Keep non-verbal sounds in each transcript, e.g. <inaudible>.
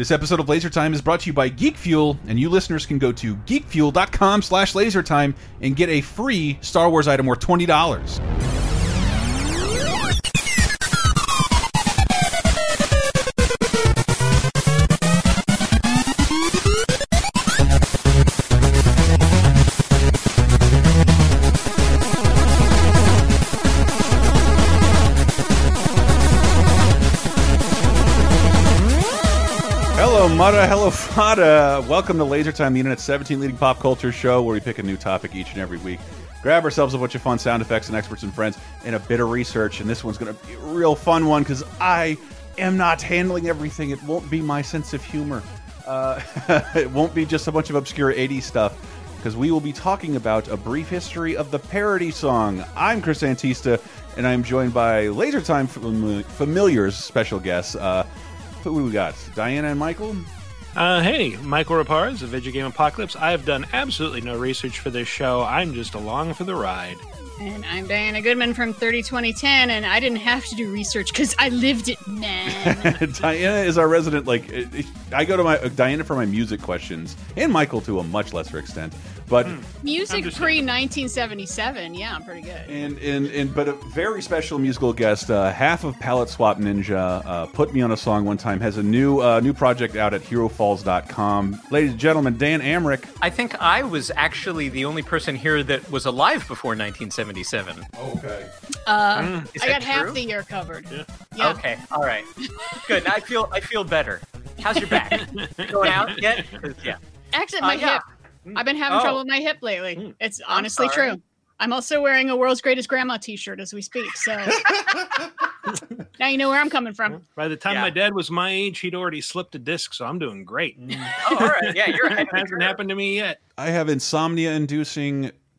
This episode of Laser Time is brought to you by Geek Fuel, and you listeners can go to geekfuel.com slash lasertime and get a free Star Wars item worth $20. Fada. Welcome to Laser Time, the internet's 17 leading pop culture show where we pick a new topic each and every week. Grab ourselves a bunch of fun sound effects and experts and friends and a bit of research. And this one's going to be a real fun one because I am not handling everything. It won't be my sense of humor. Uh, <laughs> it won't be just a bunch of obscure 80s stuff because we will be talking about a brief history of the parody song. I'm Chris Antista, and I'm joined by Laser Time fam familiars, special guests. Uh, who we got? Diana and Michael? Uh, hey, Michael Rapars of Video Game Apocalypse. I have done absolutely no research for this show. I'm just along for the ride. And I'm Diana Goodman from 30 2010, and I didn't have to do research because I lived it, man. <laughs> Diana is our resident. Like, I go to my uh, Diana for my music questions, and Michael to a much lesser extent. But Music pre 1977, yeah, I'm pretty good. and and and but a very special musical guest, uh, half of Palette Swap Ninja, uh, put me on a song one time. Has a new uh, new project out at HeroFalls.com. Ladies and gentlemen, Dan Amrich. I think I was actually the only person here that was alive before 1977. Okay. Uh, Is I that got half the year covered. Yeah. Okay, all right, good. I feel I feel better. How's your back? <laughs> Going out yet? 'Cause, Yeah. Actually, Uh, my yeah. Hip. I've been having Oh. trouble with my hip lately. Mm. It's honestly sorry. true. I'm also wearing a world's greatest grandma t shirt as we speak. So <laughs> now you know where I'm coming from. By the time Yeah. my dad was my age, he'd already slipped a disc, so I'm doing great. <laughs> Oh, all right. Yeah, you're ahead It hasn't happened to me yet. I have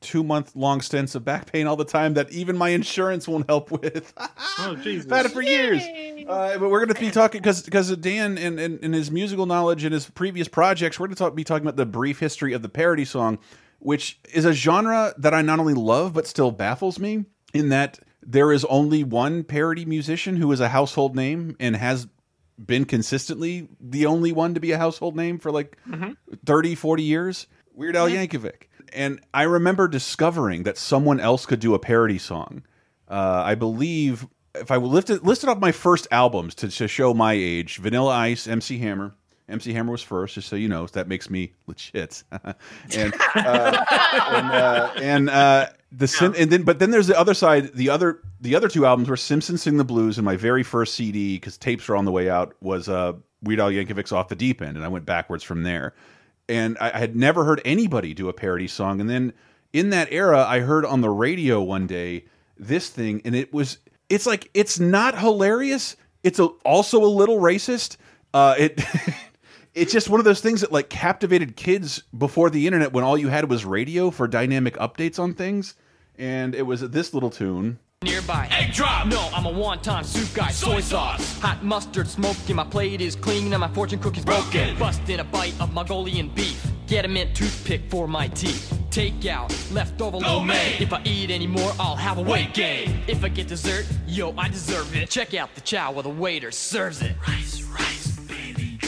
insomnia-inducing two-month-long stints of back pain all the time that even my insurance won't help with. <laughs> Oh, Jesus. I've had it for years. Uh, but we're going to be talking because because of Dan and, and, and his musical knowledge and his previous projects. We're going to talk, be talking about the brief history of the parody song, which is a genre that I not only love but still baffles me in that there is only one parody musician who is a household name and has been consistently the only one to be a household name for like 30, 40 years. Weird Al Yankovic. And I remember discovering that someone else could do a parody song. Uh, I believe if I lifted listed off my first albums to, to show my age, Vanilla Ice, MC Hammer. MC Hammer was first, just so you know. That makes me legit. <laughs> and uh, and uh, and uh, the Sim and then but then there's the other side. The other the other two albums were Simpsons Sing the Blues and my very first CD because tapes were on the way out was uh, Weird Al Yankovic's Off the Deep End, and I went backwards from there. And I, I had never heard anybody do a parody song, and then in that era, I heard on the radio one day this thing, and it was it's like it's not hilarious. It's a, also a little racist. Uh, it <laughs> it's just one of those things that like captivated kids before the internet when all you had was radio for dynamic updates on things. And it was this little tune. Nearby. Egg drop! No, I'm a wonton soup guy. Soy sauce. Hot mustard smoking. My plate is clean and my fortune cookie's broken. Busting a bite of Mongolian beef. Get a mint toothpick for my teeth. Take out leftover lo mein. If I eat any more, I'll have a weight gain. If I get dessert, yo, I deserve it. Check out the chow while the waiter serves it. Rice, rice, baby.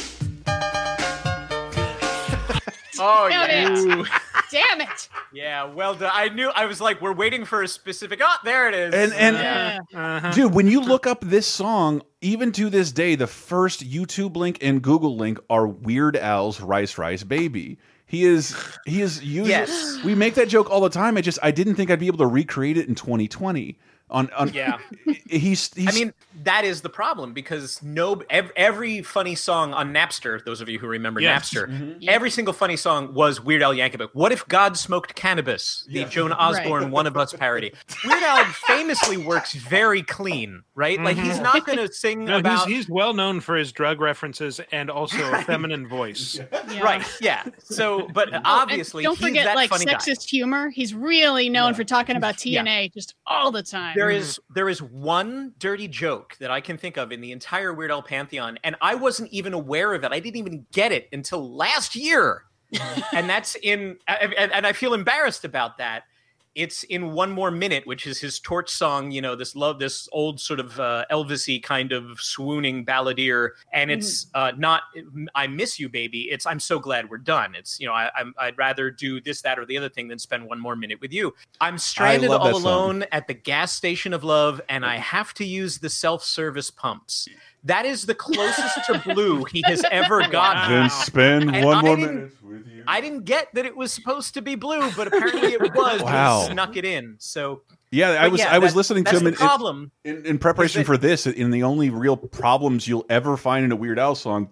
Oh Damn yeah. It. Damn it. Yeah, well done. I knew. I was like, we're waiting for a specific. Oh, there it is. And and Yeah. Uh-huh. dude, when you look up this song, even to this day, the first YouTube link and Google link are Weird Al's "Rice Rice Baby." He is he is usually Yes. we make that joke all the time. I just I didn't think I'd be able to recreate it in 2020. On, on Yeah. <laughs> he's, he's I mean, that is the problem because no ev- every funny song on Napster, those of you who remember Yes. Napster, mm-hmm. every single funny song was Weird Al Yankovic. What if God smoked cannabis? The Joan <laughs> Osborne "One of Us" parody. Weird Al famously works very clean, right? Like he's mm-hmm. not going to sing No, about he's, he's well known for his drug references and also a <laughs> feminine voice. Yeah. right. Yeah. So, but and obviously, don't he's forget that like funny guy. sexist humor. He's really known for talking about Yeah. TNA just all the time. There Mm. is there is one dirty joke that I can think of in the entire Weird Al pantheon, and I wasn't even aware of it. I didn't even get it until last year, <laughs> and that's in and, and I feel embarrassed about that. It's in one more minute, which is his torch song. You know, this love, this old sort of uh, Elvisy kind of swooning balladeer, and it's uh, not "I miss you, baby." It's "I'm so glad we're done." It's you know, I, I'm I'd rather do this, that, or the other thing than spend one more minute with you. I'm stranded all that song. alone at the gas station of love, and I have to use the self-service pumps. That is the closest to blue he has <laughs> ever gotten. Then spend And one I more didn't- minute with you. I didn't get that it was supposed to be blue, but apparently it <laughs> was. Wow. He snuck it in. So yeah, I was yeah, I was that- listening to him in, in- problem. in, in preparation that- for this. in the only real problems you'll ever find in a Weird Al song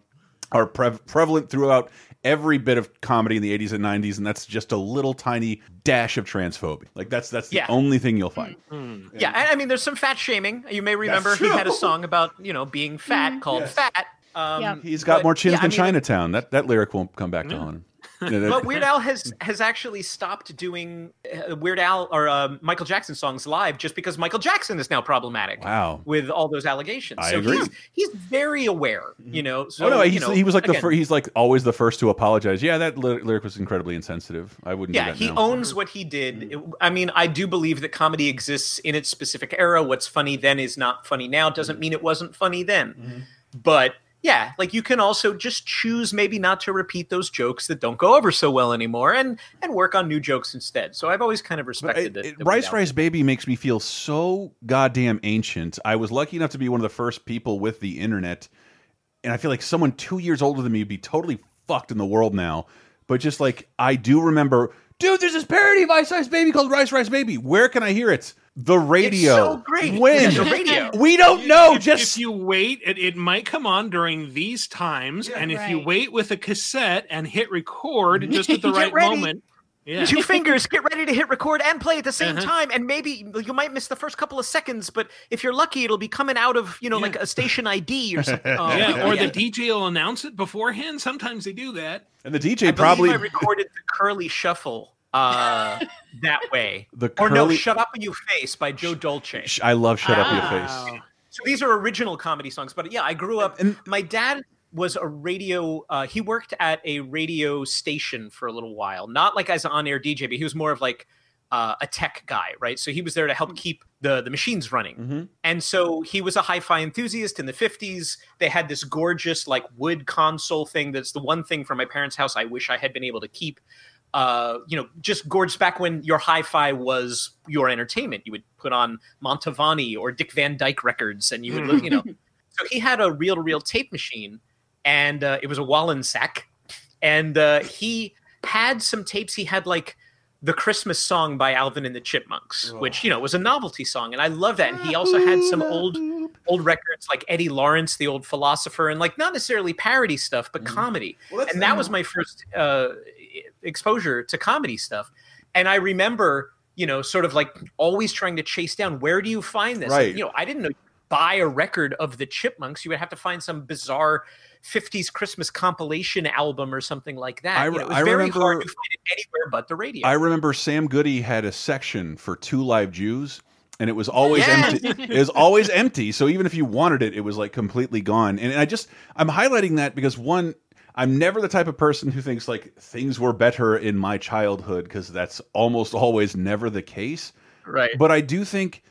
are pre prevalent throughout every bit of comedy in the 80s and 90s, and that's just a little tiny dash of transphobia. Like that's that's the Yeah. only thing you'll find. Mm. Mm. Yeah, I I mean, there's some fat shaming. You may remember he had a song about you know being fat mm. called Yes. "Fat." Um, Yeah. He's got but, more chins yeah, I than mean, Chinatown. That that lyric won't come back to haunt him. But Weird Al has has actually stopped doing uh, Weird Al or uh, Michael Jackson songs live just because Michael Jackson is now problematic. Wow. With all those allegations, I so agree. he's he's very aware. You know. So oh no, you know, he was like the again, fir- he's like always the first to apologize. Yeah, that ly- lyric was incredibly insensitive. I wouldn't. Yeah, do that he now. owns what he did. It- I mean, I do believe that comedy exists in its specific era. What's funny then is not funny now. Doesn't mean it wasn't funny then. But yeah, like you can also just choose maybe not to repeat those jokes that don't go over so well anymore, and and work on new jokes instead. So I've always kind of uh, respected it- it. it- that Rice Rice Baby makes me feel so goddamn ancient. I was lucky enough to be one of the first people with the internet, and I feel like someone two years older than me would be totally fucked in the world now. But just like I do remember, dude, there's this parody of Rice Rice Baby called Rice Rice Baby. Where can I hear it? The radio. so great. When? The radio. We don't know. If, just if you wait, it, it might come on during these times, and if you wait with a cassette and hit record just at the <laughs> right ready. moment, yeah, Two fingers, get ready to hit record and play at the same Uh-huh. time, and maybe you might miss the first couple of seconds, but if you're lucky, it'll be coming out of you know like a station ID or <laughs> something. Oh, yeah, or the DJ will announce it beforehand. Sometimes they do that. and the DJ I probably I recorded the curly shuffle uh, <laughs> that way. The or no, "Shut Up in Your Face" by Joe Dolce. I love Shut Up in Your. Face. So these are original comedy songs, but yeah, I grew up. And- my dad was a radio. Uh, he worked at a radio station for a little while, not like as an on-air DJ, but he was more of like uh, a tech guy, right? So he was there to help keep the the machines running. Mhm. And so he was a hi-fi enthusiast in the 50s. They had this gorgeous like wood console thing that's the one thing from my parents' house I wish I had been able to keep. Uh, you know, just gorgeous back when your hi-fi was your entertainment. You would put on Mantovani or Dick Van Dyke records and you would, li- you know. <laughs> So he had a reel-to-reel tape machine and uh, it was a Wollensak. And uh, he had some tapes. He had like the Christmas song by Alvin and the Chipmunks, which you know was a novelty song, and I love that. And he also had some old old records like Eddie Lawrence, the old philosopher, and like not necessarily parody stuff, but comedy. Well, and that was my first uh, exposure to comedy stuff. And I remember, you know, sort of like always trying to chase down where do you find this? Right. You know, I didn't know buy a record of the Chipmunks. You would have to find some bizarre 50s Christmas compilation album or something like that. I You know, it was I very remember- hard to find it anywhere but the radio. I remember Sam Goody had a section for Two Live Jews, and it was always Yes. empty. It was always empty. So even if you wanted it, it was like completely gone. And I just I'm highlighting that because one, I'm never the type of person who thinks like things were better in my childhood because that's almost always never the case. right. But I do think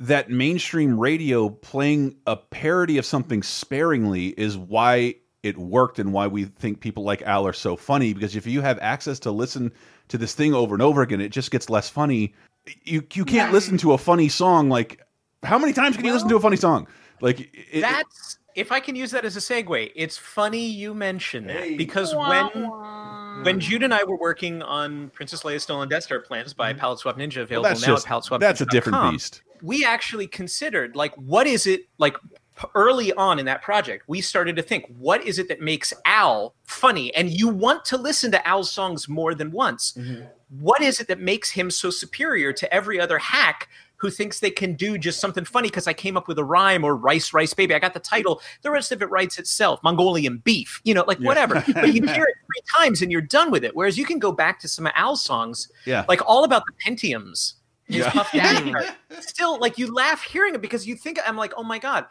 that mainstream radio playing a parody of something sparingly is why it worked and why we think people like Al are so funny. Because if you have access to listen to this thing over and over again, it just gets less funny. You you can't listen to a funny song like how many times can you listen to a funny song? Like it, it- That's if I can use that as a segue. It's funny you mention that Hey. because Wah, when wah. when Jude and I were working on Princess Leia Stolen Death Star plans by mm-hmm. Palette Swap Ninja, available that's now just at PaletteSwap. that's a different beast. We actually considered like what is it like early on in that project we started to think what is it that makes al funny and you want to listen to al's songs more than once mm-hmm. What is it that makes him so superior to every other hack who thinks they can do just something funny because I came up with a rhyme or rice, rice, baby. I got the title. The rest of it writes itself. Mongolian beef, you know, like Yeah. whatever. <laughs> but you hear it three times and you're done with it. Whereas you can go back to some of Al's songs, Yeah. like all about the Pentiums. Yeah. <laughs> Still, like you laugh hearing it because you think I'm like, oh my god.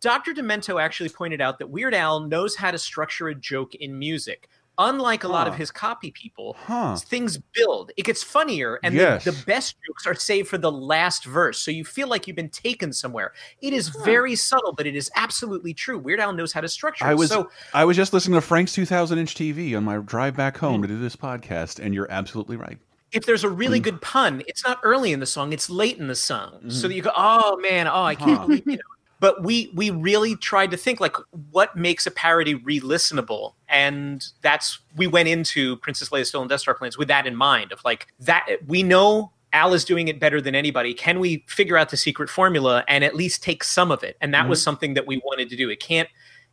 Dr. Demento actually pointed out that Weird Al knows how to structure a joke in music. Unlike a lot of his copy people, Huh. things build. It gets funnier, and Yes. the, the best jokes are saved for the last verse. So you feel like you've been taken somewhere. It is very subtle, but it is absolutely true. Weird Al knows how to structure. I was so I was just listening to Frank's 2000 inch TV on my drive back home to do this podcast, and you're absolutely right. if there's a really Mm. good pun, it's not early in the song; it's late in the song. Mm-hmm. So that you go, "Oh man, oh I can't Huh. believe you know." But we we really tried to think like what makes a parody re-listenable, and that's we went into Princess Leia Stolen Death Star plans with that in mind. Of like that we know Al is doing it better than anybody. Can we figure out the secret formula and at least take some of it? And that was mm-hmm. something that we wanted to do. It can't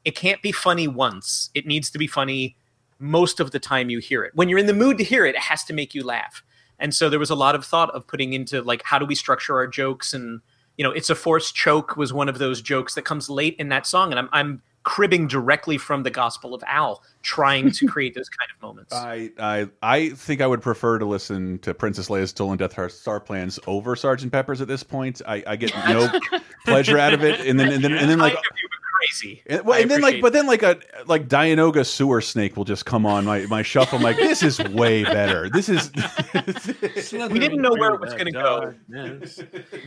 it can't be funny once. It needs to be funny most of the time you hear it. When you're in the mood to hear it, it has to make you laugh. And so there was a lot of thought of putting into like how do we structure our jokes and you know, it's a forced choke was one of those jokes that comes late in that song and I'm I'm cribbing directly from the Gospel of Al trying to <laughs> create those kind of moments. I, I I think I would prefer to listen to Princess Leia's Stolen Death Star- Star Plans over Sergeant Pepper's at this point. I, I get no <laughs> pleasure out of it, and then and then and then like Kind of you, but crazy. And, well, I and then like, but then like a like Dianoga sewer snake will just come on my my shuffle. I'm like, this is way better. This is We didn't know where it was gonna go.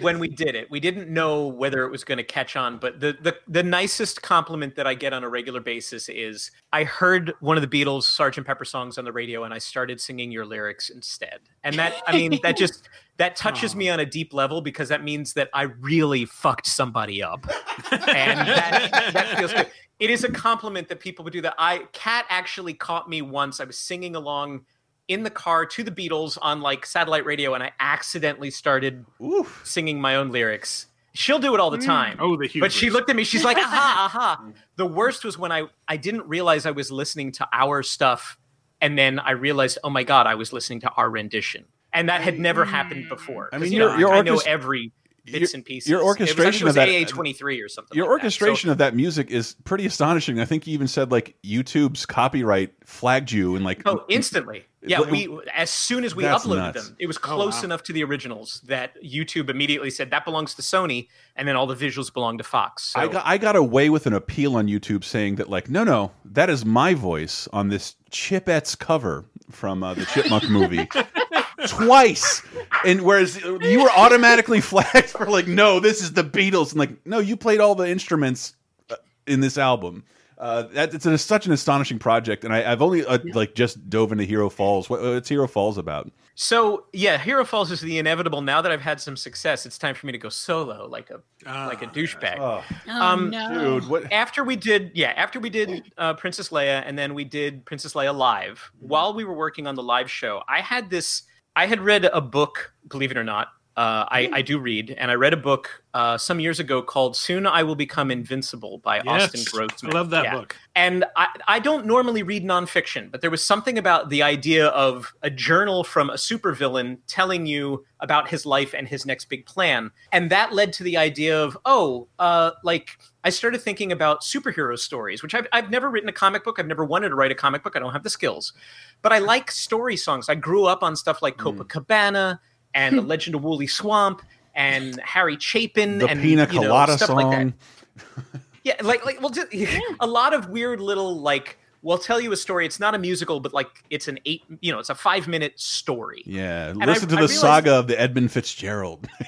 when we did it. We didn't know whether it was going to catch on, but the, the the nicest compliment that I get on a regular basis is I heard one of the Beatles Sgt. Pepper songs on the radio and I started singing your lyrics instead. And that I mean that just <laughs> that touches me on a deep level because that means that I really fucked somebody up. and that that feels good. It is a compliment that people would do that. I cat actually caught me once. I was singing along in the car to the Beatles on like satellite radio and I accidentally started Oof. singing my own lyrics. She'll do it all the mm. time. Oh, the But she looked at me. She's like, <laughs> "Aha, aha." The worst was when I I didn't realize I was listening to our stuff, and then I realized, oh my god, I was listening to our rendition, and that had never happened before. I mean, you your- know, your I know every bits and pieces. your It was- I think orchestration it was of that- AA twenty three or something. Your like that. So- of that music is pretty astonishing. I think you even said like YouTube's copyright flagged you and like Oh, instantly. Yeah, we as soon as we uploaded nuts. them, it was Oh, close wow. enough to the originals that YouTube immediately said that belongs to Sony, and then all the visuals belong to Fox. So I got I got away with an appeal on YouTube saying that like no no that is my voice on this Chipettes cover from uh, the Chipmunk movie <laughs> twice, and whereas you were automatically <laughs> flagged for like no this is the Beatles and like no you played all the instruments uh, in this album. Uh, that it's an, such an astonishing project, and I, I've only uh, like just dove into Hero Falls. What, what's Hero Falls about? So yeah, Hero Falls is the inevitable. Now that I've had some success, it's time for me to go solo, like a like a douchebag. Oh, Oh, Um, no. dude, what? After we did, yeah, after we did uh, Princess Leia, and then we did Princess Leia live. While we were working on the live show, I had this. I had read a book, believe it or not. Uh, I, I do read, and I read a book uh, some years ago called "Soon I Will Become Invincible" by Austin Yes, Grossman. I love that Yeah. book. And I, I don't normally read nonfiction, but there was something about the idea of a journal from a supervillain telling you about his life and his next big plan. And that led to the idea of, oh, uh, like I started thinking about superhero stories, which I've, I've never written a comic book. I've never wanted to write a comic book. I don't have the skills. But I like story songs. I grew up on stuff like Copacabana and The <laughs> Legend of Woolly Swamp and Harry Chapin The and Pina you know, Colada stuff song. like that. Yeah, like like well, just, <laughs> a lot of weird little like we'll tell you a story. It's not a musical, but like it's an eight, you know, it's a five minute story. Yeah, I- listen to I the realized- saga of the Edmund Fitzgerald. <laughs>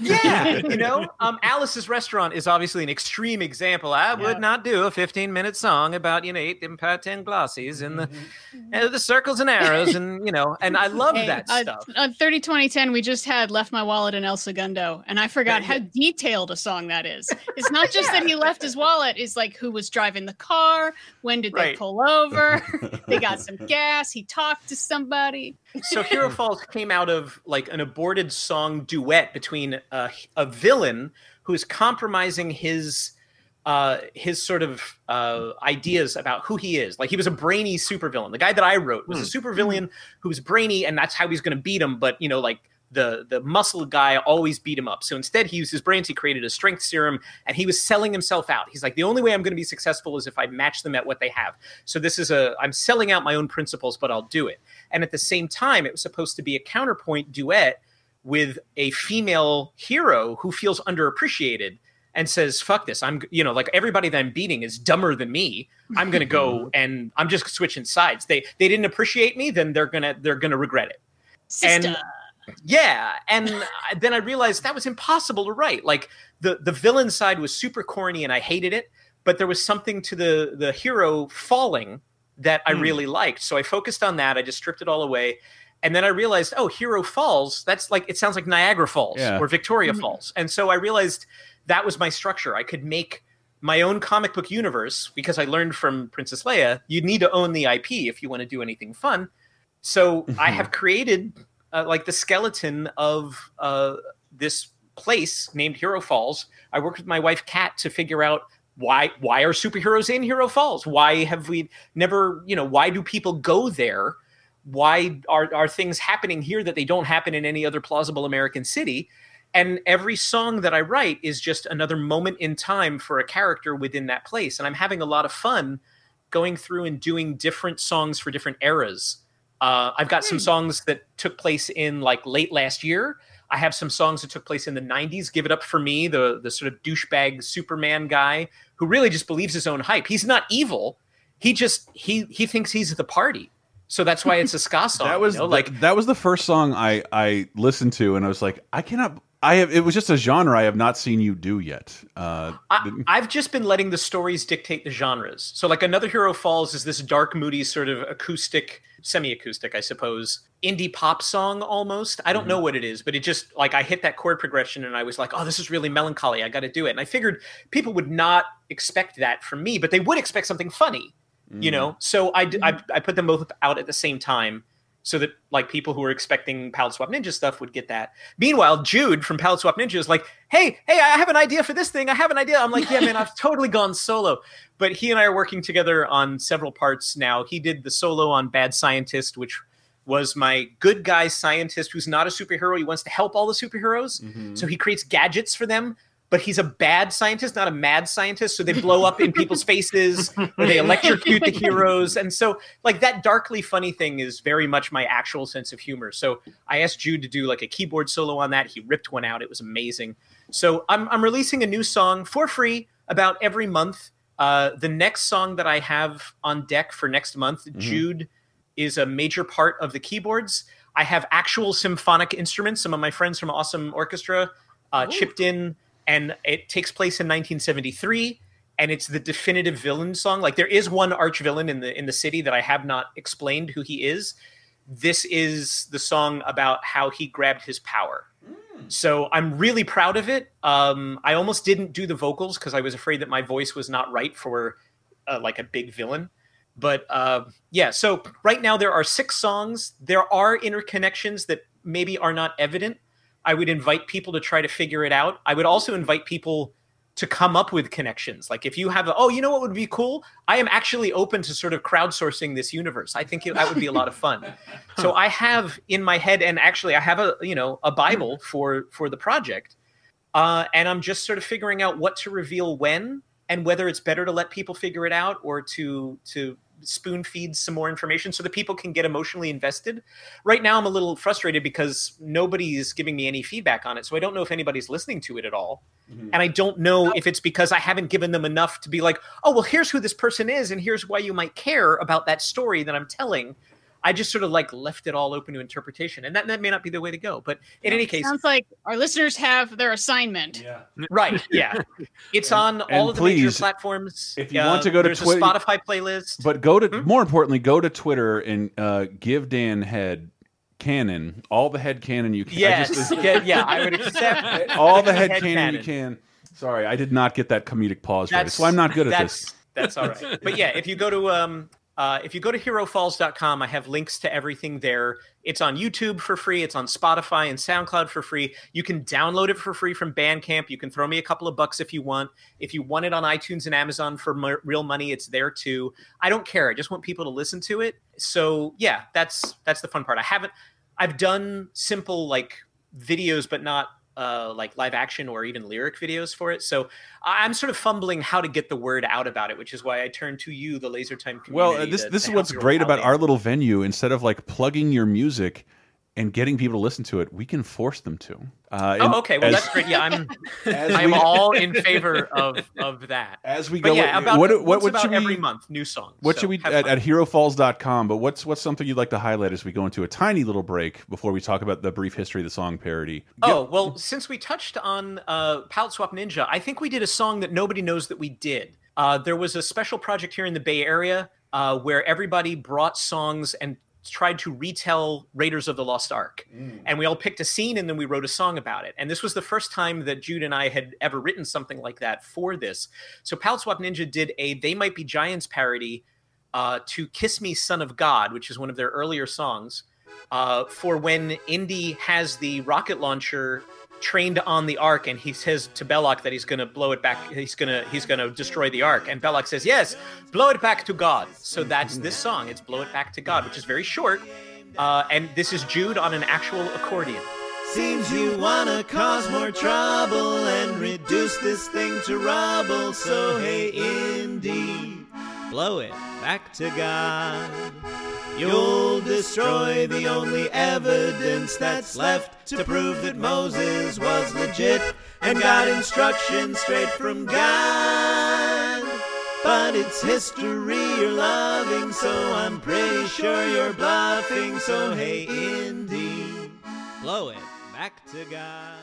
Yeah, <laughs> you know, um, Alice's Restaurant is obviously an extreme example. I would not do a 15 minute song about you know eight impertinent glossies and the Mm-hmm. and the circles and arrows and you know, and I love Hey, that uh, stuff. On 30 2010, we just had Left My Wallet in El Segundo, and I forgot how detailed a song that is. It's not <laughs> just that he left his wallet, it's like who was driving the car, when did they Right. Pull over, <laughs> they got some gas, he talked to somebody. so Hero Falls came out of like an aborted song duet between a, a villain who's compromising his uh, his sort of uh, ideas about who he is. Like he was a brainy supervillain. The guy that I wrote was a supervillain who was brainy, and that's how he's going to beat him. But you know, like the the muscle guy always beat him up. So instead, he used his brains. He created a strength serum, and he was selling himself out. He's like, the only way I'm going to be successful is if I match them at what they have. So this is a I'm selling out my own principles, but I'll do it. And at the same time, it was supposed to be a counterpoint duet with a female hero who feels underappreciated. and says, "Fuck this! I'm you know like everybody that I'm beating is dumber than me. I'm gonna go <laughs> and I'm just switching sides. They they didn't appreciate me, then they're gonna they're gonna regret it. Sister. And yeah, and then I realized that was impossible to write. Like the the villain side was super corny and I hated it, but there was something to the the hero falling that I Hmm. really liked. So I focused on that. I just stripped it all away. And then I realized, oh, Hero Falls, that's like it sounds like Niagara Falls Yeah. or Victoria Mhm. Falls. And so I realized that was my structure. I could make my own comic book universe because I learned from Princess Leia, you need to own the IP if you want to do anything fun. So <laughs> I have created uh, like the skeleton of uh, this place named Hero Falls. I worked with my wife Kat to figure out why why are superheroes in Hero Falls? Why have we never, you know, why do people go there? Why are are things happening here that they don't happen in any other plausible American city? And every song that I write is just another moment in time for a character within that place. And I'm having a lot of fun going through and doing different songs for different eras. Uh, I've got some Hmm. songs that took place in like late last year. I have some songs that took place in the 90s. Give it up for me, the the sort of douchebag Superman guy who really just believes his own hype. He's not evil. He just he he thinks he's the party. So that's why it's a ska <laughs> song. that was you know? the- like that was the first song I I listened to, and I was like, I cannot. I have. It was just a genre I have not seen you do yet. Uh, I, I've just been letting the stories dictate the genres. So, like, Another Hero Falls is this dark, moody, sort of acoustic, semi acoustic, I suppose, indie pop song almost. I don't mm-hmm. know what it is, but it just, like, I hit that chord progression and I was like, oh, this is really melancholy. I got to do it. And I figured people would not expect that from me, but they would expect something funny, you mm. know? So I mm. I put them both out at the same time. So that like people who were expecting Palette Swap Ninja stuff would get that. Meanwhile, Jude from Palette Swap Ninja is like, "Hey, hey, I have an idea for this thing. I have an idea." I'm like, "Yeah, man, I've <laughs> totally gone solo." But he and I are working together on several parts now. He did the solo on Bad Scientist, which was my good guy scientist who's not a superhero. He wants to help all the superheroes, Mhm. so he creates gadgets for them. But he's a bad scientist, not a mad scientist. So they blow up in people's <laughs> faces, or they electrocute the heroes. And so, like that darkly funny thing is very much my actual sense of humor. So I asked Jude to do like a keyboard solo on that. He ripped one out. It was amazing. So I'm I'm releasing a new song for free about every month. Uh, the next song that I have on deck for next month, Jude is a major part of the keyboards. I have actual symphonic instruments. Some of my friends from Awesome Orchestra uh, chipped in, and it takes place in 1973 and it's the definitive villain song. Like there is one arch villain in the in the city that I have not explained who he is. This is the song about how he grabbed his power. So I'm really proud of it. Um, I almost didn't do the vocals because I was afraid that my voice was not right for uh, like a big villain. But uh, yeah, so right now there are six songs. There are interconnections that maybe are not evident. I would invite people to try to figure it out. I would also invite people to come up with connections. Like if you have a, oh, you know what would be cool? I am actually open to sort of crowdsourcing this universe. I think it, that would be a lot of fun. <laughs> So I have in my head, and actually I have a, you know, a Bible for, for the project. Uh, and I'm just sort of figuring out what to reveal when and whether it's better to let people figure it out or to, to spoon feeds some more information so that people can get emotionally invested. Right now, I'm a little frustrated because nobody is giving me any feedback on it. So I don't know if anybody's listening to it at all. Mhm. And I don't know if it's because I haven't given them enough to be like, oh, well, here's who this person is, and here's why you might care about that story that I'm telling. I just sort of like left it all open to interpretation. And that, that may not be the way to go. But in any case, Sounds like our listeners have their assignment. Yeah. right. Yeah. <laughs> It's And- on all of the major platforms. if you want to go to there's Twi- a Spotify playlist. But go to Hmm? more importantly, go to Twitter and uh, give Dan head canon all the head canon you can. I yes. just- <laughs> yeah, yeah, I would accept <laughs> all the head, Head canon, you can. Sorry, I did not get that comedic pause right, so I'm not good at that's, this. That's all right. But yeah, if you go to um uh, if you go to herofalls.com, I have links to everything there. It's on YouTube for free. It's on Spotify and SoundCloud for free. You can download it for free from Bandcamp. You can throw me a couple of bucks if you want. If you want it on iTunes and Amazon for mo- real money, it's there too. I don't care. I just want people to listen to it. So yeah, that's that's the fun part. I haven't. I've done simple like videos, but not uh, like live action or even lyric videos for it. So I'm sort of fumbling how to get the word out about it, which is why I turn to you, the Laser Time community. Well, uh, this to- this to is what's great about our little venue. Instead of like plugging your music, and getting people to listen to it, we can force them to. Uh, Oh, okay. Well, as- that's great. Yeah, I'm. <laughs> I'm we- all in favor of of that. <laughs> As we But go, yeah, about what, what, what should we, every month, new songs. What So should we at, fun. at HeroFalls.com? But what's what's something you'd like to highlight as we go into a tiny little break before we talk about the brief history of the song parody? Oh well, since we touched on uh, Palette Swap Ninja, I think we did a song that nobody knows that we did. Uh, there was a special project here in the Bay Area uh, where everybody brought songs and tried to retell Raiders of the Lost Ark, and we all picked a scene and then we wrote a song about it. And this was the first time that Jude and I had ever written something like that for this. So Palette Swap Ninja did a "They Might Be Giants" parody uh, to "Kiss Me, Son of God," which is one of their earlier songs uh, for when Indy has the rocket launcher trained on the ark and he says to Belloq that he's going to blow it back he's going to he's going to destroy the ark. And Belloq says yes blow it back to God. So that's this song it's blow it back to God which is very short uh, and this is Jude on an actual accordion. Seems you wanna cause more trouble and reduce this thing to rubble. So hey, Indy, blow it back to God. You'll destroy the only evidence that's left to prove that Moses was legit and got instructions straight from God. But it's history you're loving, so I'm pretty sure you're bluffing. So hey, Indy, blow it back to God.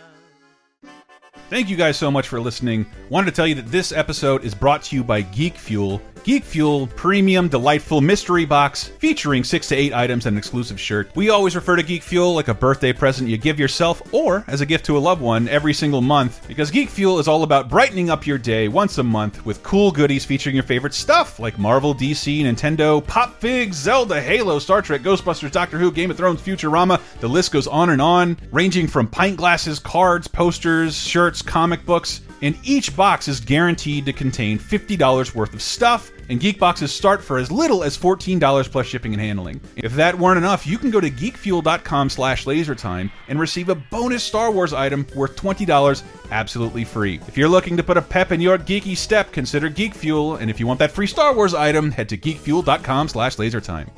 Thank you guys so much for listening. Wanted to tell you that this episode is brought to you by Geek Fuel. Geek Fuel premium delightful mystery box featuring 6 to 8 items and an exclusive shirt. We always refer to Geek Fuel like a birthday present you give yourself or as a gift to a loved one every single month because Geek Fuel is all about brightening up your day once a month with cool goodies featuring your favorite stuff like Marvel, DC, Nintendo, Pop Figs, Zelda, Halo, Star Trek, Ghostbusters, Doctor Who, Game of Thrones, Futurama. The list goes on and on, ranging from pint glasses, cards, posters, shirts, comic books, and each box is guaranteed to contain $50 worth of stuff, and geek boxes start for as little as $14 plus shipping and handling. If that weren't enough, you can go to geekfuel.com slash lasertime and receive a bonus Star Wars item worth $20 absolutely free. If you're looking to put a pep in your geeky step, consider Geek Fuel, and if you want that free Star Wars item, head to geekfuel.com slash lasertime.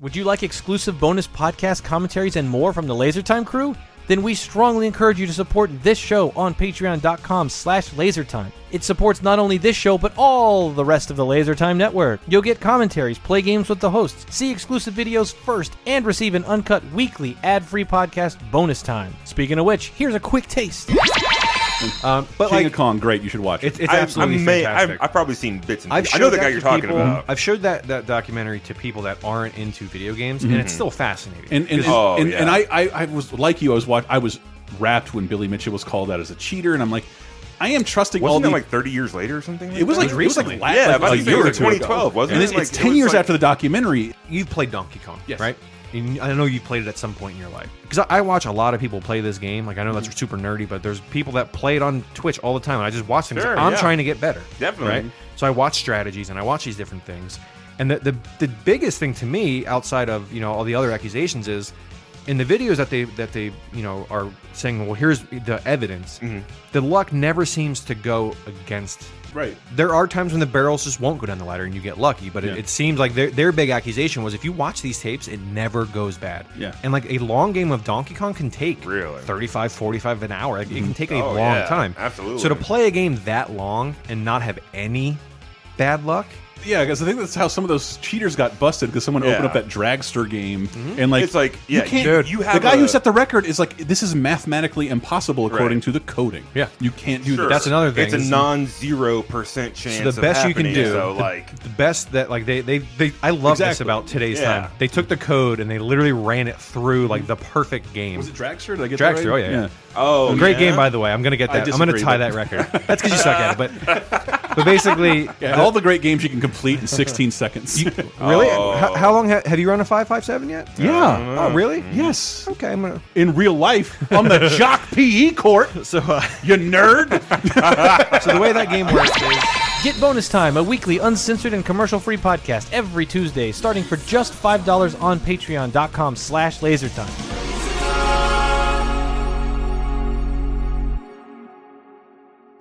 Would you like exclusive bonus podcast commentaries and more from the LaserTime crew? Then we strongly encourage you to support this show on patreon.com slash lasertime. It supports not only this show, but all the rest of the LaserTime network. You'll get commentaries, play games with the hosts, see exclusive videos first, and receive an uncut weekly ad-free podcast bonus time. Speaking of which, here's a quick taste. Um, but King like, of Kong, great, you should watch it. it's, it's I, absolutely I may, fantastic. I've, I've probably seen bits and I've pieces. I know the guy you're talking people- about. I've showed that, that documentary to people that aren't into video games, and it's still fascinating. And and, Oh, and, yeah. and I, I I was like you. I was watch, I was wrapped when Billy Mitchell was called out as a cheater, and I'm like, I am trusting all Wasn't the. like 30 years later or something? Like it was that? like it was like, la- Yeah, like about a year it or was two 2012, ago. wasn't and it? It's, Like, it's it ten was years like- after the documentary. You've played Donkey Kong, Yes. right? And I know you've played it at some point in your life. Because I, I watch a lot of people play this game. Like I know that's Mm-hmm. super nerdy, but there's people that play it on Twitch all the time. And I just watch them. Sure, I'm yeah. trying to get better. Definitely. Right. So I watch strategies and I watch these different things. And the, the the biggest thing to me, outside of you know all the other accusations, is in the videos that they that they you know are saying, well, here's the evidence. Mm-hmm. The luck never seems to go against Right. there are times when the barrels just won't go down the ladder and you get lucky, but Yeah. it, it seems like their, their big accusation was if you watch these tapes, it never goes bad. Yeah. And like a long game of Donkey Kong can take Really? 35, 45 an hour. Like, It can take a Oh, long yeah, time. absolutely. So to play a game that long and not have any bad luck, Yeah, because I think that's how some of those cheaters got busted because someone opened up that dragster game mm-hmm. and like It's like, yeah, you can't. dude, you the have guy who set the record is like this is mathematically impossible according Right. to the coding. Yeah. you can't do Sure. this. That's another thing. It's a non-zero percent chance. So the of best you can do, So the, like, the best that like they they, they I love this about today's Yeah. time. They took the code and they literally ran it through like the perfect game. Was it dragster? Did I get that Dragster, right? oh, yeah, yeah. Oh, Great yeah? game, by the way. I'm gonna get that. I'm gonna tie that record. That's because you suck at it. But <laughs> but basically, Yeah, all the great games you can complete in 16 seconds. <laughs> really, Oh. how, how long ha- have you run a five five seven yet? yeah. Oh, really? Yes. Okay, I'm gonna. In real life, on the <laughs> jock PE court, So, uh, you nerd. so the way that game works is Get Bonus Time, a weekly uncensored and commercial-free podcast every Tuesday, starting for just $5 on patreon.com slash lasertime.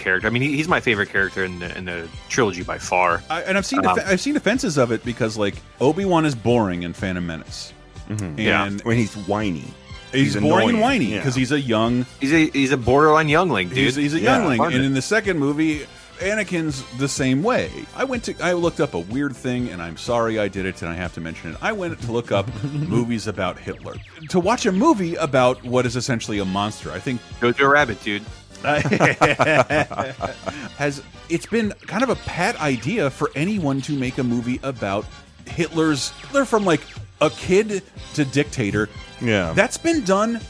character. I mean, he, he's my favorite character in the in the trilogy by far. I, and I've seen Um, I've seen defenses of it because like Obi Wan is boring in Phantom Menace, and Yeah. when he's whiny. he's, He's boring and annoying, whiny yeah. because he's a young He's a he's a borderline youngling, dude. he's, he's a Yeah, youngling, love and in the second movie. Anakin's the same way. I went to I looked up a weird thing and I'm sorry I did it and I have to mention it. I went to look up <laughs> movies about Hitler. To watch a movie about what is essentially a monster. I think Jojo Rabbit, dude. <laughs> has it's been kind of a pat idea for anyone to make a movie about Hitler's Hitler from like a kid to dictator. Yeah. That's been done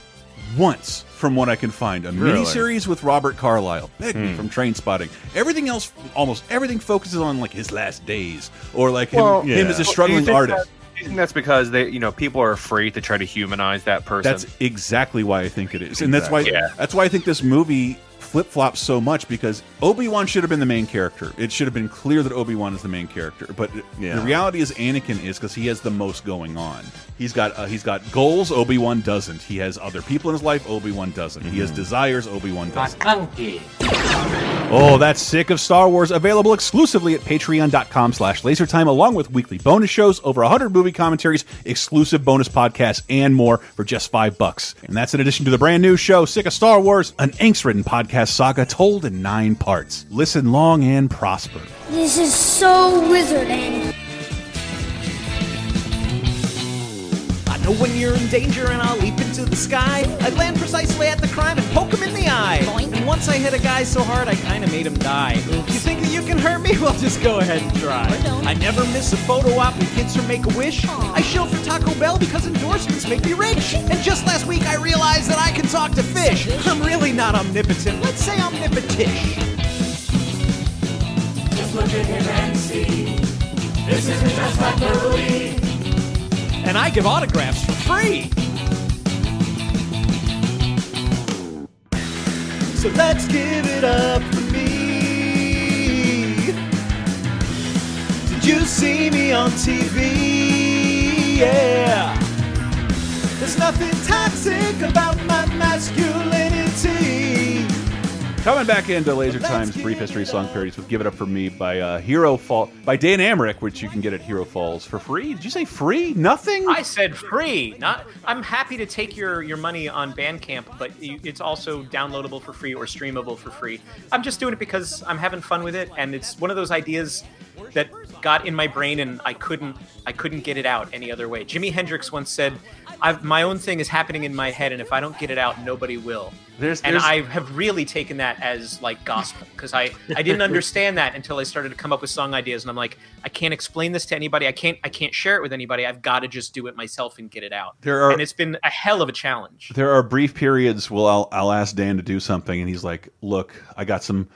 once from what I can find. A Really? miniseries with Robert Carlyle, Begbie hmm. from Train Spotting. Everything else almost everything focuses on like his last days or like him, Well, him yeah. as a struggling think artist. That- do you think that's because they, you know, people are afraid to try to humanize that person? That's exactly why I think it is, and that's why Yeah. that's why I think this movie flip flops so much because Obi Wan should have been the main character. It should have been clear that Obi Wan is the main character, but Yeah. the reality is Anakin is because he has the most going on. He's got uh, he's got goals. Obi Wan doesn't. He has other people in his life. Obi Wan doesn't. He has desires. Obi Wan doesn't. Oh, that's sick of Star Wars. Available exclusively at patreon.com slash lasertime, along with weekly bonus shows, over 100 movie commentaries, exclusive bonus podcasts, and more for just five bucks. And that's in addition to the brand new show, Sick of Star Wars, an angst-ridden podcast saga told in nine parts. Listen long and prosper. This is so wizarding. Know when you're in danger and I'll leap into the sky. I land precisely at the crime and poke him in the eye. And once I hit a guy so hard I kinda made him die. You think that you can hurt me? <laughs> Well, just go ahead and try. I never miss a photo op with kids from Make a Wish. I shill for Taco Bell because endorsements make me rich. And just last week I realized that I can talk to fish. I'm really not omnipotent. Let's say omnipotential. Just look at him and I give autographs for free. So let's give it up for me. Did you see me on TV? Yeah. There's nothing toxic about my masculinity. Coming back into Laser Time's Brief History Song Parodies with Give It Up For Me by uh, Hero Fall, by Dan Amrich, which you can get at Hero Falls for free. Did you say free? Nothing? I said free. Not. I'm happy to take your your money on Bandcamp, but you, it's also downloadable for free or streamable for free. I'm just doing it because I'm having fun with it, and it's one of those ideas that got in my brain, and I couldn't I couldn't get it out any other way. Jimi Hendrix once said, I've, "My own thing is happening in my head, and if I don't get it out, nobody will." There's- and there's- I have really taken that as like gospel because I I didn't <laughs> understand that until I started to come up with song ideas, and I'm like, I can't explain this to anybody. I can't I can't share it with anybody. I've got to just do it myself and get it out. There are- and it's been a hell of a challenge. there are brief periods where I'll, I'll ask Dan to do something, and he's like, "Look, I got some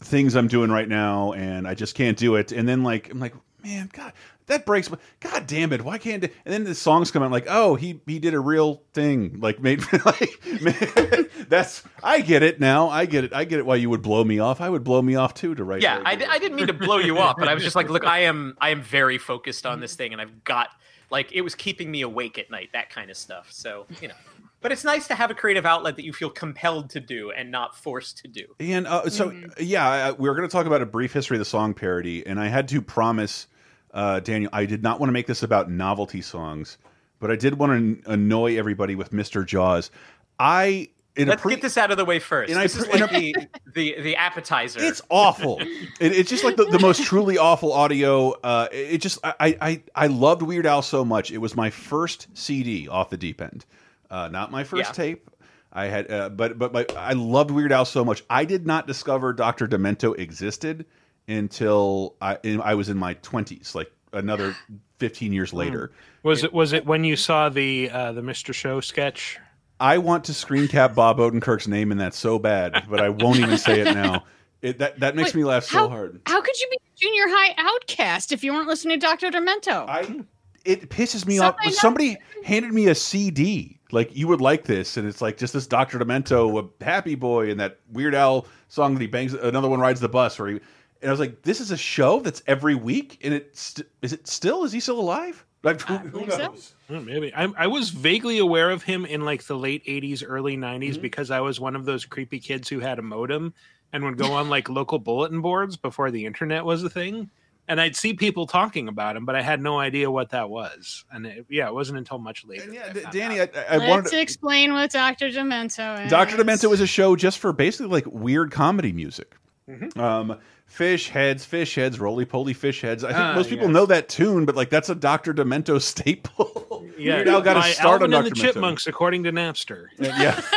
things I'm doing right now, and I just can't do it." And then like I'm like, "Man, God, that breaks my God damn it! Why can't?" And then the songs come out like, "Oh, he he did a real thing, like <laughs> made like man, <laughs> that's I get it now. I get it. I get it. Why you would blow me off? I would blow me off too to write. Yeah. I, I didn't mean to blow you up, but I was just like, look, I am I am very focused on this thing, and I've got like it was keeping me awake at night, that kind of stuff. So you know, but it's nice to have a creative outlet that you feel compelled to do and not forced to do. And uh, so, yeah, I, we are going to talk about a brief history of the song parody, and I had to promise uh, Daniel I did not want to make this about novelty songs, but I did want to annoy everybody with Mr. Jaws. I in Let's a pre get this out of the way first. And I This is pre- in like the, the the appetizer. it's awful. <laughs> It, it's just like the, the most truly awful audio. Uh, it just I, I I loved Weird Al so much. It was my first CD off the deep end, uh, not my first Yeah. tape. I had, uh, but but my, I loved Weird Al so much. I did not discover Doctor Demento existed until I in, I was in my twenties, like another fifteen years later. Was it was it when you saw the uh, the Mr. Show sketch? I want to screen cap Bob Odenkirk's name in that so bad, but I won't even say it now. It, that that makes Wait, me laugh so how, hard. How could you be a junior high outcast if you weren't listening to Dr. Demento? I it pisses me off. Something Somebody handed me a CD. Like you would like this, and it's like just this Dr. Demento, a Happy Boy, and that Weird Al song that he bangs. Another one rides the bus, where he. And I was like, "This is a show that's every week, and it's is it still? Is he still alive? <laughs> Like, who, who believe so. knows? Oh, maybe I, I was vaguely aware of him in like the late 80s early 90s Mm-hmm. because i was one of those creepy kids who had a modem and would go on like local bulletin boards before the internet was a thing and i'd see people talking about him but i had no idea what that was and it, yeah it wasn't until much later And yeah, I D- found Danny, out. I, I wanted Let's to, explain what Dr. Demento is. Dr. Demento is a show just for basically like weird comedy music. Mm-hmm. Um, fish heads, fish heads, roly poly fish heads. I think Ah, most people yes. know that tune, but like that's a Dr. Demento <laughs> staple. yeah Weird Al got to by start Alvin on and Dr. the chipmunks according to napster Yeah. <laughs>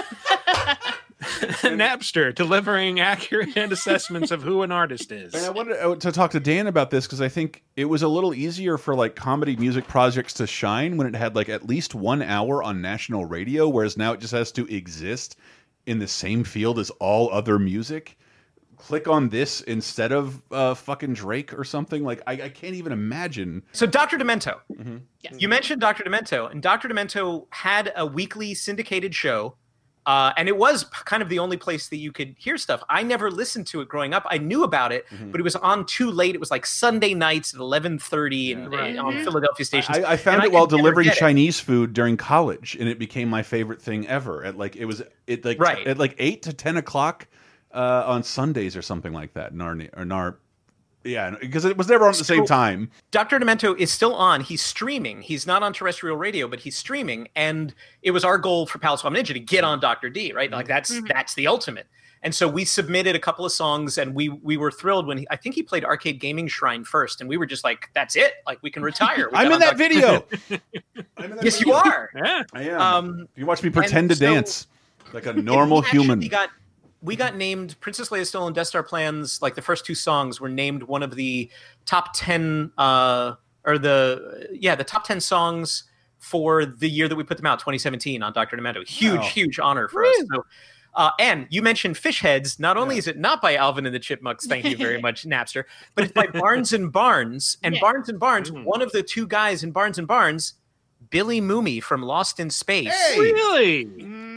<laughs> <laughs> napster delivering accurate <laughs> assessments of who an artist is And I wanted uh, to talk to Dan about this because I think it was a little easier for like comedy music projects to shine when it had like at least one hour on national radio, whereas now it just has to exist in the same field as all other music. Click on this instead of uh, fucking Drake or something. Like I, I can't even imagine. So Dr. Demento. Yes. You mentioned Dr. Demento, and Dr. Demento had a weekly syndicated show, uh, and it was kind of the only place that you could hear stuff. I never listened to it growing up. I knew about it, but it was on too late. It was like Sunday nights at eleven thirty and Right. on Philadelphia stations. I, I found and it while delivering get it. Chinese food during college, and it became my favorite thing ever. At like it was it like Right. at like eight to ten o'clock uh, on Sundays or something like that. In our, in our yeah, because it was never on at the same time. Dr. Demento is still on. He's streaming. He's not on terrestrial radio, but he's streaming. And it was our goal for Palette-Swap Ninja to get on Dr. D, right? Like that's that's the ultimate. And so we submitted a couple of songs, and we we were thrilled when he, I think he played Arcade Gaming Shrine first, and we were just like, "That's it! Like we can retire." We <laughs> I'm in that video. <laughs> I'm in that Yes, you are. yeah I am. Um, you watch me pretend to so- dance like a <laughs> normal we actually human. Got, we got named Princess Leia Stolen Death Star Plans. Like the first two songs were named one of the top ten, uh, or the yeah, the top ten songs for the year that we put them out, 2017, on Doctor Demento. Huge, Wow. huge honor for us. So. Uh, and you mentioned Fish Heads. Not only is it not by Alvin and the Chipmunks, thank you very <laughs> much, Napster, but it's by Barnes and Barnes. And Yeah. Barnes and Barnes, Mm. one of the two guys in Barnes and Barnes, Billy Mumy from Lost in Space. Hey! really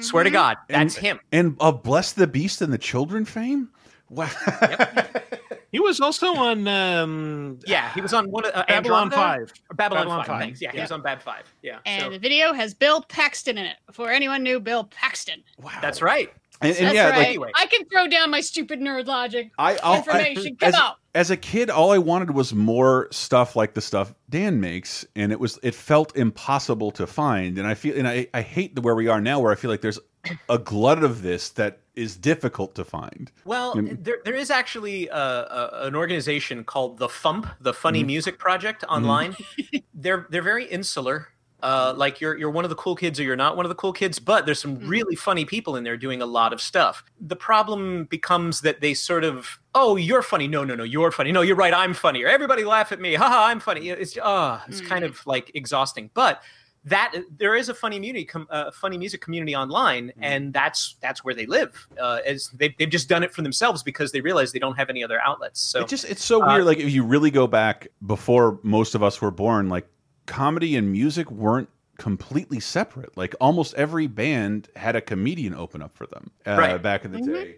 Swear to God, that's And- him. and of Bless the Beast and the Children fame. Wow. <laughs> he was also on um Yeah, he was on one of uh, babylon Andromeda? 5 Babylon, Babylon 5. 5, Thanks. Yeah, he was on Bab 5. Yeah. And so- the video has Bill Paxton in it. Before anyone knew Bill Paxton. wow. that's right. And, and That's yeah, right. like anyway. I can throw down my stupid nerd logic. I, I'll, Information, I, come as, out. As a kid, all I wanted was more stuff like the stuff Dan makes, and it was it felt impossible to find. And I feel, and I, I hate the where we are now, where I feel like there's a glut of this that is difficult to find. Well, Mm. there, there is actually uh a, an organization called the FUMP, the Funny Mm-hmm. Music Project online. they're they're very insular. Uh, like you're you're one of the cool kids or you're not one of the cool kids, but there's some Mm-hmm. really funny people in there doing a lot of stuff. The problem becomes that they sort of, oh, you're funny. No, no, no, you're funny. No, you're right. I'm funny. Or everybody laugh at me. Haha, I'm funny. It's uh, it's kind Mm. of like exhausting. But that there is a funny community, com, uh, funny music community online, Mm-hmm. and that's that's where they live. Uh, as they've, they've just done it for themselves because they realize they don't have any other outlets. So it just it's so uh, weird. Like if you really go back before most of us were born, like comedy and music weren't completely separate. Like almost every band had a comedian open up for them uh, Right. back in the Mhm. day,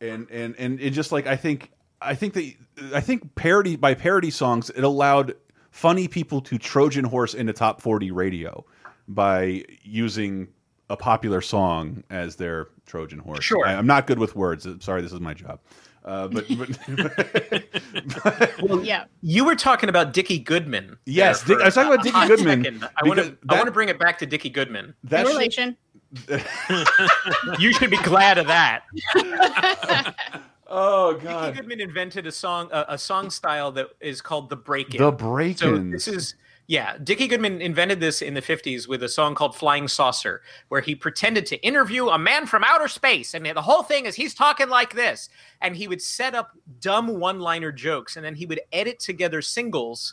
and and and it just like I think I think that I think parody by parody songs it allowed funny people to Trojan horse into top forty radio by using a popular song as their Trojan horse. Sure. I, I'm not good with words. I'm sorry, this is my job. Uh, but, but <laughs> Yeah. <laughs> you were talking about Dickie Goodman. Yes, there Dick- I was talking about a Dickie hot Goodman second. I want to I want to bring it back to Dickie Goodman. that No relation. <laughs> You should be glad of that. oh Dickie god, Goodman invented a song a, a song style that is called the break-in. the So break-ins. this is yeah, Dickie Goodman invented this in the 50s with a song called Flying Saucer, where he pretended to interview a man from outer space. And the whole thing is he's talking like this. And he would set up dumb one liner jokes and then he would edit together singles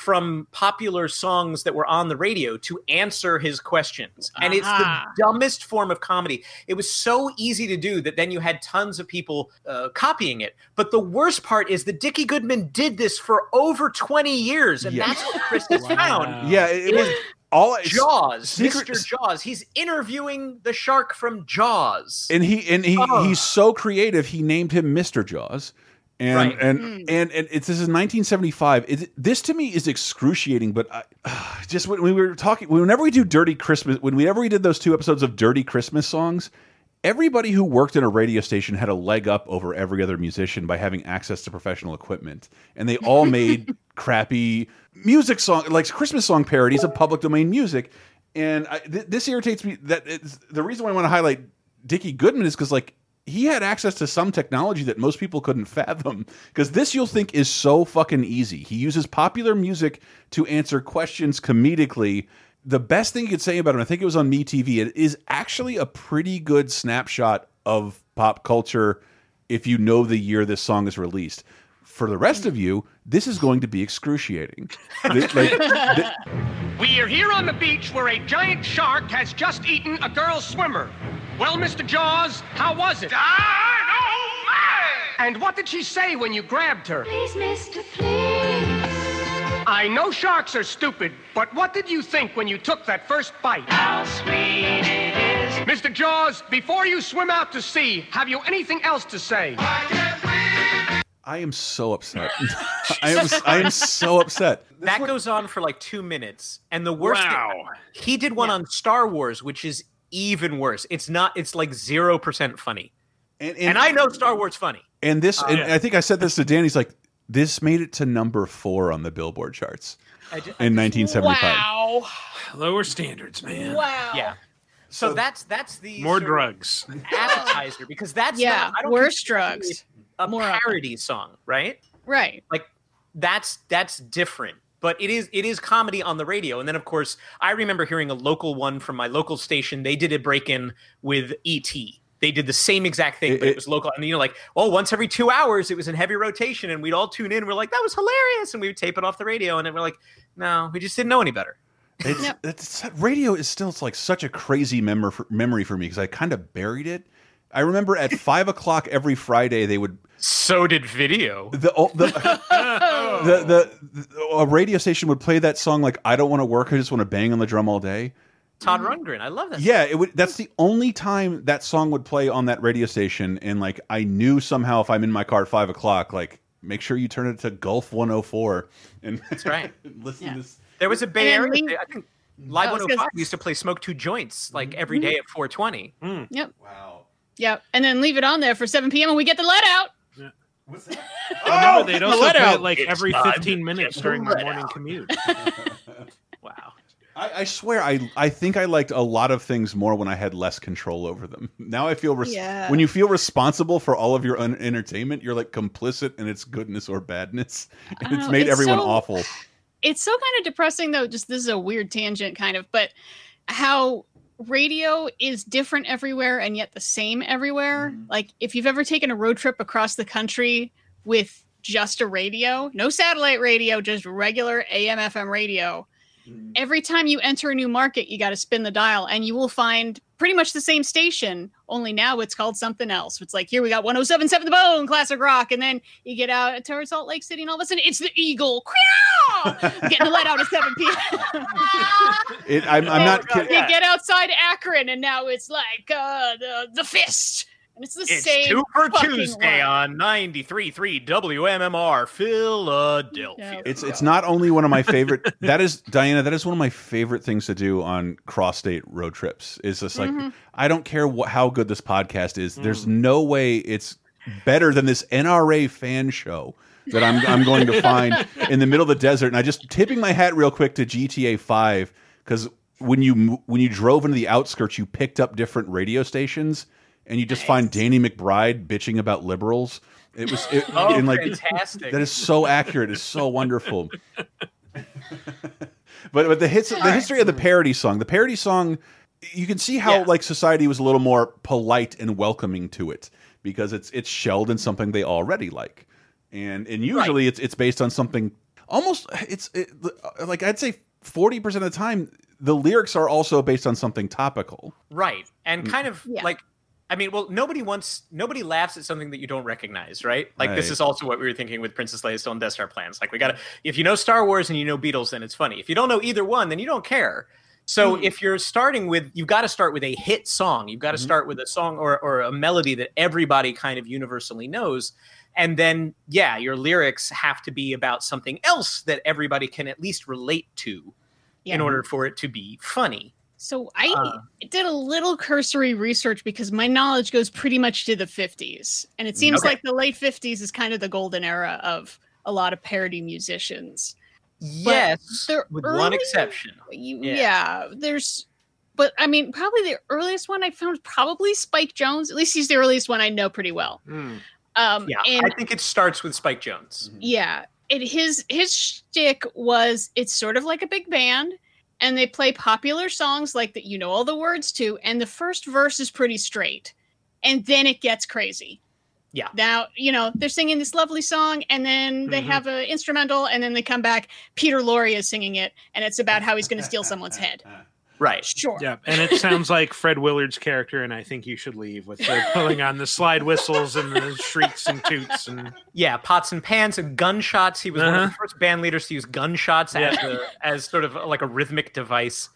from popular songs that were on the radio to answer his questions. And it's the dumbest form of comedy. It was so easy to do that then you had tons of people uh, copying it. But the worst part is that Dickie Goodman did this for over 20 years. And Yeah. that's what Chris has found. Yeah, it, it was all Jaws, Secret- Mr. Jaws. He's interviewing the shark from Jaws. and he and he Oh. he's so creative. He named him Mister Jaws, and Right. and, Mm. and and it's this is 1975. It, this to me is excruciating. But I, <sighs> just when we were talking, whenever we do Dirty Christmas, when whenever we did those two episodes of Dirty Christmas songs. Everybody who worked in a radio station had a leg up over every other musician by having access to professional equipment, and they all <laughs> made crappy music song like Christmas song parodies of public domain music. And I, th this irritates me. That it's, the reason why I want to highlight Dickie Goodman is because like he had access to some technology that most people couldn't fathom. Because this you'll think is so fucking easy. He uses popular music to answer questions comedically. The best thing you could say about him, I think it was on MeTV, it is actually a pretty good snapshot of pop culture if you know the year this song is released. For the rest of you, this is going to be excruciating. <laughs> Like, We are here on the beach where a giant shark has just eaten a girl swimmer. Well, Mr. Jaws, how was it? And what did she say when you grabbed her? Please, mister, please. I know sharks are stupid, but what did you think when you took that first bite? How sweet it is. Mr. Jaws, before you swim out to sea, have you anything else to say? I am so upset. <laughs> <laughs> I am I am so upset. that goes on for like two minutes. And the worst thing- Wow. he did one on Star Wars, which is even worse. It's not, it's like 0% funny. And, And I know Star Wars funny. and this uh, and yeah. I think I said this to Danny's like this made it to number 4 on the Billboard charts I ju- in 1975. Wow. Lower standards, man. Wow. Yeah. So, that's that's the More drugs. appetizer because that's Yeah, not, I don't worse drugs. a More of it. parody song, right? Right. Like that's that's different. But it is it is comedy on the radio, and then of course I remember hearing a local one from my local station. They did a break in with ET. They did the same exact thing, It- but it, it- was local. And you know, like, oh, once every two hours, it was in heavy rotation, and we'd all tune in. We're like, that was hilarious, and we would tape it off the radio, and then we're like, no, we just didn't know any better. It's, Yep. it's radio is still like such a crazy memor for, memory for me because I kind of buried it. I remember at <laughs> five o'clock every Friday they would So did video. the oh, the, the, <laughs> the the a radio station would play that song like I don't want to work I just want to bang on the drum all day. Todd Rundgren, I love that. Yeah, it would. That's the only time that song would play on that radio station, and like I knew somehow if I'm in my car at five o'clock, like make sure you turn it to Gulf 104 and That's right. <laughs> listen Yeah. to this. There was a Bay Area. we- I think oh, Live I 105 used to play "Smoke Two Joints" like every mm-hmm. day at 420. Mm. Yep. Wow. Yep. And then leave it on there for 7 p.m. and we get the let out. What's that? <laughs> Remember, they'd the also let play out. it like It's every 15 minutes during my morning out. commute. <laughs> Wow. I, I swear, I I think I liked a lot of things more when I had less control over them. <laughs> Now I feel res Yeah. when you feel responsible for all of your un entertainment, you're like complicit in its goodness or badness, and it's Oh, made it's everyone so- awful. It's so kind of depressing though. Just this is a weird tangent kind of, but how radio is different everywhere and yet the same everywhere. Mm-hmm. Like if you've ever taken a road trip across the country with just a radio, no satellite radio, just regular AM FM radio. Every time you enter a new market, you got to spin the dial and you will find pretty much the same station, only now it's called something else. It's like here we got 1077 The Bone, classic rock, and then you get out towards Salt Lake City and all of a sudden it's the Eagle. Getting the light out at 7 p.m. It, I'm, I'm not kidding. You get outside Akron and now it's like uh, the the fist, and it's the It's same. Super fucking Tuesday one. on 93.3 WMMR Philadelphia. Yeah. It's it's not only one of my favorite. <laughs> that is Diana. That is one of my favorite things to do on cross state road trips. Is just like Mm-hmm. I don't care what how good this podcast is. There's Mm. no way it's better than this NRA fan show that I'm I'm going to find in the middle of the desert. And I just tipping my hat real quick to GTA Five because when you when you drove into the outskirts, you picked up different radio stations. And you just find Danny McBride bitching about liberals. It was it, <laughs> Oh, and like fantastic. that is so accurate. It's so wonderful. <laughs> but but the hits the history of the parody song. The parody song, you can see how Yeah. like society was a little more polite and welcoming to it because it's it's shelled in something they already like, and and usually it's it's based on something almost it's it, like I'd say forty percent of the time the lyrics are also based on something topical. Right. And kind of Yeah. like I mean, well, nobody wants nobody laughs at something that you don't recognize, right? Like this is also what we were thinking with Princess Leia still in Death Star plans. Like we gotta if you know Star Wars and you know Beatles, then it's funny. If you don't know either one, then you don't care. So Hmm. if you're starting with you've got to start with a hit song. You've got to Mhm. start with a song or, or a melody that everybody kind of universally knows. And then yeah, your lyrics have to be about something else that everybody can at least relate to in order for it to be funny. So I Uh. did a little cursory research because my knowledge goes pretty much to the 50s. And it seems Okay. like the late 50s is kind of the golden era of a lot of parody musicians. Yes, with one exception. You, Yeah. yeah. there's but I mean probably the earliest one I found probably Spike Jones. At least he's the earliest one I know pretty well. Hmm. Um Yeah, and I think it starts with Spike Jones. yeah, it his his shtick was it's sort of like a big band, and they play popular songs like that you know all the words to, and the first verse is pretty straight, and then it gets crazy. Yeah. Now you know they're singing this lovely song, and then they Mhm. have an instrumental, and then they come back. Peter Lorre is singing it, and it's about how he's going to steal someone's head. <laughs> Right. Sure. Yeah, and it sounds <laughs> like Fred Willard's character, and I think you should leave with the pulling on the slide whistles and the shrieks and toots and Yeah, pots and pans and gunshots. He was one of the Uh-huh. first band leaders to use gunshots as a, as sort of like a rhythmic device.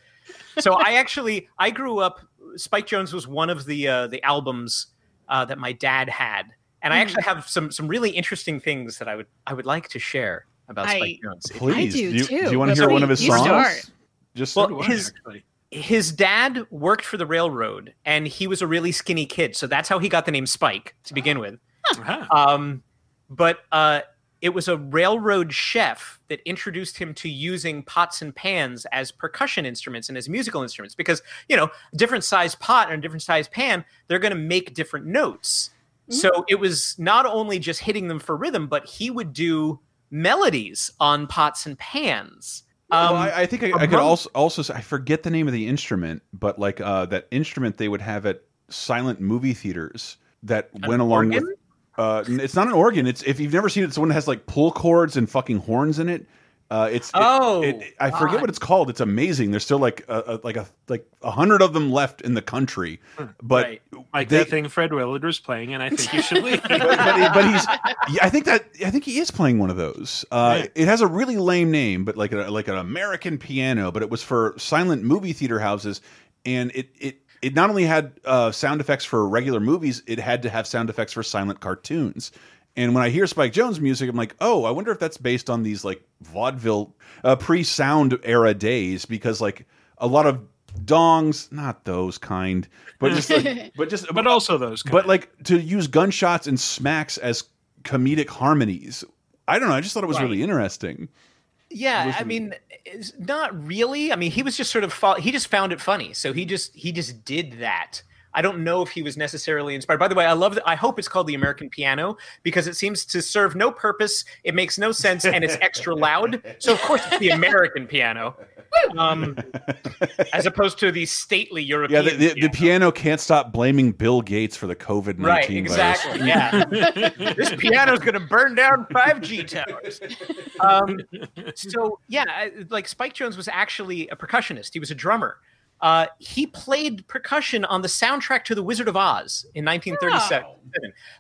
So I actually I grew up. Spike Jones was one of the uh, the albums uh, that my dad had, and I actually have some some really interesting things that I would I would like to share about I- Spike Jones. If- Please, do you, too. do you want to hear one of his you songs? start. Just Well, So do I, his- actually. His dad worked for the railroad and he was a really skinny kid so that's how he got the name spike to begin with. Uh-huh. um, but uh, it was a railroad chef that introduced him to using pots and pans as percussion instruments and as musical instruments because you know different size pot and a different size pan they're going to make different notes. So it was not only just hitting them for rhythm but he would do melodies on pots and pans well, Um, I, I think I, I could also also say, I forget the name of the instrument, but like uh, that instrument they would have at silent movie theaters that went along organ? with. Uh, it's not an organ. It's if you've never seen it, it's one that has like pull cords and fucking horns in it. Uh, it's it- Oh, it- I forget God. what it's called. It's amazing. There's still like a, a, like a like a hundred of them left in the country, but Right. Like that- they think Fred Willard was playing, and I think you should <laughs> leave. but, but, he's yeah, I think that I think he is playing one of those. Uh, Yeah. It has a really lame name, but like a, like an American piano. But it was for silent movie theater houses, and it it it not only had uh, sound effects for regular movies, it had to have sound effects for silent cartoons. And when I hear Spike Jones music, I'm like, oh, I wonder if that's based on these like vaudeville uh, pre-sound era days because like a lot of dongs, not those kind, but just like, <laughs> but just but also those. Kind. but like to use gunshots and smacks as comedic harmonies. I don't know. I just thought it was Right. really interesting. Yeah, I mean, not really. I mean, he was just sort of fo- he just found it funny, so he just he just did that. I don't know if he was necessarily inspired. By the way, I love that. I hope it's called the American piano because it seems to serve no purpose. It makes no sense, and it's extra loud. So of course it's the American piano, um, as opposed to the stately European. the, the, the piano. piano can't stop blaming Bill Gates for the COVID nineteen Right, virus. exactly. Yeah, <laughs> this piano's going to burn down 5G towers. Um, so yeah, like Spike Jones was actually a percussionist. He was a drummer. Uh, he played percussion on the soundtrack to The Wizard of Oz in 1937.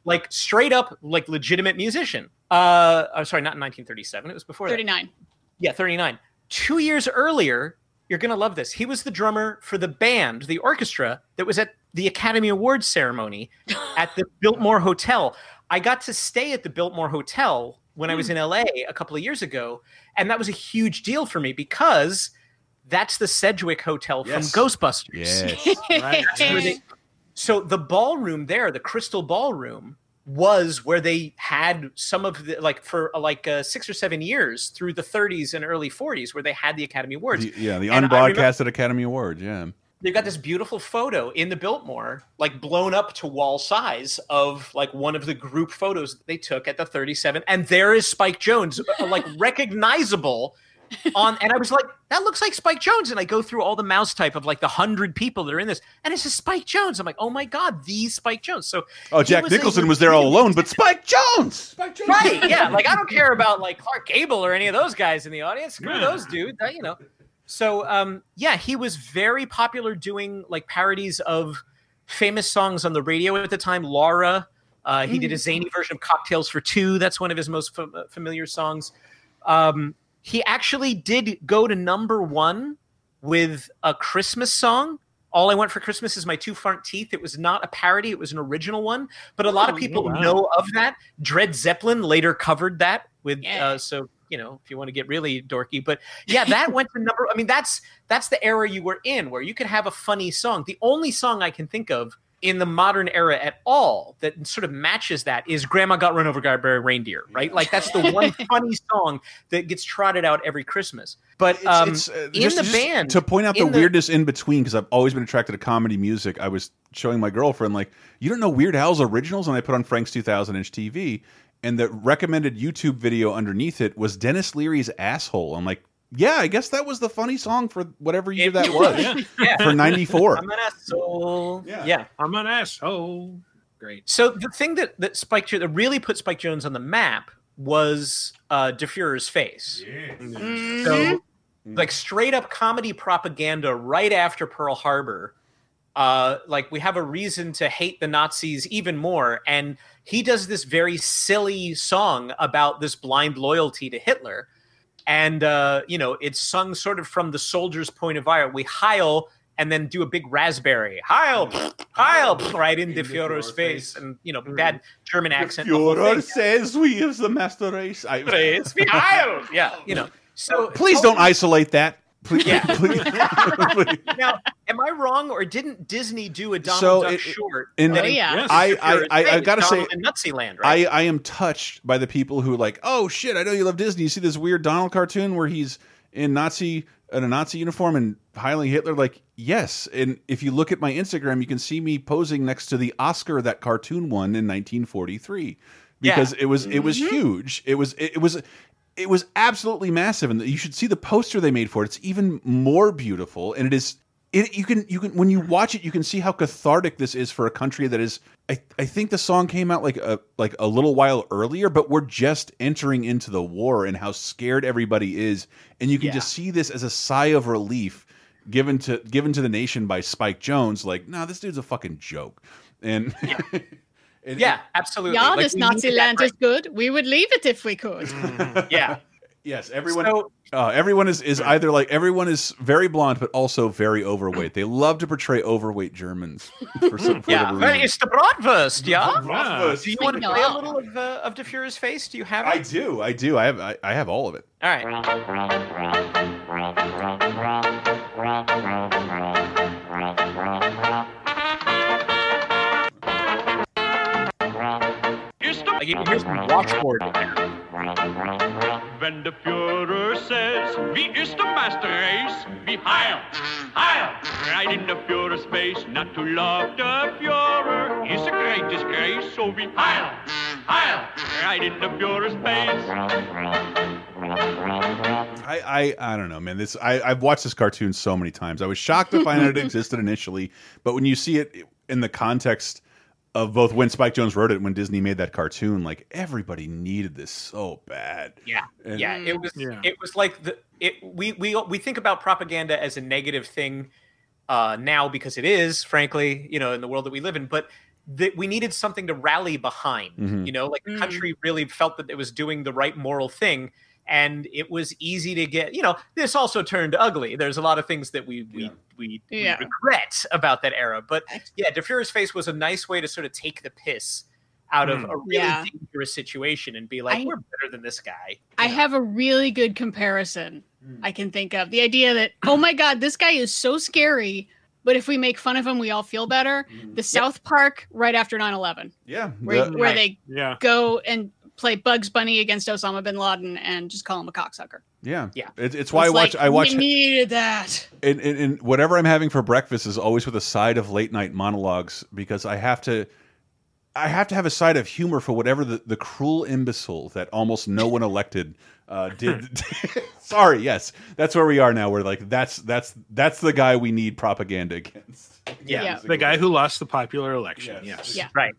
Like straight up, like legitimate musician. Uh, I'm sorry, not in 1937. It was before that. 39. Yeah, 39. Two years earlier, you're going to love this. He was the drummer for the band, the orchestra that was at the Academy Awards ceremony <laughs> at the Biltmore Hotel. I got to stay at the Biltmore Hotel when I was in LA a couple of years ago. And that was a huge deal for me because that's the Sedgwick Hotel Yes. from Ghostbusters. Yes. <laughs> Right. They- so the ballroom there, the Crystal Ballroom, was where they had some of the like for like uh, six or seven years through the 30s and early 40s, where they had the Academy Awards. The- yeah, the And I remember- unbroadcasted Academy Awards. Yeah. They've got this beautiful photo in the Biltmore, like blown up to wall size of like one of the group photos that they took at the 37. And there is Spike Jones, uh, like <laughs> recognizable on, and I was like, that looks like Spike Jones. And I go through all the mouse type of like the hundred people that are in this, and it's just Spike Jones. I'm like, oh my god, the Spike Jones. So Oh, Jack was a Nicholson was there all alone, but Spike Jones. Spike Jones. right yeah like i don't care about like clark gable or any of those guys in the audience screw Yeah. those dudes that, you know so um yeah he was very popular doing like parodies of famous songs on the radio at the time laura uh, he did a zany version of cocktails for two that's one of his most fam- familiar songs um he actually did go to number one with a christmas song all I want for Christmas is my two front teeth. It was not a parody; it was an original one. But a lot of Oh, people wow. know of that. Dred Zeppelin later covered that with. Yeah. Uh, so you know, if you want to get really dorky, but yeah, that went to number. I mean, that's that's the era you were in, where you could have a funny song. The only song I can think of in the modern era at all that sort of matches that is "Grandma Got Run Over by a Reindeer," right? Like that's the one <laughs> funny song that gets trotted out every Christmas. But um, it's, uh, in just- the just band, to point out the the- weirdness in between because I've always been attracted to comedy music. I was showing my girlfriend like, you don't know Weird Al's originals, and I put on Frank's 2000 inch TV, and the recommended YouTube video underneath it was Denis Leary's asshole. I'm like, yeah, I guess that was the funny song for whatever year that was yeah. for '94. I'm an asshole. Yeah. yeah. I'm an asshole. Great. So the thing that that Spike that really put Spike Jones on the map was uh, De Fuhrer's face. Mhm. So like straight up comedy propaganda right after Pearl Harbor. Uh, like we have a reason to hate the Nazis even more, and he does this very silly song about this blind loyalty to Hitler, and uh, you know it's sung sort of from the soldier's point of view. We heil and then do a big raspberry heil, mm. heil, mm. right in the Führer's face, and you know mm. bad German accent. Oh, the Führer says we is the master race. I, we heil, yeah, you know. So please don't isolate that. Please, Yeah. <laughs> please. please. <laughs> now, am I wrong, or didn't Disney do a Donald So Duck it- short? in- that Oh, yeah. Yes. I, I, I, I gotta say, in Nutsyland, right? I, I am touched by the people who are like, oh shit, I know you love Disney. You see this weird Donald cartoon where he's in Nazi in a Nazi uniform and hiling Hitler. Like, yes. And if you look at my Instagram, you can see me posing next to the Oscar that cartoon won in 1943 because it was it was mm-hmm. huge. It was it, it was. It was absolutely massive, and you should see the poster they made for it. It's even more beautiful, and it is it, you can you can when you watch it you can see how cathartic this is for a country that is I, I think the song came out like a like a little while earlier but we're just entering into the war and how scared everybody is and you can just see this as a sigh of relief given to given to the nation by Spike Jones like nah this dude's a fucking joke. And <laughs> and- yeah, absolutely. Yeah, Like, this we Nazi needed that land is good. We would leave it if we could. <laughs> Yeah. yes everyone So- uh, everyone is is either like everyone is very blonde but also very overweight they love to portray overweight Germans for some for Yeah, well, it's the Bratwurst, yeah. Yeah. Do you want to Speaking play a little of, uh, of De Fuhrer's face? Do you have It? I do I do I have I, I have all of it All right. <laughs> Like, you can hear some washboard in there. Wenn der Führer says, wie ist der Master Race? Wie heil, heil, right in the Führer's face. Not to love the Führer is a great disgrace. So wie heil, heil, right in the Führer's face. I, I I don't know, man. This I I've watched this cartoon so many times. I was shocked to find out it <laughs> existed initially, but when you see it in the context of both when Spike Jones wrote it and when Disney made that cartoon, like everybody needed this so bad. Yeah, And- yeah. It was Yeah. it was like the it we we we think about propaganda as a negative thing uh, now because it is, frankly, you know, in the world that we live in. But that we needed something to rally behind. Mhm. You know, like the Mm. country really felt that it was doing the right moral thing. And it was easy to get, you know, this also turned ugly. There's a lot of things that we we we, we Yeah. regret about that era. But yeah, De face was a nice way to sort of take the piss out of Mm. a really Yeah. dangerous situation and be like, I- we're better than this guy. I have a really good comparison I can think of. The idea that, oh my God, this guy is so scary, but if we make fun of him, we all feel better. The South Park right after 9 11, Yeah, where, the- where they Yeah. go and play Bugs Bunny against Osama bin Laden and just call him a cocksucker. yeah, Yeah. It, it's why It's I watch. like, I watch. We needed that. and, and, and whatever I'm having for breakfast is always with a side of late night monologues because I have to. I have to have a side of humor for whatever the, the cruel imbecile that almost no one elected uh, <laughs> did. <laughs> Sorry, yes, that's where we are now. We're like, that's that's that's the guy we need propaganda against. Yeah, Yeah. the guy who lost the popular election. Yes. Yeah. Right.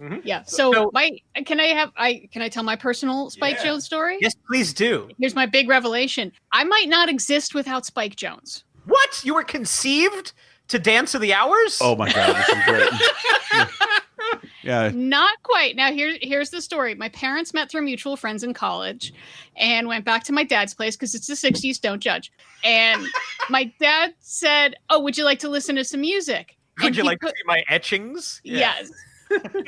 Mm-hmm. Yeah. So, my uh, can I have I can I tell my personal Spike Yeah. Jones story? Yes, please do. Here's my big revelation. I might not exist without Spike Jones. What? You were conceived to Dance of the Hours? Oh my god, this is great. <laughs> yeah. Not quite. Now here here's the story. My parents met through mutual friends in college and went back to my dad's place because it's the 60s, don't judge. And <laughs> my dad said, "Oh, would you like to listen to some music?" Would And you like put- to see my etchings? Yes. <laughs>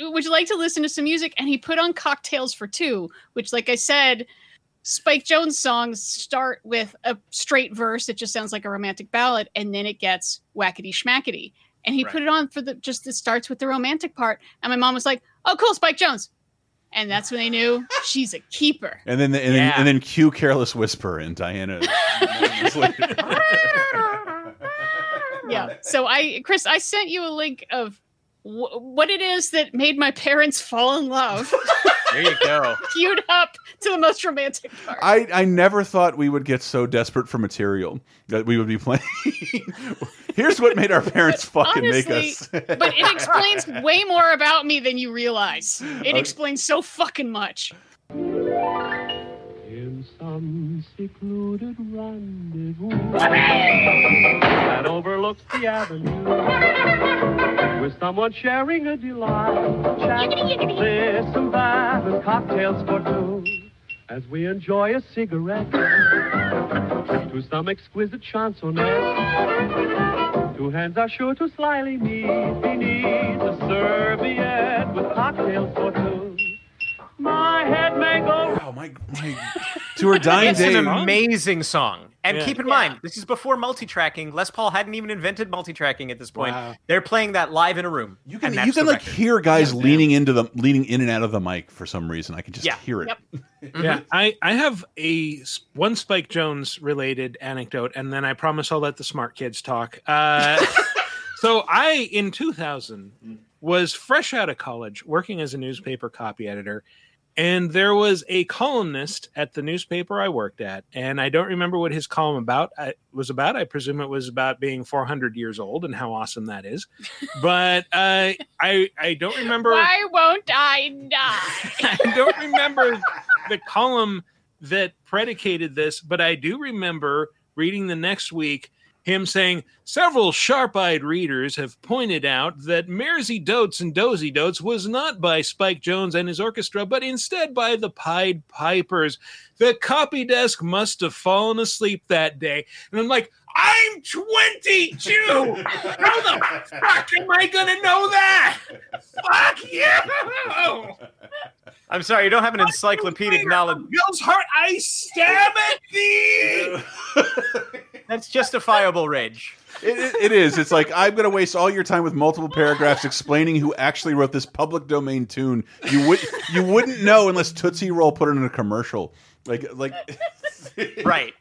Would you like to listen to some music? And he put on Cocktails for Two, which, like I said, Spike Jones songs start with a straight verse. It just sounds like a romantic ballad, and then it gets whackety schmackety. And he Right. put it on for the just it starts with the romantic part. And my mom was like, "Oh, cool, Spike Jones." And that's when they knew she's a keeper. And then and then and then cue careless whisper and Diana. <laughs> <laughs> yeah. So I, Chris, I sent you a link of wh- what it is that made my parents fall in love. <laughs> There you go. Queued up to the most romantic part. I, I never thought we would get so desperate for material that we would be playing. <laughs> Here's what made our parents fucking make us. <laughs> But it explains way more about me than you realize. It Okay. explains so fucking much. In some secluded rendezvous that overlooks the avenue, with someone sharing a delight. Chat, and that, and cocktails for two, as we enjoy a cigarette to some exquisite chansonette. Two hands are sure to slyly meet beneath a serviette with cocktails for two. My head may go. Oh my, my to her dying It's day. an amazing song. And Yeah. keep in Yeah. mind, this is before multi-tracking. Les Paul hadn't even invented multi-tracking at this point. Wow. They're playing that live in a room. You can you can like record. hear guys leaning into the leaning in and out of the mic for some reason. I can just Yeah. hear it. Yep. <laughs> Yeah, I, I have a one Spike Jones related anecdote, and then I promise I'll let the smart kids talk. Uh, <laughs> so I, in 2000, was fresh out of college, working as a newspaper copy editor, and there was a columnist at the newspaper I worked at, and I don't remember what his column about I, was about. I presume it was about being 400 years old and how awesome that is, <laughs> but uh, I I don't remember. Why won't I die? <laughs> I don't remember the column that predicated this, but I do remember reading the next week him saying several sharp-eyed readers have pointed out that Mairzy Doats and Dozy Doats was not by Spike Jones and his orchestra, but instead by the Pied Pipers. The copy desk must have fallen asleep that day. And I'm like, I'm 22. How the fuck am I gonna know that? Fuck you! I'm sorry, you don't have an encyclopedic knowledge. Bill's heart, I stab at thee. <laughs> That's justifiable rage. It, it, it is. It's like I'm going to waste all your time with multiple paragraphs explaining who actually wrote this public domain tune. You would you wouldn't know unless Tootsie Roll put it in a commercial. Like like Right.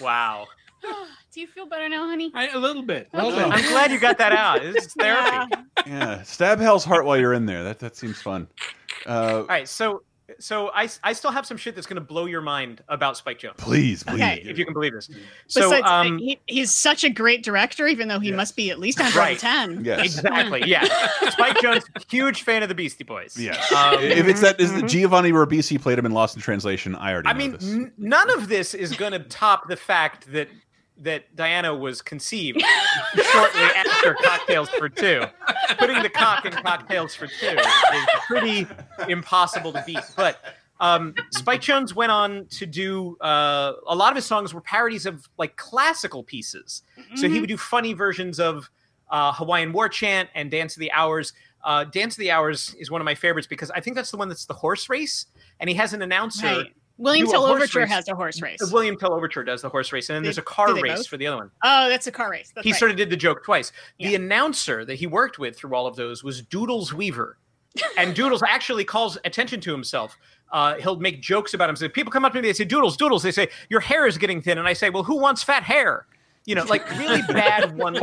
Wow. <laughs> Do you feel better now, honey? I, a little bit. Well Okay. done. I'm glad you got that out. This is therapy. <laughs> yeah, stab Hell's heart while you're in there. That that seems fun. Uh, All right, so so I, I still have some shit that's going to blow your mind about Spike Jones. please, please. Okay. If you can believe this. So Besides, um he, he's such a great director, even though he must be at least 110. Yes. exactly. Yeah. Spike Jones, huge fan of the Beastie Boys. Yes. Um, if it's that is it Giovanni Ribisi played him in Lost in Translation, I already I know mean, this. n- none of this is going to top the fact that that Diana was conceived <laughs> shortly after Cocktails for Two. Putting the cock in Cocktails for Two is pretty impossible to beat. But um, Spike Jones went on to do uh, a lot of his songs were parodies of like classical pieces. So he would do funny versions of uh, Hawaiian War Chant and Dance of the Hours. Uh, Dance of the Hours is one of my favorites because I think that's the one that's the horse race, and he has an announcer. Right. William Tell Overture has a horse race. William Tell Overture does the horse race, and then They- there's a car race both? for the other one. Oh, that's a car race. That's he right. sort of did the joke twice. The Yeah. announcer that he worked with through all of those was Doodles Weaver. and Doodles actually calls attention to himself. Uh, he'll make jokes about himself. People come up to me, they say, Doodles, Doodles. They say, Your hair is getting thin. And I say, Well, who wants fat hair? You know, like really <laughs> bad one.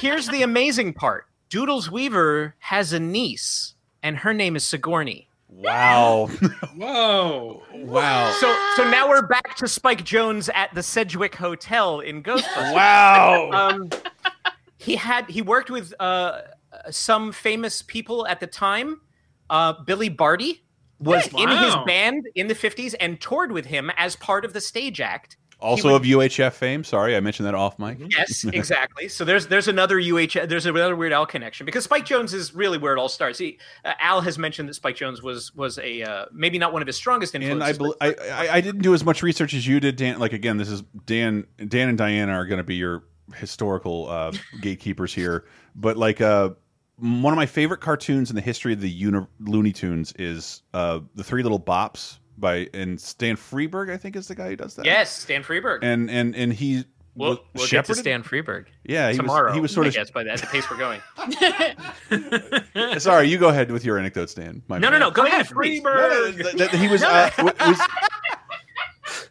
Here's the amazing part Doodles Weaver has a niece, and her name is Sigourney. Wow. <laughs> Whoa. wow. So so now we're back to Spike Jones at the Sedgwick Hotel in Ghostbusters. Wow. Um, he had he worked with uh, some famous people at the time. Uh, Billy Barty was in his band in the 50s and toured with him as part of the stage act. Also would- of UHF fame. Sorry, I mentioned that off mic. Yes, <laughs> exactly. So there's there's another UH there's another Weird Al connection because Spike Jones is really where it all starts. He, uh, Al has mentioned that Spike Jones was was a uh, maybe not one of his strongest And influences. I, bel I, I I didn't do as much research as you did, Dan. Like again, this is Dan. Dan and Diana are going to be your historical uh, <laughs> gatekeepers here. But like uh, one of my favorite cartoons in the history of the uni Looney Tunes is uh, the Three Little Bops by and Stan Freberg. I think is the guy who does that. yes, Stan Freberg. And and and he we'll was we'll get to? Stan Freberg. Yeah, he tomorrow. was he was sort I of guess by the, at the pace we're going. <laughs> Sorry, you go ahead with your anecdote, Stan. My No, no, no. Go ahead, please. <laughs> That- that he was. Uh, w-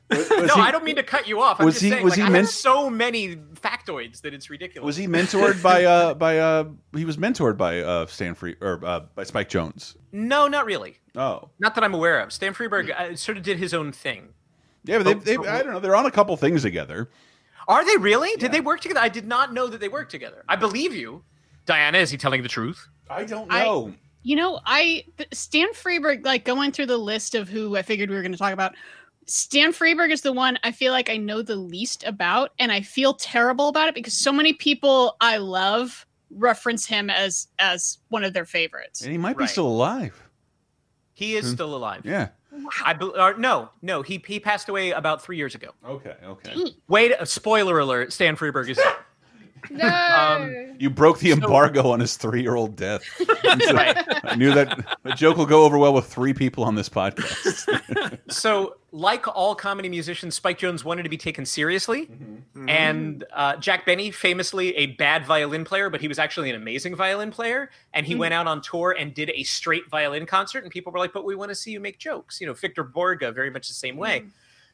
was, was no, he- I don't mean to cut you off. I'm was just he- saying, was like, he I meant- have so many factoids that it's ridiculous. Was he mentored by uh <laughs> by uh he was mentored by uh Stan Free or uh, by Spike Jones? No, not really. Oh. Not that I'm aware of. Stan Freberg uh, sort of did his own thing. Yeah, but they, they I don't know, they're on a couple things together. Are they really? Did they work together? I did not know that they worked together. I believe you. Diana, is he telling the truth? I don't I- know. You know, I Stan Freberg, like going through the list of who I figured we were going to talk about. Stan Freberg is the one I feel like I know the least about, and I feel terrible about it because so many people I love reference him as as one of their favorites. and he might be still alive. He is Hmm. still alive. Yeah. I be, or, no, no. He he passed away about three years ago. Okay, okay. Wait, uh, spoiler alert: Stan Freberg is dead. <laughs> <laughs> No. Um, You broke the So- embargo on his three year old death. <laughs> Right. I knew that the joke will go over well with three people on this podcast. <laughs> So, like all comedy musicians, Spike Jones wanted to be taken seriously. Mm-hmm. And uh, Jack Benny, famously a bad violin player, but he was actually an amazing violin player. And he went out on tour and did a straight violin concert. And people were like, but we want to see you make jokes. You know, Victor Borge, very much the same way.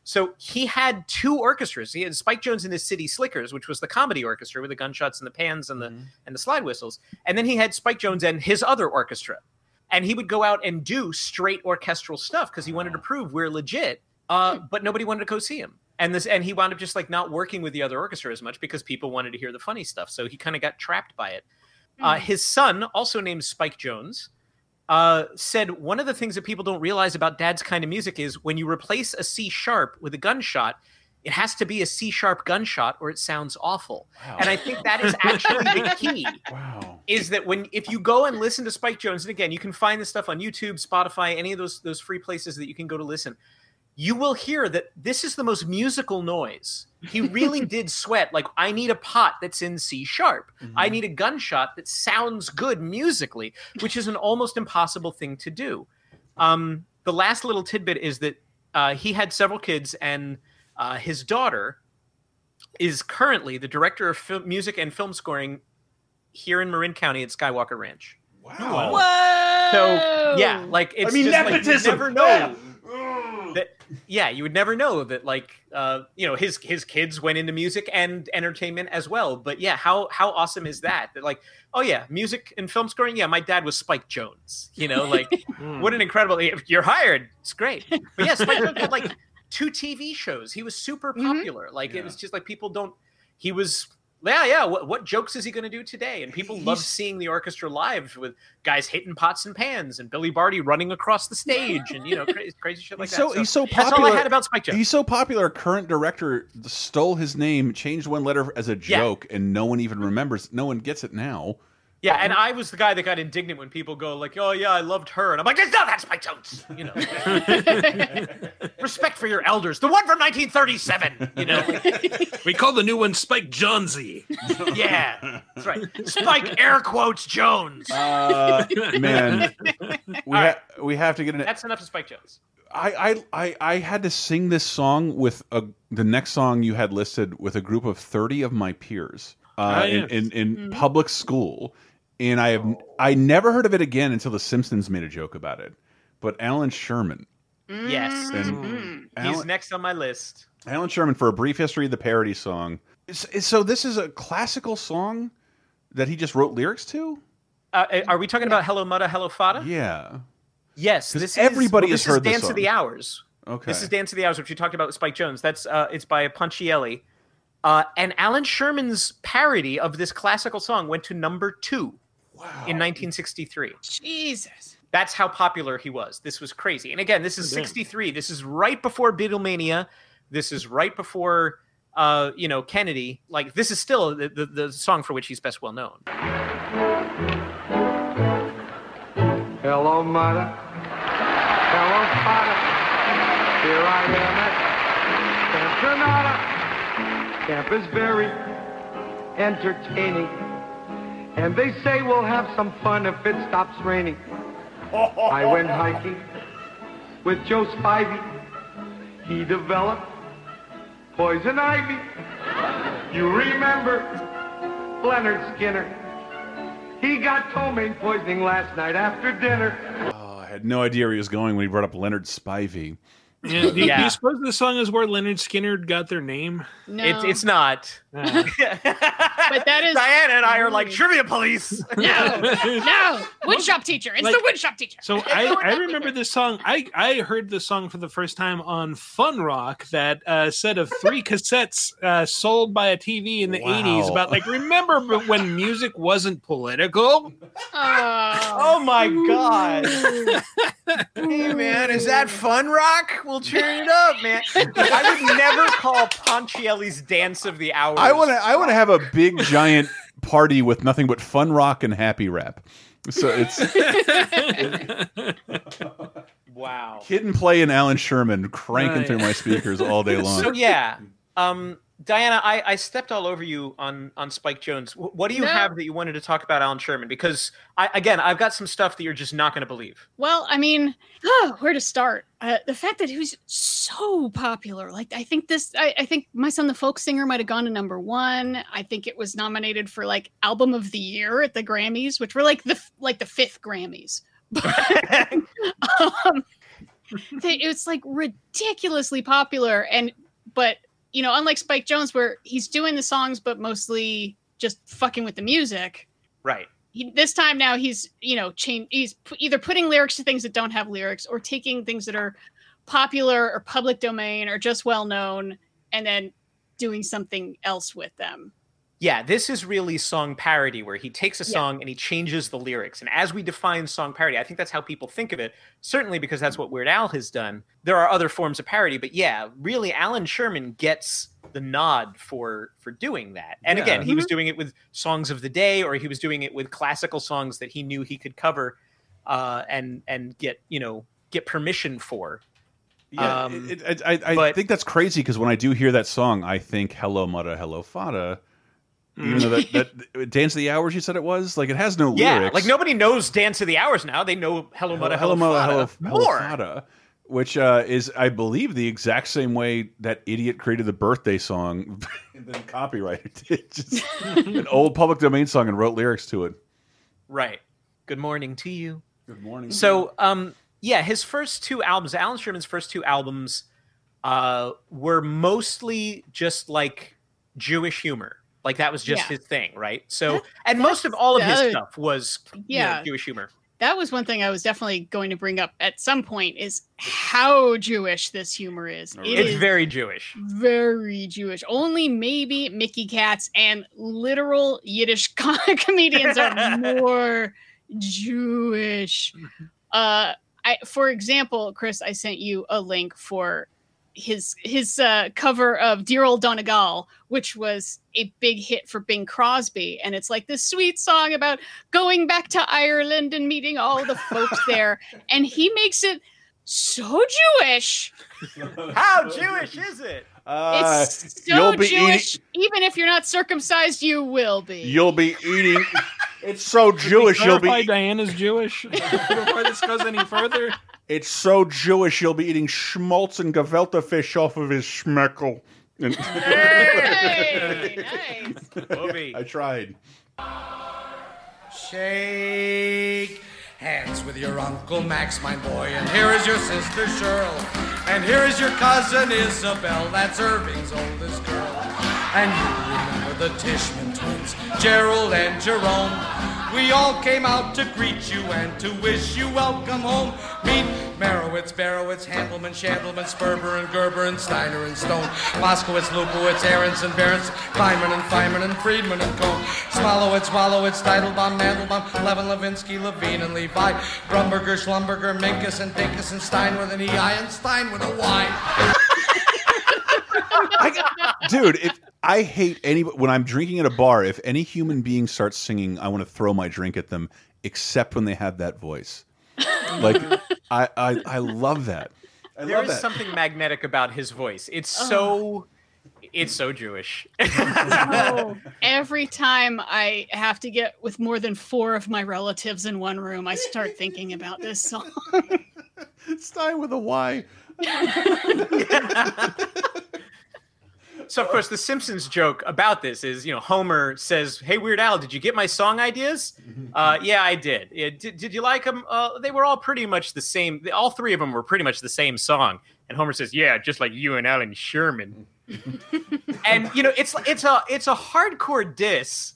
So he had two orchestras. He had Spike Jones and his City Slickers, which was the comedy orchestra with the gunshots and the pans and the and the slide whistles. And then he had Spike Jones and his other orchestra. And he would go out and do straight orchestral stuff because he wanted to prove we're legit. Uh, but nobody wanted to go see him. And this and he wound up just like not working with the other orchestra as much because people wanted to hear the funny stuff. So he kind of got trapped by it. Uh, his son, also named Spike Jones, uh, said one of the things that people don't realize about dad's kind of music is when you replace a C sharp with a gunshot, it has to be a C sharp gunshot or it sounds awful. And I think that is actually the key. <laughs> Wow. Is that when if you go and listen to Spike Jones, and again, you can find this stuff on YouTube, Spotify, any of those those free places that you can go to listen. You will hear that this is the most musical noise. He really <laughs> did sweat. Like, I need a pot that's in C sharp. I need a gunshot that sounds good musically, which is an almost impossible thing to do. Um, the last little tidbit is that uh, he had several kids, and uh, his daughter is currently the director of film, music and film scoring here in Marin County at Skywalker Ranch. Wow. Whoa! So yeah, like it's I mean, just, like, you nepotism. never know that. Yeah, you would never know that. Like, uh, you know, his his kids went into music and entertainment as well. But yeah, how how awesome is that? That like, oh yeah, music and film scoring. Yeah, my dad was Spike Jones. You know, like <laughs> what an incredible. If you're hired. It's great. But yeah, Spike Jones had like two TV shows. He was super popular. Like it was just like people don't. He was. Yeah, yeah. What, what jokes is he going to do today? And people love seeing the orchestra live with guys hitting pots and pans and Billy Barty running across the stage and you know crazy, <laughs> crazy shit like He's that. so, he's so popular. That's all I had about Spike Jones. He's so popular. Current director stole his name, changed one letter as a Yeah. joke, and no one even remembers. No one gets it now. Yeah, and I was the guy that got indignant when people go like, "Oh yeah, I loved her," and I'm like, "No, that's Spike Jones." You know, <laughs> respect for your elders. The one from 1937. You know, <laughs> We call the new one Spike Jonesy. yeah, that's right. Spike air quotes Jones. Uh, man, we All right. ha we have to get an. That's enough of Spike Jones. I, I I I had to sing this song with a, the next song you had listed with a group of thirty of my peers uh, in yes. in, in public school, and I have I never heard of it again until The Simpsons made a joke about it. But Allan Sherman, Yes, and he's Alan, next on my list. Allan Sherman for a brief history of the parody song. It's- it's- So this is a classical song that he just wrote lyrics to. Uh, are we talking about Hello Mudda, Hello Fada? Yeah. Yes. this everybody is, well, has this heard is this Dance song. of the Hours. Okay. This is Dance of the Hours, which we talked about with Spike Jones. That's uh, it's by Ponchielli, uh, and Allan Sherman's parody of this classical song went to number two in 1963. Jesus. That's how popular he was. This was crazy. And again, this is Oh, 63. This is right before Beatlemania. This is right before uh, you know, Kennedy. Like this is still the, the, the song for which he's best well known. Hello, mother. Hello, father. Here I am at Camp Granada. Camp is very entertaining. And they say we'll have some fun if it stops raining. <laughs> I went hiking with Joe Spivey. He developed poison ivy. You remember Leonard Skinner? He got ptomaine poisoning last night after dinner. Oh, I had no idea where he was going when he brought up Leonard Spivey. Yeah, do, you- do you suppose the song is where Lynyrd Skynyrd got their name? No. It's it's not. Uh, <laughs> but that is Diana and I are like trivia police. <laughs> no, no. Woodshop teacher. It's Like- the woodshop teacher. So It's I, I remember teacher. this song. I, I heard this song for the first time on Fun Rock, that uh, set of three cassettes uh, sold by a TV in the Wow. 80s about like remember when music wasn't political? Oh. Oh my god. hey man, is that fun rock? We'll turn it up, man. I would never call Ponchielli's Dance of the Hours. I want to. I want to have a big <laughs> giant party with nothing but fun rock and happy rap. So it's <laughs> Wow. Kid and Play and Alan Sherman cranking Right. through my speakers all day <laughs> long. So yeah, um, Diana, I, I stepped all over you on on Spike Jones. Wh- What do you No. have that you wanted to talk about Alan Sherman? Because I again, I've got some stuff that you're just not going to believe. Well, I mean, oh, <sighs> where to start? Uh, the fact that he was so popular. Like, I think this, I, I think My Son the Folk Singer might have gone to number one. I think it was nominated for like Album of the Year at the Grammys, which were like the like the fifth Grammys. <laughs> <laughs> um, <laughs> they, it's like ridiculously popular, and but you know, unlike Spike Jones, where he's doing the songs but mostly just fucking with the music Right. he, this time now he's you know change he's pu- either putting lyrics to things that don't have lyrics or taking things that are popular or public domain or just well known and then doing something else with them Yeah, this is really song parody where he takes a Yeah. song and he changes the lyrics. And as we define song parody, I think that's how people think of it. Certainly because that's what Weird Al has done. There are other forms of parody, but yeah, really Alan Sherman gets the nod for for doing that. And Yeah. again, he was doing it with songs of the day or he was doing it with classical songs that he knew he could cover uh and and get, you know, get permission for. Yeah, Um, it, it, I, I but- think that's crazy because when I do hear that song, I think "Hello, Mudda, Hello, Fada." Even though that, that <laughs> "Dance of the Hours" you said it was like it has no Yeah, lyrics. like nobody knows Dance of the Hours now. They know Hello Mudda, Hello, Mudda, Fada. Hello, Hello, More. Fada, which uh, is, I believe, the exact same way that idiot created the birthday song <laughs> and then copyrighted <laughs> it. Just an old public domain song and wrote lyrics to it. Right. Good morning to you. Good morning. So, um, yeah, his first two albums, Alan Sherman's first two albums, uh, were mostly just like Jewish humor. Like that was just Yeah. his thing, right? <laughs> So, and most of all of his that- stuff was you know, Yeah. Jewish humor. that was one thing i was definitely going to bring up at some point is how jewish this humor is It It's is very Jewish. very jewish only maybe mickey katz and literal yiddish <laughs> com- comedians are more jewish <laughs> uh i for example chris i sent you a link for his his uh, cover of "Dear Old Donegal," which was a big hit for Bing Crosby, and it's like this sweet song about going back to Ireland and meeting all the folks <laughs> there, and he makes it so Jewish. <laughs> How Jewish is it? Uh, It's so you'll be Jewish. eating. Even if you're not circumcised, you will be. You'll be eating. <laughs> It's so Jewish. You'll Clarify be. Diana's Jewish before this goes any further. It's so Jewish. You'll be eating schmaltz and gefilte fish off of his schmeckel. Hey, nice. Bobby. I tried. Shake hands with your Uncle Max, my boy. And here is your sister Cheryl. And here is your cousin Isabel. That's Irving's oldest girl. And you remember the Tishman twins, Gerald and Jerome. We all came out to greet you and to wish you welcome home. Meet Merowitz, Barowitz, Handelman, Shandelman, Sperber and Gerber and Steiner and Stone, Moskowitz, Lupowitz, Aronson, Berenson, Kleiman and Feynman and Friedman and Cohn, Smolowitz, Wallowitz, Teitelbaum, Mandelbaum, Levin, Levinsky, Levine and Levi, Brumberger, Schlumberger, Minkus and Dinkus and Stein with an EI and Stein with a Y. dude if i hate any when i'm drinking at a bar if any human being starts singing i want to throw my drink at them except when they have that voice like <laughs> i i, I love that I There love is that. something magnetic about his voice. It's so it's so Jewish. <laughs> Oh, every time I have to get with more than four of my relatives in one room, I start thinking about this song. <laughs> Stein with a Y. So of course the Simpsons joke about this is, you know, Homer says, "Hey Weird Al, did you get my song ideas?" <laughs> Uh, yeah, I did. Yeah, did. Did you like them? Uh, they were all pretty much the same. All three of them were pretty much the same song. And Homer says, "Yeah, just like you and Alan Sherman." <laughs> and you know, it's it's a it's a hardcore diss.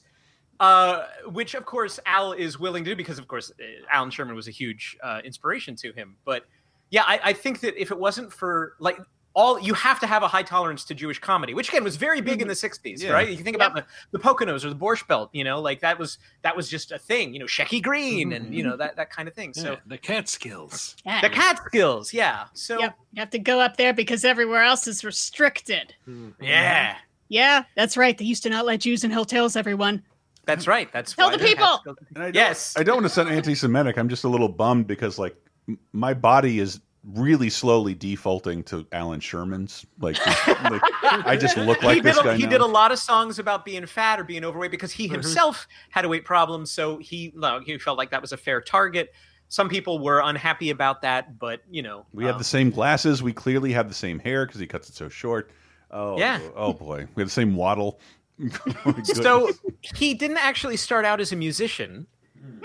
Uh, which of course Al is willing to do because of course uh, Alan Sherman was a huge uh, inspiration to him. But yeah, I, I think that if it wasn't for like all you have to have a high tolerance to Jewish comedy, which again was very big in mm-hmm. the '60s, Yeah. right? You think about the, the Poconos or the Borscht Belt, you know, like that was that was just a thing, you know, Shecky Green and you mm-hmm. know that that kind of thing. So Yeah, the Catskills. Yeah. the Catskills, yeah. So Yep, you have to go up there because everywhere else is restricted. Mm-hmm. yeah, Yeah, that's right. They used to not let Jews in hotels. Everyone, that's right. That's Tell why the the people! Catskills- And I Yes. I don't want to sound anti-Semitic. I'm just a little bummed because like m- my body is really slowly defaulting to Alan Sherman's. Like, just- like, <laughs> I just look he like did this a, guy he now. did a lot of songs about being fat or being overweight because he himself had a weight problem. So he no, he felt like that was a fair target. Some people were unhappy about that, but you know, we have um, the same glasses. We clearly have the same hair because he cuts it so short. Oh, Yeah. Oh boy, we have the same waddle. <laughs> Oh. <laughs> So he didn't actually start out as a musician.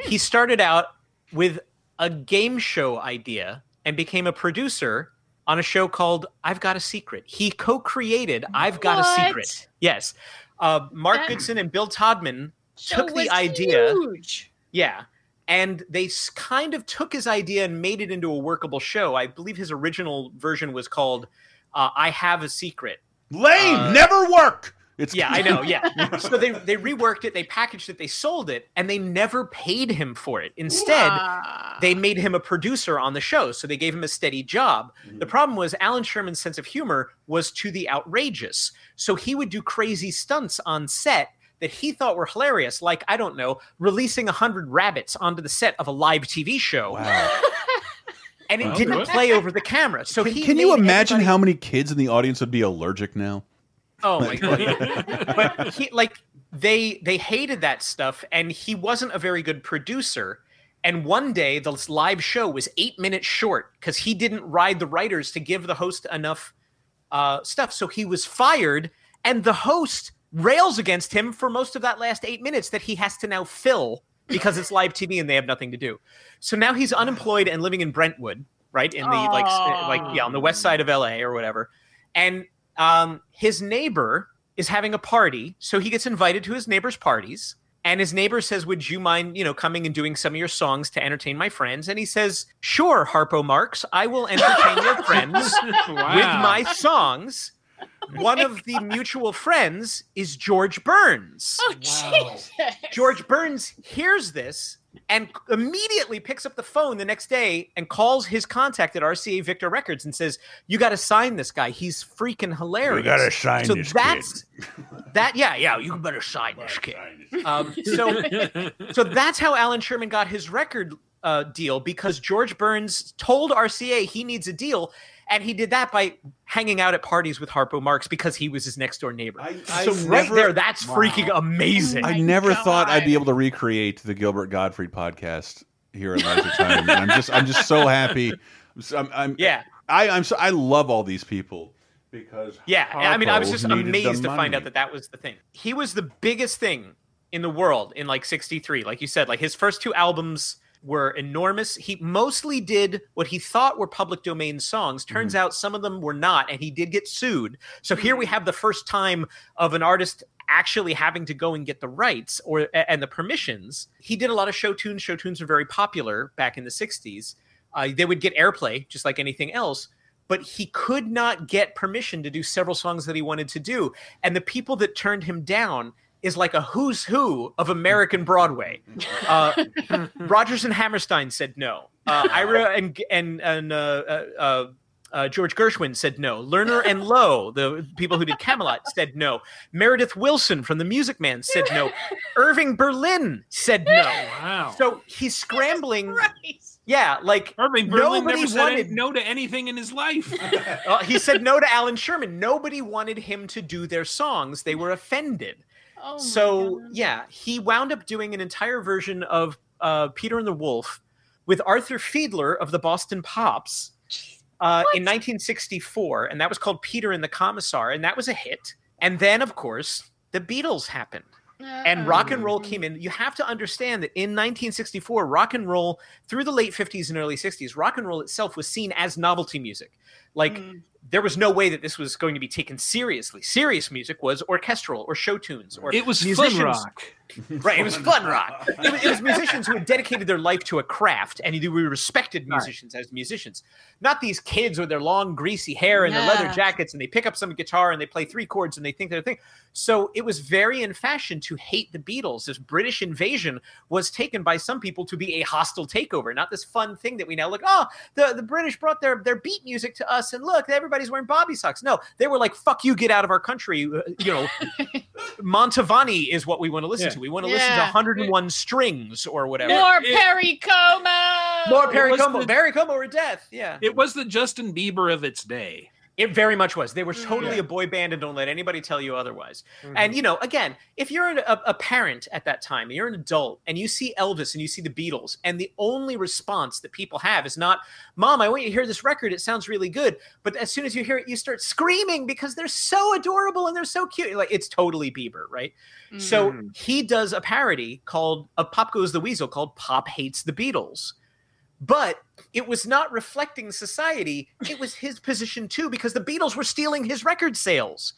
He started out with a game show idea and became a producer on a show called I've Got a Secret. He co-created I've Got a Secret. Yes. Uh, Mark That Goodson and Bill Todman took the idea. Huge. Yeah. And they kind of took his idea and made it into a workable show. I believe his original version was called uh, I Have a Secret. lame, uh, never work. It's Yeah, I know. Yeah. <laughs> so they they reworked it, they packaged it, they sold it, and they never paid him for it. Instead, Wow. they made him a producer on the show, so they gave him a steady job. The mm-hmm. problem was Alan Sherman's sense of humor was to the outrageous. So he would do crazy stunts on set that he thought were hilarious, like I don't know, releasing a hundred rabbits onto the set of a live TV show, Wow. and it Well, didn't good. play over the camera. So Can, he can you imagine everybody- how many kids in the audience would be allergic now? Oh my god! but he like they they hated that stuff, and he wasn't a very good producer. And one day, the live show was eight minutes short because he didn't ride the writers to give the host enough uh, stuff. So he was fired, and the host rails against him for most of that last eight minutes that he has to now fill because it's live TV and they have nothing to do. So now he's unemployed and living in Brentwood, right in the like like yeah on the west side of LA or whatever. And um, his neighbor is having a party, so he gets invited to his neighbor's parties. And his neighbor says, "Would you mind, you know, coming and doing some of your songs to entertain my friends?" And he says, "Sure, Harpo Marx, I will entertain your <laughs> friends with my songs." One of the mutual friends is George Burns. Oh, Jesus. George Burns hears this and immediately picks up the phone the next day and calls his contact at RCA Victor Records and says, "You got to sign this guy. He's freaking hilarious." You gotta sign so this that's, That yeah yeah you better sign this kid. Um, so <laughs> so that's how Alan Sherman got his record uh, deal because George Burns told RCA he needs a deal. And he did that by hanging out at parties with Harpo Marx because he was his next door neighbor. I so right there, that's freaking amazing. I never thought I'd be able to recreate the Gilbert Gottfried podcast here at Leisure Time. and I'm just I'm just so happy. I'm, I'm Yeah. I I'm so I love all these people because Yeah, I mean, I was just amazed to find out that that was the thing. He was the biggest thing in the world in like 63. Like you said, like his first two albums were enormous. He mostly did what he thought were public domain songs. Turns Mm-hmm. out some of them were not, and he did get sued. So here we have the first time of an artist actually having to go and get the rights or and the permissions. He did a lot of show tunes. Show tunes were very popular back in the '60s. Uh, they would get airplay just like anything else, but he could not get permission to do several songs that he wanted to do. And the people that turned him down is like a who's who of <laughs> American Broadway. Uh, <laughs> Rogers and Hammerstein said no. Uh, <laughs> Ira and and and uh, uh, uh, uh, George Gershwin said no. Lerner and Lowe, the people who did Camelot, said no. Meredith Wilson from The Music Man said no. Irving Berlin said no. Wow. So he's scrambling. Yeah, like Irving Berlin nobody never said wanted no to anything in his life. uh, he said no to Alan Sherman. Nobody wanted him to do their songs. They were offended. Oh so yeah, he wound up doing an entire version of uh, Peter and the Wolf with Arthur Fiedler of the Boston Pops uh, in 1964, and that was called Peter and the Commissar, and that was a hit. And then, of course, the Beatles happened. And rock and roll came in. You have to understand that in 1964, rock and roll, through the late 50s and early 60s, rock and roll itself was seen as novelty music. Like, there was no way that this was going to be taken seriously. Serious music was orchestral or show tunes or It was fun rock. <laughs> Right, it was fun rock. It was, it was musicians who had dedicated their life to a craft, and we respected musicians as musicians, not these kids with their long, greasy hair and their leather jackets, and they pick up some guitar and they play three chords and they think they're a thing. So it was very in fashion to hate the Beatles. This British invasion was taken by some people to be a hostile takeover, not this fun thing that we now look. Oh, the the British brought their their beat music to us, and look, everybody's wearing bobby socks. No, they were like, "Fuck you, get out of our country." uh, You know, <laughs> Montavani is what we want to listen Yeah. to. We want to listen to Yeah. 101 strings or whatever. More Perry Como. More Perry was Como. the- Barry Como or death. Yeah. It was the Justin Bieber of its day. It very much was. They were Mm. totally a boy band, and don't let anybody tell you otherwise. Mm-hmm. And you know, again, if you're an, a, a parent at that time, and you're an adult, and you see Elvis and you see the Beatles, and the only response that people have is not, "Mom, I want you to hear this record. It sounds really good." But as soon as you hear it, you start screaming because they're so adorable and they're so cute. Like it's totally Bieber, right? So Mhm. he does a parody called "Of Pop Goes the Weasel" called "Pop Hates the Beatles." But it was not reflecting society. It was his position too, because the Beatles were stealing his record sales.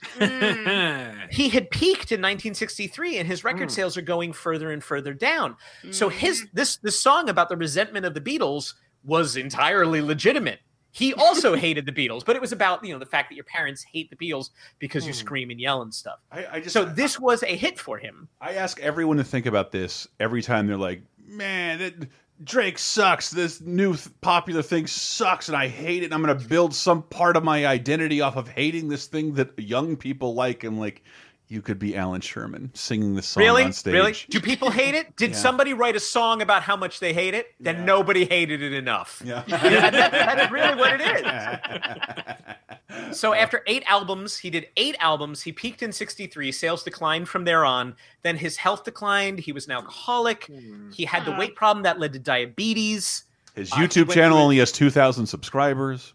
He had peaked in 1963, and his record Mm. sales are going further and further down. So his this this song about the resentment of the Beatles was entirely legitimate. He also <laughs> hated the Beatles, but it was about you know the fact that your parents hate the Beatles because you Hmm. scream and yell and stuff. I, I just So this was a hit for him. I ask everyone to think about this every time they're like, "Man, that Drake sucks. This new th- popular thing sucks, and I hate it. And I'm going to build some part of my identity off of hating this thing that young people like." And like, you could be Alan Sherman singing the song really? on stage. Really? Do people hate it? Did Yeah. somebody write a song about how much they hate it? Then nobody hated it enough. Yeah. That- <laughs> that- that's really what it is. <laughs> So after eight albums, he did eight albums. He peaked in 63. Sales declined from there on. Then his health declined. He was an alcoholic. He had the weight problem that led to diabetes. His Uh, YouTube went channel only has 2,000 subscribers.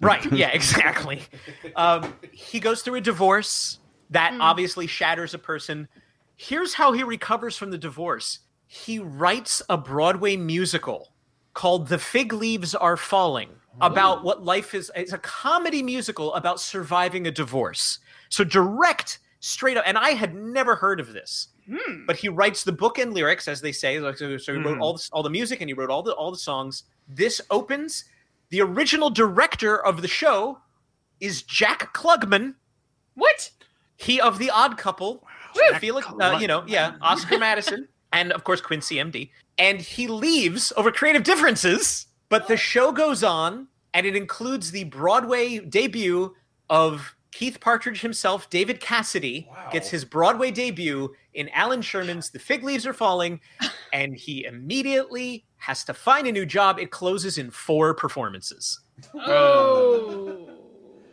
Right. Yeah, exactly. <laughs> um, he goes through a divorce that obviously shatters a person. Here's how he recovers from the divorce he writes a Broadway musical called The Fig Leaves Are Falling about what life is. It's a comedy musical about surviving a divorce. So direct, straight up. And I had never heard of this. But he writes the book and lyrics, as they say. So, so he wrote Mhm. all the, all the music and he wrote all the all the songs. This opens. The original director of the show is Jack Klugman. What? He of the Odd Couple. Jack Felix, uh, you know, yeah, Oscar Madison, <laughs> and of course Quincy M.D. And he leaves over creative differences. But the show goes on, and it includes the Broadway debut of Keith Partridge himself, David Cassidy, gets his Broadway debut in Alan Sherman's The Fig Leaves Are Falling, <laughs> and he immediately has to find a new job. It closes in four performances. Oh.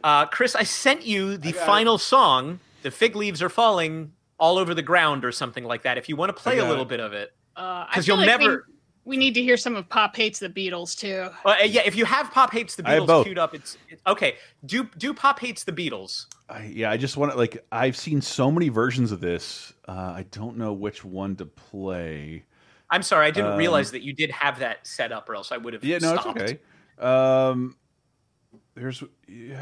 Uh, Chris, I sent you the got final song, The Fig Leaves Are Falling, all over the ground or something like that, if you want to play a little bit of it. Uh, Because feel you'll like never. We, need to hear some of Pop Hates the Beatles too. Uh, yeah, if you have Pop Hates the Beatles queued up, it's it- okay. Do do Pop Hates the Beatles. I, yeah, I just want to like. I've seen so many versions of this. Uh, I don't know which one to play. I'm sorry, I didn't Um, realize that you did have that set up, or else I would have. Yeah, no, stopped. it's okay. Um, there's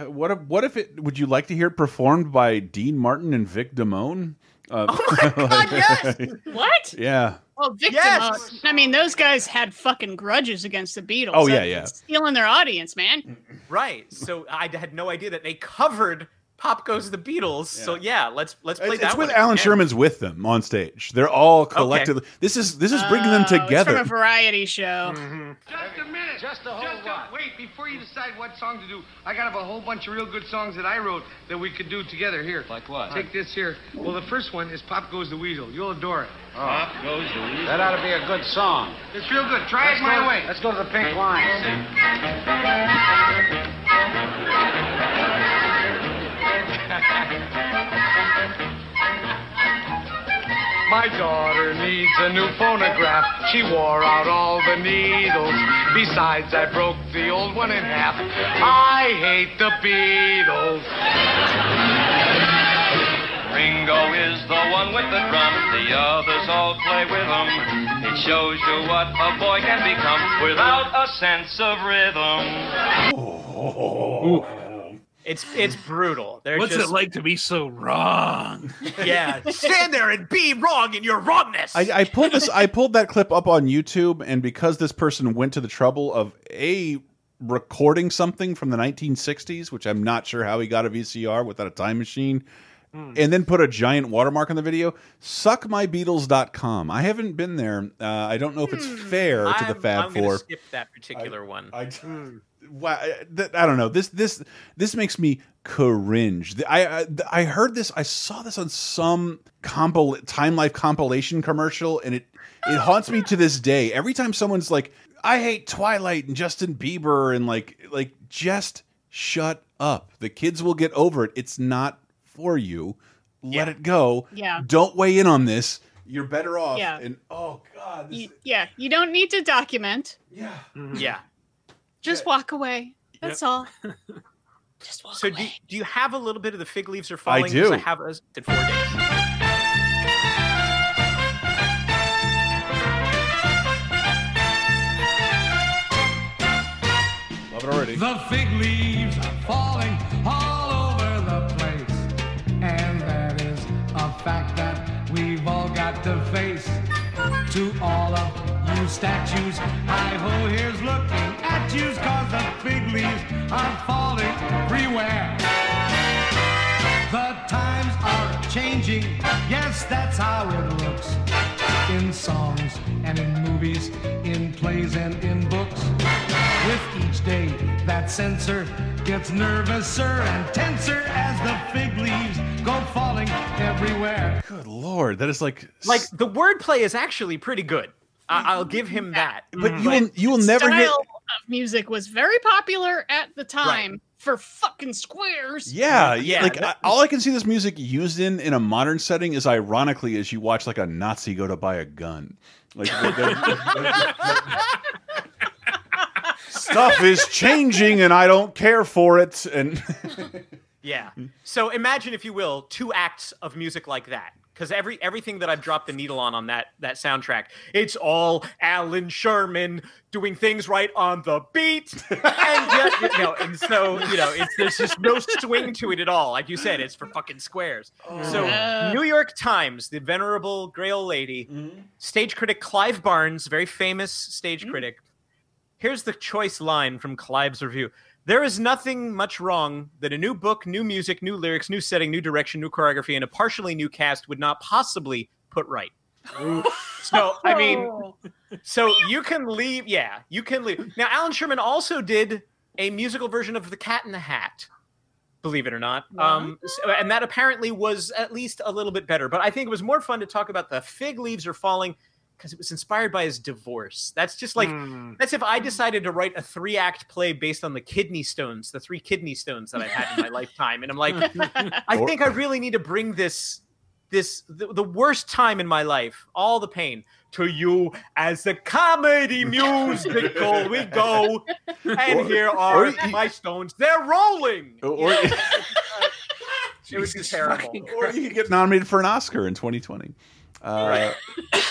what if what if it? Would you like to hear it performed by Dean Martin and Vic Damone? Uh, Oh <laughs> God, yes! What? yeah. Well, Vic Yes! uh, I mean, those guys had fucking grudges against the Beatles. Oh, yeah, yeah. Stealing their audience, man. Right. So I had no idea that they covered "Pop Goes the Beatles." So yeah, let's let's play It's, that. it's with one Alan again. Sherman's with them on stage. They're all collectively. This is this is bringing them Oh, It's together. from a variety show. Mm-hmm. Just a minute. Just a whole lot. Wait, before you decide what song to do, I got a whole bunch of real good songs that I wrote that we could do together. Here. Like what? Take this here. Well, the first one is Pop Goes the Weasel. You'll adore it. Oh. Pop goes the weasel. That ought to be a good song. It's real good. Try Let's it my go- way. Let's go to the pink line. <laughs> <laughs> My daughter needs a new phonograph. She wore out all the needles. Besides, I broke the old one in half. I hate the Beatles. Ringo is the one with the drum, the others all play with him. It shows you what a boy can become without a sense of rhythm. <laughs> It's it's brutal. They're What's just, it like to be so wrong? <laughs> Yeah, stand there and be wrong in your wrongness. I, I pulled this. I pulled that clip up on YouTube, and because this person went to the trouble of a recording something from the 1960s, which I'm not sure how he got a VCR without a time machine, Hmm. and then put a giant watermark on the video. Suckmybeatles.com. I haven't been there. Uh, I don't know if it's fair to the Hmm. I'm- Fab I'm Four. skip that particular one. I, Wow, uh, th- I don't know. This this this makes me cringe. The- I, I I heard this. I saw this on some compil Time Life compilation commercial, and it it haunts me to this day. Every time someone's like, "I hate Twilight and Justin Bieber," and like like just shut up. The kids will get over it. It's not for you. Let it go. Yeah. Don't weigh in on this. You're better off. Yeah. And oh god. This You, yeah, you don't need to document. Yeah. Mm-hmm. Yeah. Just walk away. That's all. <laughs> Just walk So do, away. do you have a little bit of the fig leaves are falling? I falling? 'Cause do. I have us at four days. Love it already. The fig leaves are falling statues, hi ho, here's looking at yous, cause the fig leaves are falling everywhere. The times are changing, yes, that's how it looks. In songs and in movies, in plays and in books. With each day, that censor gets nervouser and tenser as the fig leaves go falling everywhere. Good lord, that is like Like the wordplay is actually pretty good. I- I'll give him that. But mm-hmm. you will you will never Style hear. of music was very popular at the time for fucking squares. Yeah, Yeah, Like that- I, all I can see this music used in in a modern setting is ironically as you watch like a Nazi go to buy a gun. Like the- the- stuff is changing and I don't care for it. And Yeah. So imagine, if you will, two acts of music like that. Because every everything that I've dropped the needle on on that that soundtrack, it's all Alan Sherman doing things right on the beat, and yet, you know, and so you know, it's there's just no swing to it at all. Like you said, it's for fucking squares. So Uh. New York Times, the venerable gray old lady, stage critic Clive Barnes, very famous stage critic. Here's the choice line from Clive's review. There is nothing much wrong that a new book, new music, new lyrics, new setting, new direction, new choreography, and a partially new cast would not possibly put right. <laughs> so, I mean, so you can leave. Yeah, you can leave. Now, Alan Sherman also did a musical version of The Cat in the Hat. Believe it or not, um, so- and that apparently was at least a little bit better. But I think it was more fun to talk about the fig leaves are falling because it was inspired by his divorce. That's just like Hmm. that's if I decided to write a three act play based on the kidney stones, the three kidney stones that I've had in my <laughs> lifetime, and I'm like, <laughs> I think I really need to bring this this the, the worst time in my life, all the pain, to you as a comedy <laughs> musical. we go, and Or- here are you- my stones. They're rolling. or, it would be terrible. or you could get nominated for an Oscar in 2020. Uh,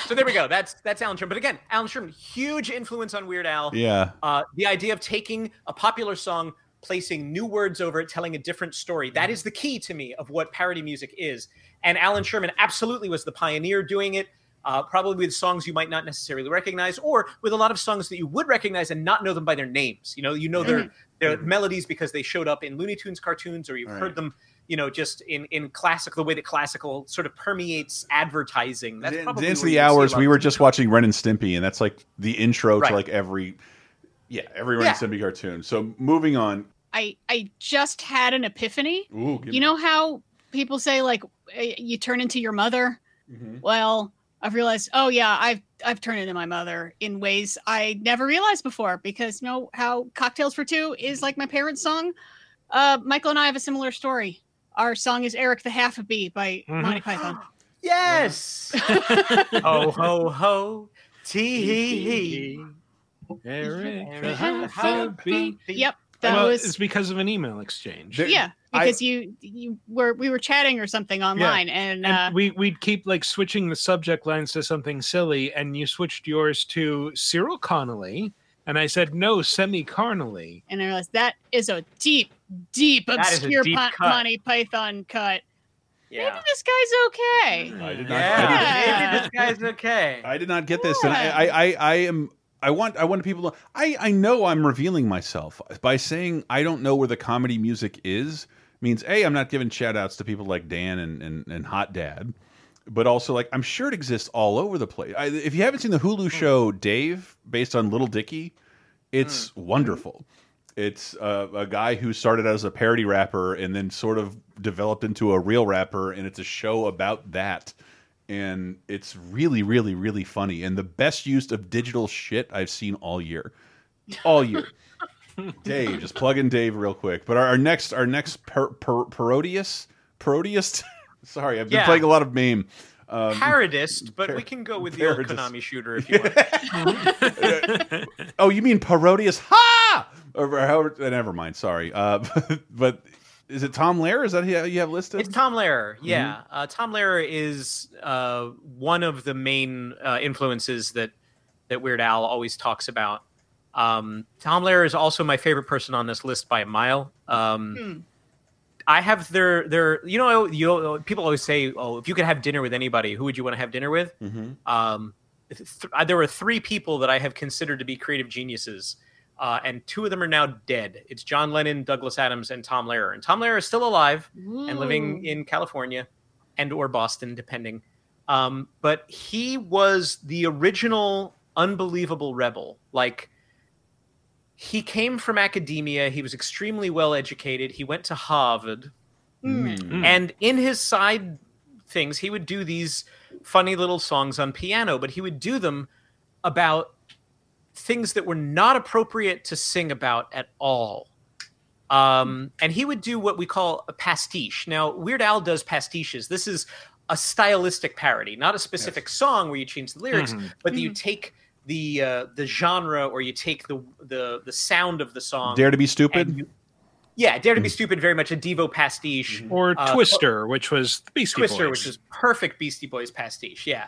so there we go. That's that's Alan Sherman. But again, Alan Sherman, huge influence on Weird Al. Yeah. Uh, the idea of taking a popular song, placing new words over it, telling a different story. That is the key to me of what parody music is. And Alan Sherman absolutely was the pioneer doing it. Uh, probably with songs you might not necessarily recognize, or with a lot of songs that you would recognize and not know them by their names. You know, you know their Mm-hmm. their melodies because they showed up in Looney Tunes cartoons, or you've Right. heard them, you know, just in in classic the way that classical sort of permeates advertising. That's probably Dance of the you see a Hours. We were just watching Ren and Stimpy, and that's like the intro Right. to like every, yeah, every Ren Yeah. and Stimpy cartoon. So moving on. I I just had an epiphany. Ooh, You me- know how people say like eh, you turn into your mother? Mhm. Well, I've realized, oh yeah, I've I've turned into my mother in ways I never realized before because you know how Cocktails for Two is like my parents' song. Uh, Michael and I have a similar story. Our song is Eric the Half a Bee by Mhm. Monty Python. <gasps> Yes. ho <laughs> <laughs> ho ho. Tee hee hee. Eric, Eric, Happy. Yep, that well, was it's because of an email exchange. yeah because you you were we were chatting or something online and, uh, and we we'd keep like switching the subject lines to something silly, and you switched yours to Cyril Connolly, and I said no, semi carnally. and I realized that is a deep, deep, That is obscure deep Pon- Monty Python cut. Yeah. Maybe this guy's okay. I did not. Yeah, I maybe this guy's okay. I did not get this, and I, I, I, I am. I want. I want people to. I, I know I'm revealing myself by saying I don't know where the comedy music is. Means a I'm not giving shout outs to people like Dan and and, and Hot Dad, but also like I'm sure it exists all over the place. I, if you haven't seen the Hulu hmm. show Dave, based on Little Dicky, it's hmm. wonderful. It's uh, a guy who started out as a parody rapper and then sort of developed into a real rapper, and it's a show about that. And it's really, really, really funny, and the best use of digital shit I've seen all year, all year. <laughs> Dave, just plug in Dave real quick. But our, our next, our next per, per, parodius, parodiist. <laughs> Sorry, I've been Yeah. playing a lot of meme. Um, Parodist, but we can go with the old Parodist. Konami shooter if you <laughs> want. oh, you mean parodius? Ha! Or however, uh, never mind. Sorry. Uh, <laughs> but is it Tom Lehrer? Is that who you have listed? It's Tom Lehrer. Mm-hmm. Yeah, uh, Tom Lehrer is uh, one of the main uh, influences that that Weird Al always talks about. Um, Tom Lehrer is also my favorite person on this list by a mile. Um, Hmm. I have their their you know you people always say oh if you could have dinner with anybody who would you want to have dinner with Mm-hmm. um, th- there were three people that I have considered to be creative geniuses, uh, and two of them are now dead. It's John Lennon, Douglas Adams, and Tom Lehrer. And Tom Lehrer is still alive and living in California and or Boston, depending. Um, but he was the original unbelievable rebel. Like he came from academia. He was extremely well educated. He went to Harvard. Mm. And in his side things, he would do these funny little songs on piano, but he would do them about things that were not appropriate to sing about at all. Um, and he would do what we call a pastiche. Now, Weird Al does pastiches. This is a stylistic parody, not a specific song where you change the lyrics, Mm-hmm. Mhm. but that you take the uh, the genre or you take the the the sound of the song. Dare to be stupid? you- yeah, Dare to be Stupid, very much a Devo pastiche. Or Uh, Twister, which was the Beastie Twister, Boys. which is perfect Beastie Boys pastiche. Yeah.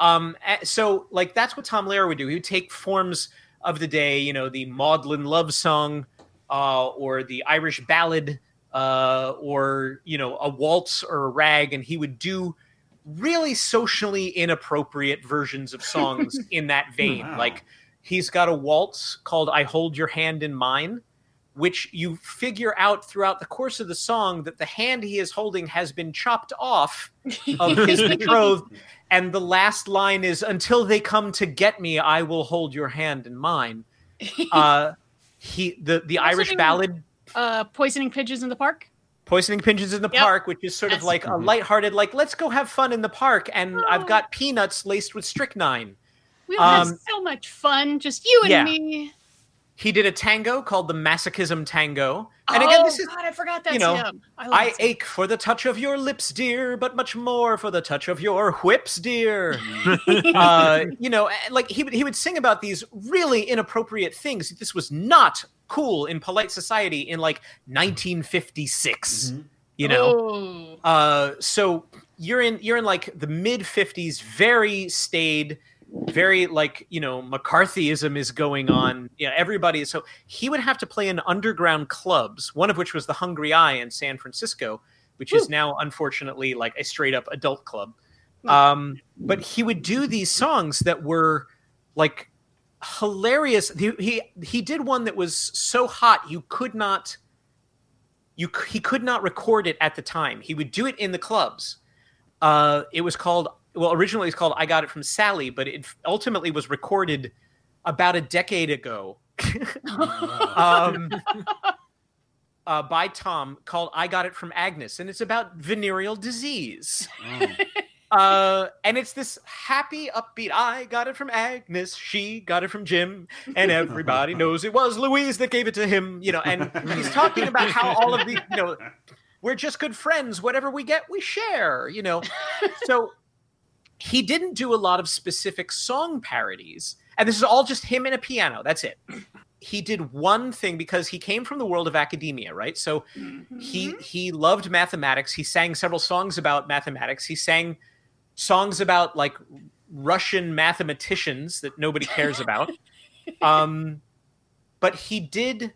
Um, so like that's what Tom Lehrer would do. He would take forms of the day, you know, the maudlin love song, uh, or the Irish ballad, uh, or you know, a waltz or a rag, and he would do really socially inappropriate versions of songs <laughs> in that vein. Wow. Like he's got a waltz called "I Hold Your Hand in Mine." Which you figure out throughout the course of the song that the hand he is holding has been chopped off of his <laughs> betrothed, and the last line is "Until they come to get me, I will hold your hand in mine." <laughs> Uh, he the the Also Irish doing, ballad Uh, poisoning pigeons in the park. Poisoning Pigeons in the Yep. Park, which is sort of That's- like a lighthearted, like, let's go have fun in the park. And I've got peanuts laced with strychnine. We will have Um, so much fun, just you and yeah. me. He did a tango called the Masochism Tango. And again, oh this is, God, I forgot that's you know, him. I, I that ache for the touch of your lips, dear, but much more for the touch of your whips, dear. <laughs> uh, you know, eh, like he would he would sing about these really inappropriate things. This was not cool in polite society in like 1956. You know, Oh. uh, so you're in you're in like the mid 50s, very staid. Very like you know McCarthyism is going on. Yeah, everybody is so he would have to play in underground clubs, one of which was the Hungry Eye in San Francisco, which is now unfortunately like a straight up adult club. Um, but he would do these songs that were like hilarious. He, he he did one that was so hot you could not you he could not record it at the time. He would do it in the clubs. Uh, it was called well originally it's called I Got It from Sally, but it ultimately was recorded about a decade ago. <laughs> um, uh, by Tom called I Got It from Agnes, and it's about venereal disease. Uh, and it's this happy, upbeat. I got it from Agnes. She got it from Jim, and everybody knows it was Louise that gave it to him. You know, and he's talking about how all of the, you know, we're just good friends. Whatever we get, we share. You know, so he didn't do a lot of specific song parodies, and this is all just him and a piano. That's it. He did one thing because he came from the world of academia, right? So he he loved mathematics. He sang several songs about mathematics. He sang songs about like Russian mathematicians that nobody cares about. <laughs> um, but he did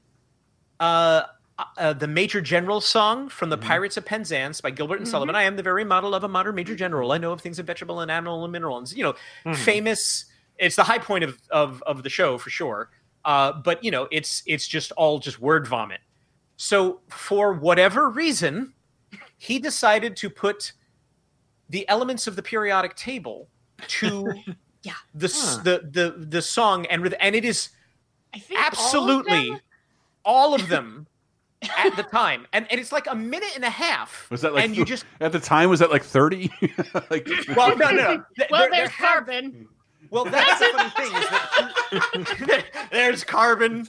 uh, uh, the Major General song from the Pirates of Penzance by Gilbert and Sullivan. I am the very model of a modern Major General. I know of things of vegetable and animal and mineral. And, you know, Mhm. famous. It's the high point of, of, of the show for sure. Uh, but, you know, it's it's just all just word vomit. So for whatever reason, he decided to put the elements of the periodic table to <laughs> yeah. the, Huh. the the the song and with- and it is I think all of absolutely all of them <laughs> at the time and, and it's like a minute and a half Was that like and you <laughs> just at the time? Was that like thirty? <laughs> like, well no no, no. <laughs> Well, there- there there's have- carbon. well that's the funny thing is that there's carbon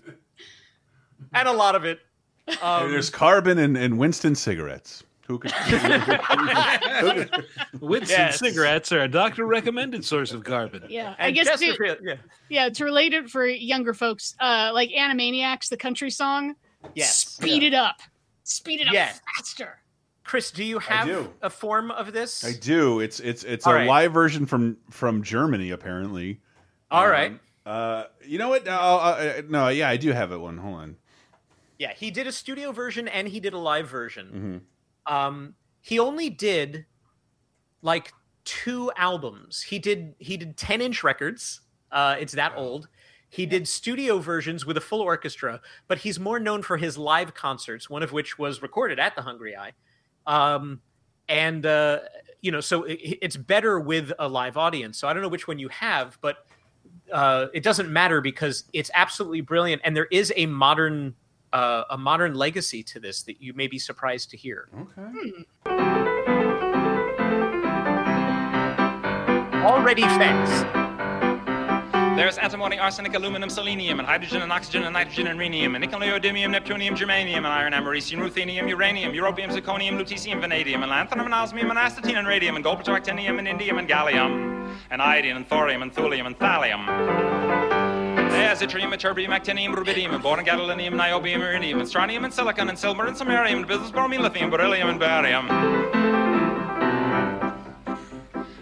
and a lot of it um, There's carbon and, and Winston cigarettes. Who could? Winston Yes. cigarettes are a doctor recommended source of carbon. Yeah, I and guess to, Chesterfield, yeah yeah to relate it for younger folks, uh, like Animaniacs, the country song. Yes. Speed it up. Speed it up Yeah. faster. Chris do you have do. a form of this I do. It's it's it's All a right. live version from from Germany apparently. All Um, right. Uh, you know what? No, uh, no, yeah, I do have it. One. Hold on. Yeah, he did a studio version and he did a live version. Mhm. Um, he only did like two albums. He did he did ten inch records. Uh, it's that old. He did studio versions with a full orchestra, but he's more known for his live concerts. One of which was recorded at the Hungry Eye, um, and uh, you know, so it, it's better with a live audience. So I don't know which one you have, but uh, it doesn't matter because it's absolutely brilliant, and there is a modern uh, a modern legacy to this that you may be surprised to hear. Okay. Already fast. There's antimony, arsenic, aluminum, selenium, and hydrogen and oxygen and nitrogen and rhenium, and nickel, neodymium, neptunium, germanium, and iron, americium, ruthenium, uranium, europium, zirconium, lutetium, vanadium, and lanthanum, and osmium, and astatine, and radium, and gold, actinium, and indium, and gallium, and iodine, and thorium, and thulium, and thallium. There's yttrium, ytterbium, actinium, rubidium, and boron, gadolinium, niobium, iridium, and strontium, and silicon, and silver, and samarium, and business bromine, lithium, beryllium, and barium.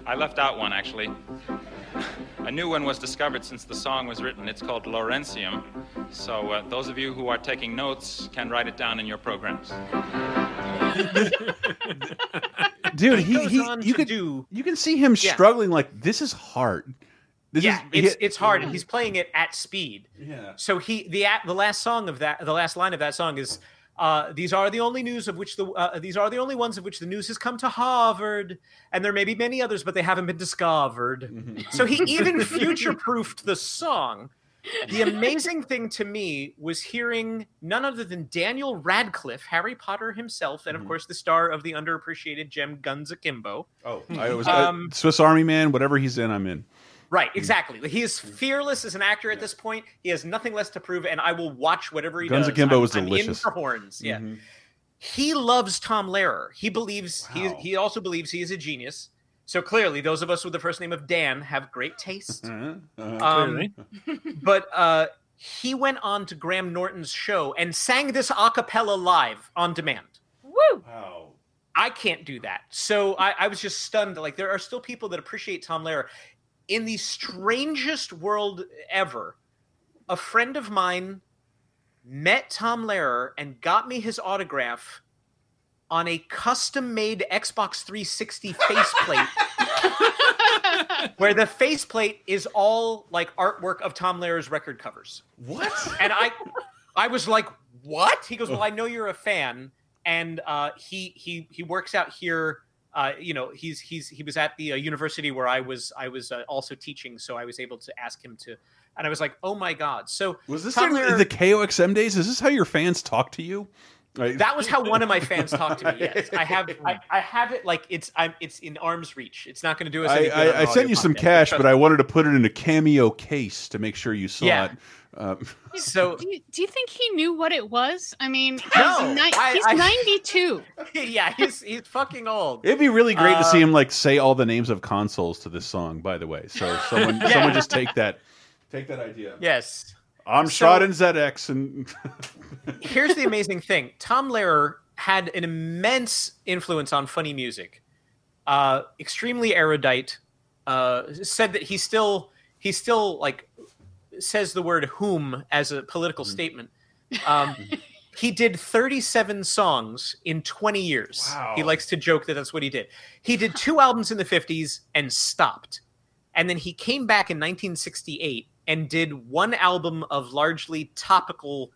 I left out one, actually. A new one was discovered since the song was written. It's called Laurentium. So uh, those of you who are taking notes can write it down in your programs. <laughs> Dude, He he, he you to could do- you can see him Yeah. struggling. Like this is hard. This yeah, is it's it's hard, and he's playing it at speed. Yeah. So he the at- the last song of that the last line of that song is. Uh, these are the only news of which the uh, these are the only ones of which the news has come to Harvard, and there may be many others, but they haven't been discovered. so he <laughs> even future-proofed the song. The amazing thing to me was hearing none other than Daniel Radcliffe, Harry Potter himself, and of course the star of the underappreciated gem Guns Akimbo. Oh, I was Um, uh, Swiss Army Man. Whatever he's in, I'm in. Right, exactly. He is fearless as an actor at this point. He has nothing less to prove, and I will watch whatever he Guns does. Akimbo I'm- was I'm in delicious. for horns. Yeah. Mhm. He loves Tom Lehrer. He believes he Wow. he also believes he is a genius. So clearly, those of us with the first name of Dan have great taste. <laughs> Uh-huh. Um, <laughs> but uh, he went on to Graham Norton's show and sang this a cappella live on demand. Woo! Wow. I can't do that. So I, I was just stunned. Like there are still people that appreciate Tom Lehrer. In the strangest world ever, a friend of mine met Tom Lehrer and got me his autograph on a custom-made Xbox 360 <laughs> faceplate. where the faceplate is all like artwork of Tom Lehrer's record covers. What? And I I was like, "What?" He goes, "Well, I know you're a fan." And uh, he he he works out here uh, you know, he's he's he was at the uh, university where I was I was uh, also teaching, so I was able to ask him to, and I was like, oh my god! So Was this Tom Lehrer- the KOXM days? Is this how your fans talk to you? Right. that was how one of my fans talked to me. <laughs> Yes, I have I, I have it like it's I'm it's in arm's reach. It's not going to do us. I, any good on I, I sent you some podcast, cash, trust but I wanted to put it in a cameo case to make sure you saw Yeah. it. Um, <laughs> So Do you, do you think he knew what it was? I mean, he's, No, ni- I- he's I- 92. <laughs> yeah, he's he's fucking old. it'd be really great to see Uh, him like say all the names of consoles to this song. By the way, so someone Yeah. someone just take that take that idea. Yes. I'm So- shot in ZX and <laughs> here's the amazing thing. Tom lehrer had an immense influence on funny music. Uh, extremely erudite uh, said that he still he still like says the word whom as a political statement. Um, he did 37 songs in 20 years. Wow. he likes to joke that that's what he did. He did two albums in the 50s and stopped. And then he came back in 1968 and did one album of largely topical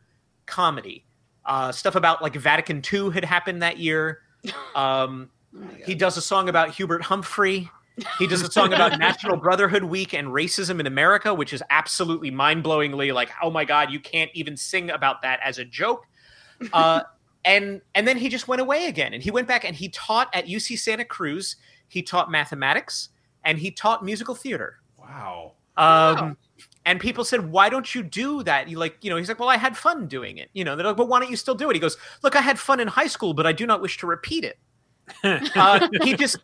comedy. Uh, stuff about like Vatican II had happened that year. <laughs> Um, he does a song about Hubert Humphrey. He does a song about <laughs> National Brotherhood Week and racism in America, which is absolutely mind blowingly like, oh my God, you can't even sing about that as a joke. Uh, <laughs> and and then he just went away again, and he went back and he taught at UC Santa Cruz. He taught mathematics and he taught musical theater. wow. Um, And people said, "Why don't you do that?" You like, you know, he's like, "Well, I had fun doing it." You know, they're like, "Well, why don't you still do it?" He goes, "Look, I had fun in high school, but I do not wish to repeat it." <laughs> uh, he just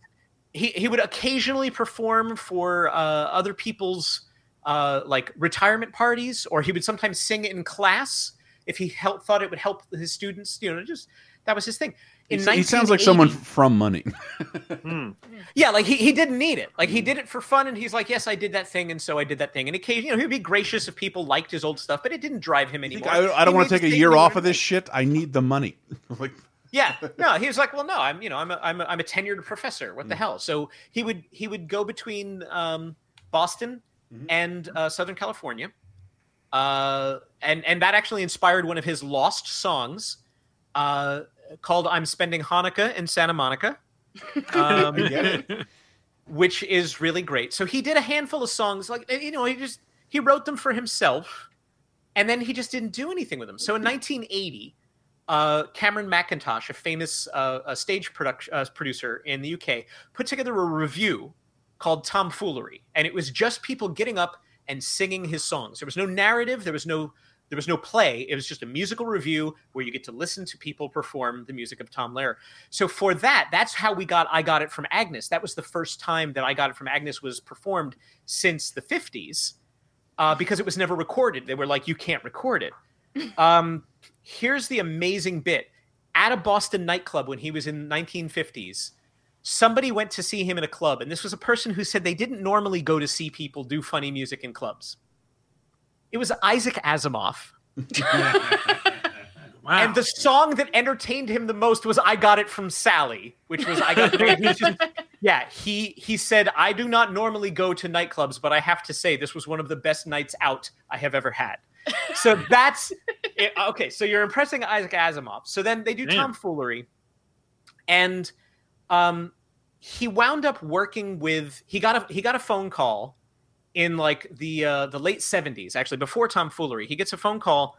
he he would occasionally perform for uh, other people's uh, like retirement parties, or he would sometimes sing in class if he help, thought it would help his students. You know, just that was his thing. He, In he sounds like someone from money. <laughs> yeah, like he, he didn't need it. Like he did it for fun, and he's like, "Yes, I did that thing, and so I did that thing." And occasionally, you know, he'd be gracious if people liked his old stuff, but it didn't drive him anymore. I, I don't want to take a year off wanted of this shit. I need the money. <laughs> like yeah no he was like well no i'm you know i'm a, I'm a, I'm a tenured professor what the hell so he would he would go between um, boston and uh, southern california uh, and and that actually inspired one of his lost songs uh, called i'm spending hanukkah in santa monica <laughs> um, which is really great. So he did a handful of songs like you know he just he wrote them for himself and then he just didn't do anything with them. So in <laughs> 1980 uh, Cameron Mackintosh, a famous uh, a stage production uh, producer in the UK, put together a revue called Tomfoolery, and it was just people getting up and singing his songs. There was no narrative, there was no there was no play. It was just a musical revue where you get to listen to people perform the music of Tom Lehrer. So for that, that's how we got I Got It from Agnes. That was the first time that I Got It from Agnes was performed since the 50s uh, because it was never recorded. They were like, you can't record it. <laughs> Um, here's the amazing bit at a Boston nightclub when he was in 1950s. Somebody went to see him in a club, and this was a person who said they didn't normally go to see people do funny music in clubs. It was Isaac Asimov. <laughs> And the song that entertained him the most was "I Got It from Sally," which was I got. was just- <laughs> yeah, he he said, "I do not normally go to nightclubs, but I have to say this was one of the best nights out I have ever had." So <laughs> that's it, okay. So you're impressing Isaac Asimov. So then they do Damn. tomfoolery, and um, he wound up working with. He got a he got a phone call in like the uh, the late 70s, actually before tomfoolery. He gets a phone call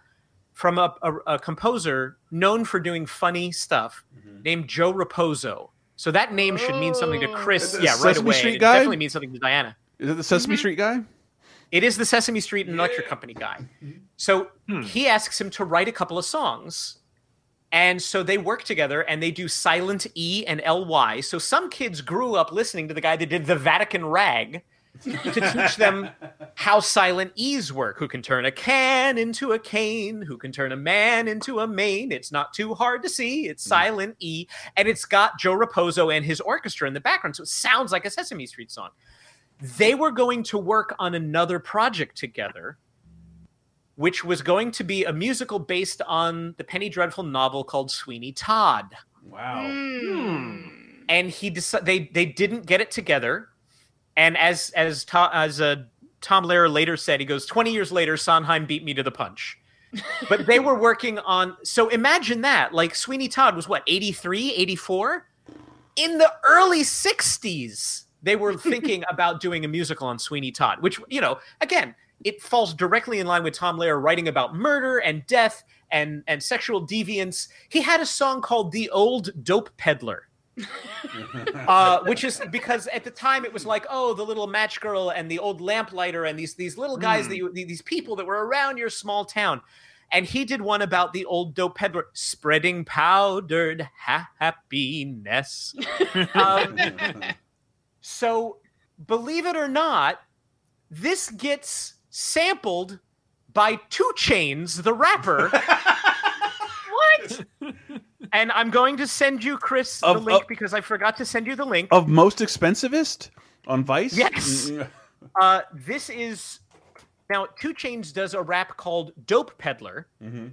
from a, a, a composer known for doing funny stuff mm-hmm. named Joe Raposo. So that name should mean something to Chris. The Yeah, right Sesame away. Street it guy? definitely means something to Diana. Is it the Sesame mm-hmm. Street guy? It is the Sesame Street and Electric Company guy. Mm-hmm. So hmm. he asks him to write a couple of songs. And so they work together and they do silent E and LY. So some kids grew up listening to the guy that did the Vatican rag to teach them how silent E's work. Who can turn a can into a cane? Who can turn a man into a mane? It's not too hard to see. It's hmm. silent E. And it's got Joe Raposo and his orchestra in the background. So it sounds like a Sesame Street song. they were going to work on another project together, which was going to be a musical based on the Penny Dreadful novel called Sweeney Todd. Wow. Hmm. Hmm. And he decided they they didn't get it together. And as as Tom, as uh, Tom Lehrer later said, he goes, 20 years later, Sondheim beat me to the punch. <laughs> but they were working on so imagine that like sweeney todd was what 83 84 in the early 60s they were <laughs> thinking about doing a musical on sweeney todd which you know again it falls directly in line with tom Lehrer writing about murder and death and and sexual deviance. He had a song called the old dope peddler <laughs> uh, which is because at the time it was like, oh, the little match girl and the old lamplighter and these these little guys that you, these people that were around your small town. And he did one about the old dope peddler spreading powdered ha- happiness. <laughs> um, so, believe it or not, this gets sampled by Two Chainz, the rapper. <laughs> what? And I'm going to send you, Chris, the link of- because I forgot to send you the link. Of most expensivest on Vice? Yes. Mm, <laughs> Uh, this is now Two Chainz does a rap called Dope Peddler, mhm.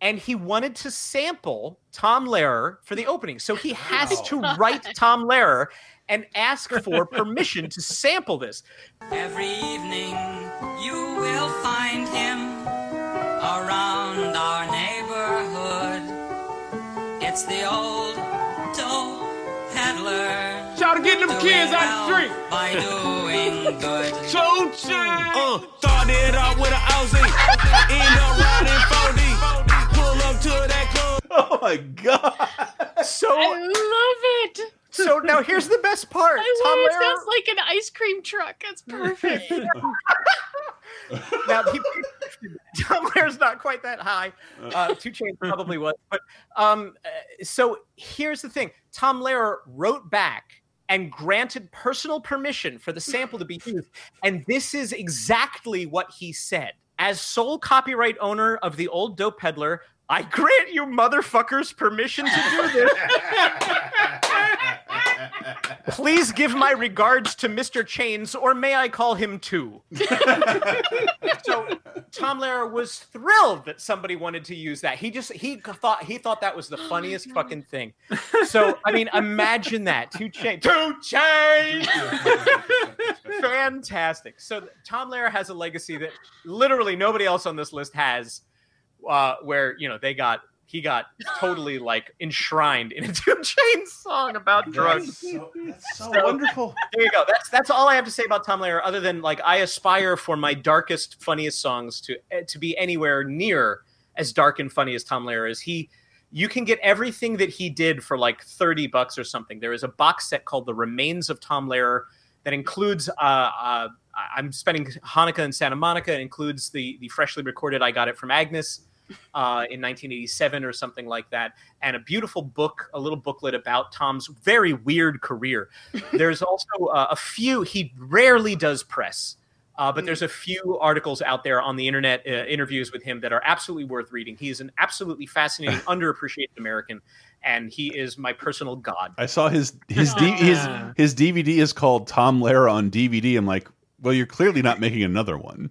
and he wanted to sample Tom Lehrer for the opening. So he has to write Tom Lehrer and ask for <laughs> permission to sample this. Every evening you will find him around our neighborhood. It's the old dope peddler. Try to get them kids out the street. By doing good. <laughs> Choo Uh, started out with an Aussie. <laughs> End up riding 4D. Pull up to that club. Oh my god. So I love it. So now here's the best part. I Tom it. Lehrer- Sounds like an ice cream truck. That's <laughs> perfect. <laughs> now he, Tom Lehrer's not quite that high. Uh, <laughs> Two Chainz probably was, but um, uh, so here's the thing: Tom Lehrer wrote back and granted personal permission for the sample to be used, and this is exactly what he said: As sole copyright owner of the old dope peddler. I grant you motherfuckers permission to do this. <laughs> Please give my regards to Mr. Chainz, or may I call him two? <laughs> so Tom Lehrer was thrilled that somebody wanted to use that. He just he thought he thought that was the funniest fucking thing. So I mean, imagine that two Chainz, two Chainz, <laughs> fantastic. So Tom Lehrer has a legacy that literally nobody else on this list has, uh, where you know they got he got totally <gasps> like enshrined in a <laughs> two Chainz song about drugs. so, that's <laughs> so So- wonderful. There you go. That's that's all I have to say about Tom Lehrer. Other than like, I aspire for my darkest, funniest songs to eh, to be anywhere near as dark and funny as Tom Lehrer is. He, you can get everything that he did for like thirty bucks or something. There is a box set called The Remains of Tom Lehrer that includes. Uh, uh, I- I'm spending Hanukkah in Santa Monica. It includes the the freshly recorded "I Got It from Agnes." Uh, in 1987 or something like that, and a beautiful book, a little booklet about Tom's very weird career. <laughs> There's also uh, a few, he rarely does press. Uh, but there's a few articles out there on the internet, uh, interviews with him that are absolutely worth reading. He is an absolutely fascinating, <laughs> underappreciated American, and he is my personal god. I saw his his D, his his DVD is called Tom Lehrer on DVD. I'm like, well, you're clearly not making another one.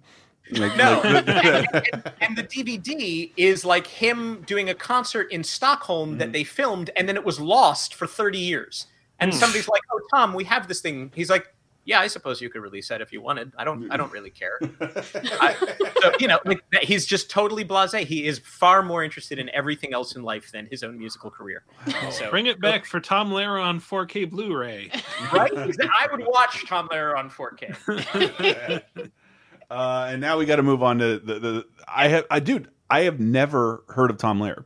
Like, No, like- and, <laughs> and the DVD is like him doing a concert in Stockholm that they filmed, and then it was lost for 30 years. And Hmm. somebody's like, "Oh, Tom, we have this thing." He's like, "Yeah, I suppose you could release that if you wanted. I don't, I don't really care." <laughs> I, so, you know, like, he's just totally blasé. He is far more interested in everything else in life than his own musical career. So, Bring it back for Tom Lehrer on 4K Blu-ray. right? I would watch Tom Lehrer on 4K. <laughs> Uh, and now we got to move on to the, the I have I dude I have never heard of Tom Lehrer,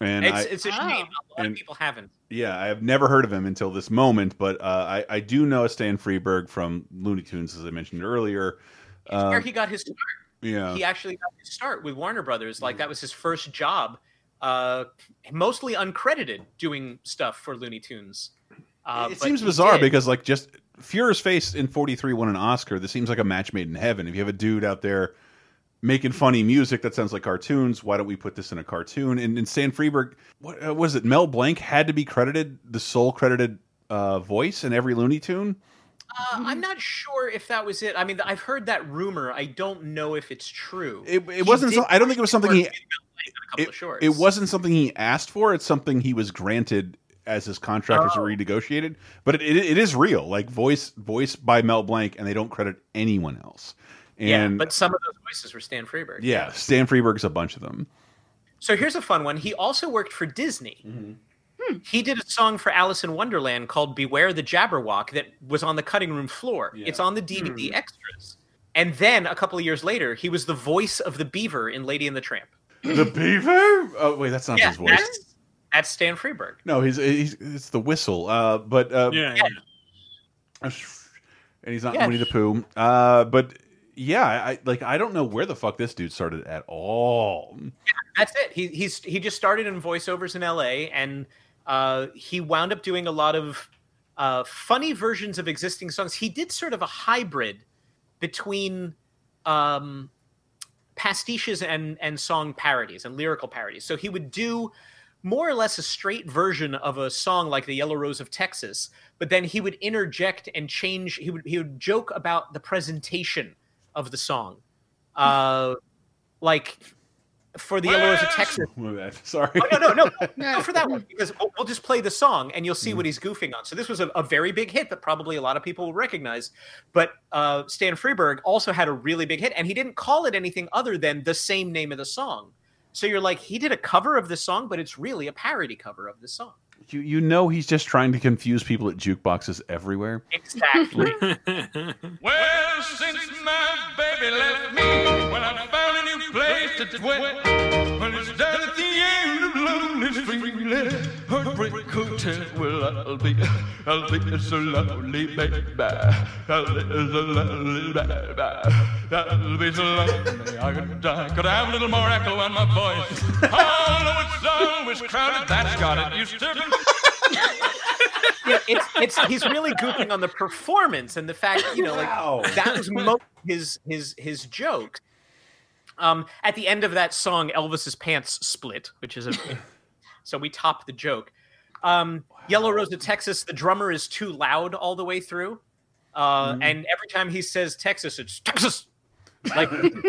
and it's, I, it's a shame. A lot and- of people haven't. yeah I have never heard of him until this moment. But uh, I I do know a Stan Freberg from Looney Tunes as I mentioned earlier. Where Um, he got his start. yeah, he actually got his start with Warner Brothers. Like that was his first job, uh, mostly uncredited, doing stuff for Looney Tunes. Uh, it seems bizarre because like just Fuhrer's face in 43 won an Oscar. This seems like a match made in heaven. If you have a dude out there making funny music that sounds like cartoons, why don't we put this in a cartoon? And, and Stan Freberg, what uh, was it? Mel Blanc had to be credited the sole credited uh, voice in every Looney Tune. Uh, I'm not sure if that was it. I mean, I've heard that rumor. I don't know if it's true. It, it wasn't. So, I don't think it was something he. with Mel Blanc on a It, it wasn't something he asked for. It's something he was granted as his contract Oh. was renegotiated. But it, it, it is real. Like voice voice by Mel Blanc, and they don't credit anyone else. yeah, And but some of those voices were Stan Freberg. yeah, Stan Freberg's a bunch of them. So here's a fun one. He also worked for Disney. Mm-hmm. Hmm. He did a song for Alice in Wonderland called "Beware the Jabberwock" that was on the cutting room floor. It's on the DVD Hmm. extras. And then a couple of years later, he was the voice of the beaver in Lady and the Tramp. The Beaver. Oh wait, that's not yeah, his voice. That's, that's Stan Freberg. No, he's, he's it's the whistle. Uh, but uh, Yeah, and he's not Yeah. Winnie the Pooh. Uh, but yeah, I like I don't know where the fuck this dude started at all. That's it. He he's he just started in voiceovers in L.A. and uh, he wound up doing a lot of uh, funny versions of existing songs. He did sort of a hybrid between um, pastiches and and song parodies and lyrical parodies. So he would do more or less a straight version of a song like the Yellow Rose of Texas, but then he would interject and change. He would he would joke about the presentation of the song, uh, like for the Yellow Rose of Texas. <laughs> My bad. Sorry. Oh, no, no, no, <laughs> no, for that one because we'll, we'll just play the song and you'll see what he's goofing on. So this was a, a very big hit that probably a lot of people will recognize. But uh, Stan Freberg also had a really big hit, and he didn't call it anything other than the same name of the song. So you're like, he did a cover of the song, but it's really a parody cover of the song. You you know he's just trying to confuse people at jukeboxes everywhere. Exactly. <laughs> Well, since my baby left me, well, I found a new place to dwell. Well, it's down at the end of Lonely Street, Heartbreak Hotel. Well, I'll be, I'll be so lonely, baby. I'll be so lonely, baby. I'll be so lonely, I could die. Could I have a little more echo on my voice? Although it's always crowded, that's got it. Used to be. <laughs> yeah, it's it's he's really goofing on the performance and the fact you know like that was most his his his joke. Um, at the end of that song, Elvis's pants split, which is a <laughs> so we top the joke. Um, Yellow Rose of Texas, the drummer is too loud all the way through, uh, Mm. and every time he says Texas, it's Texas. Like <laughs> you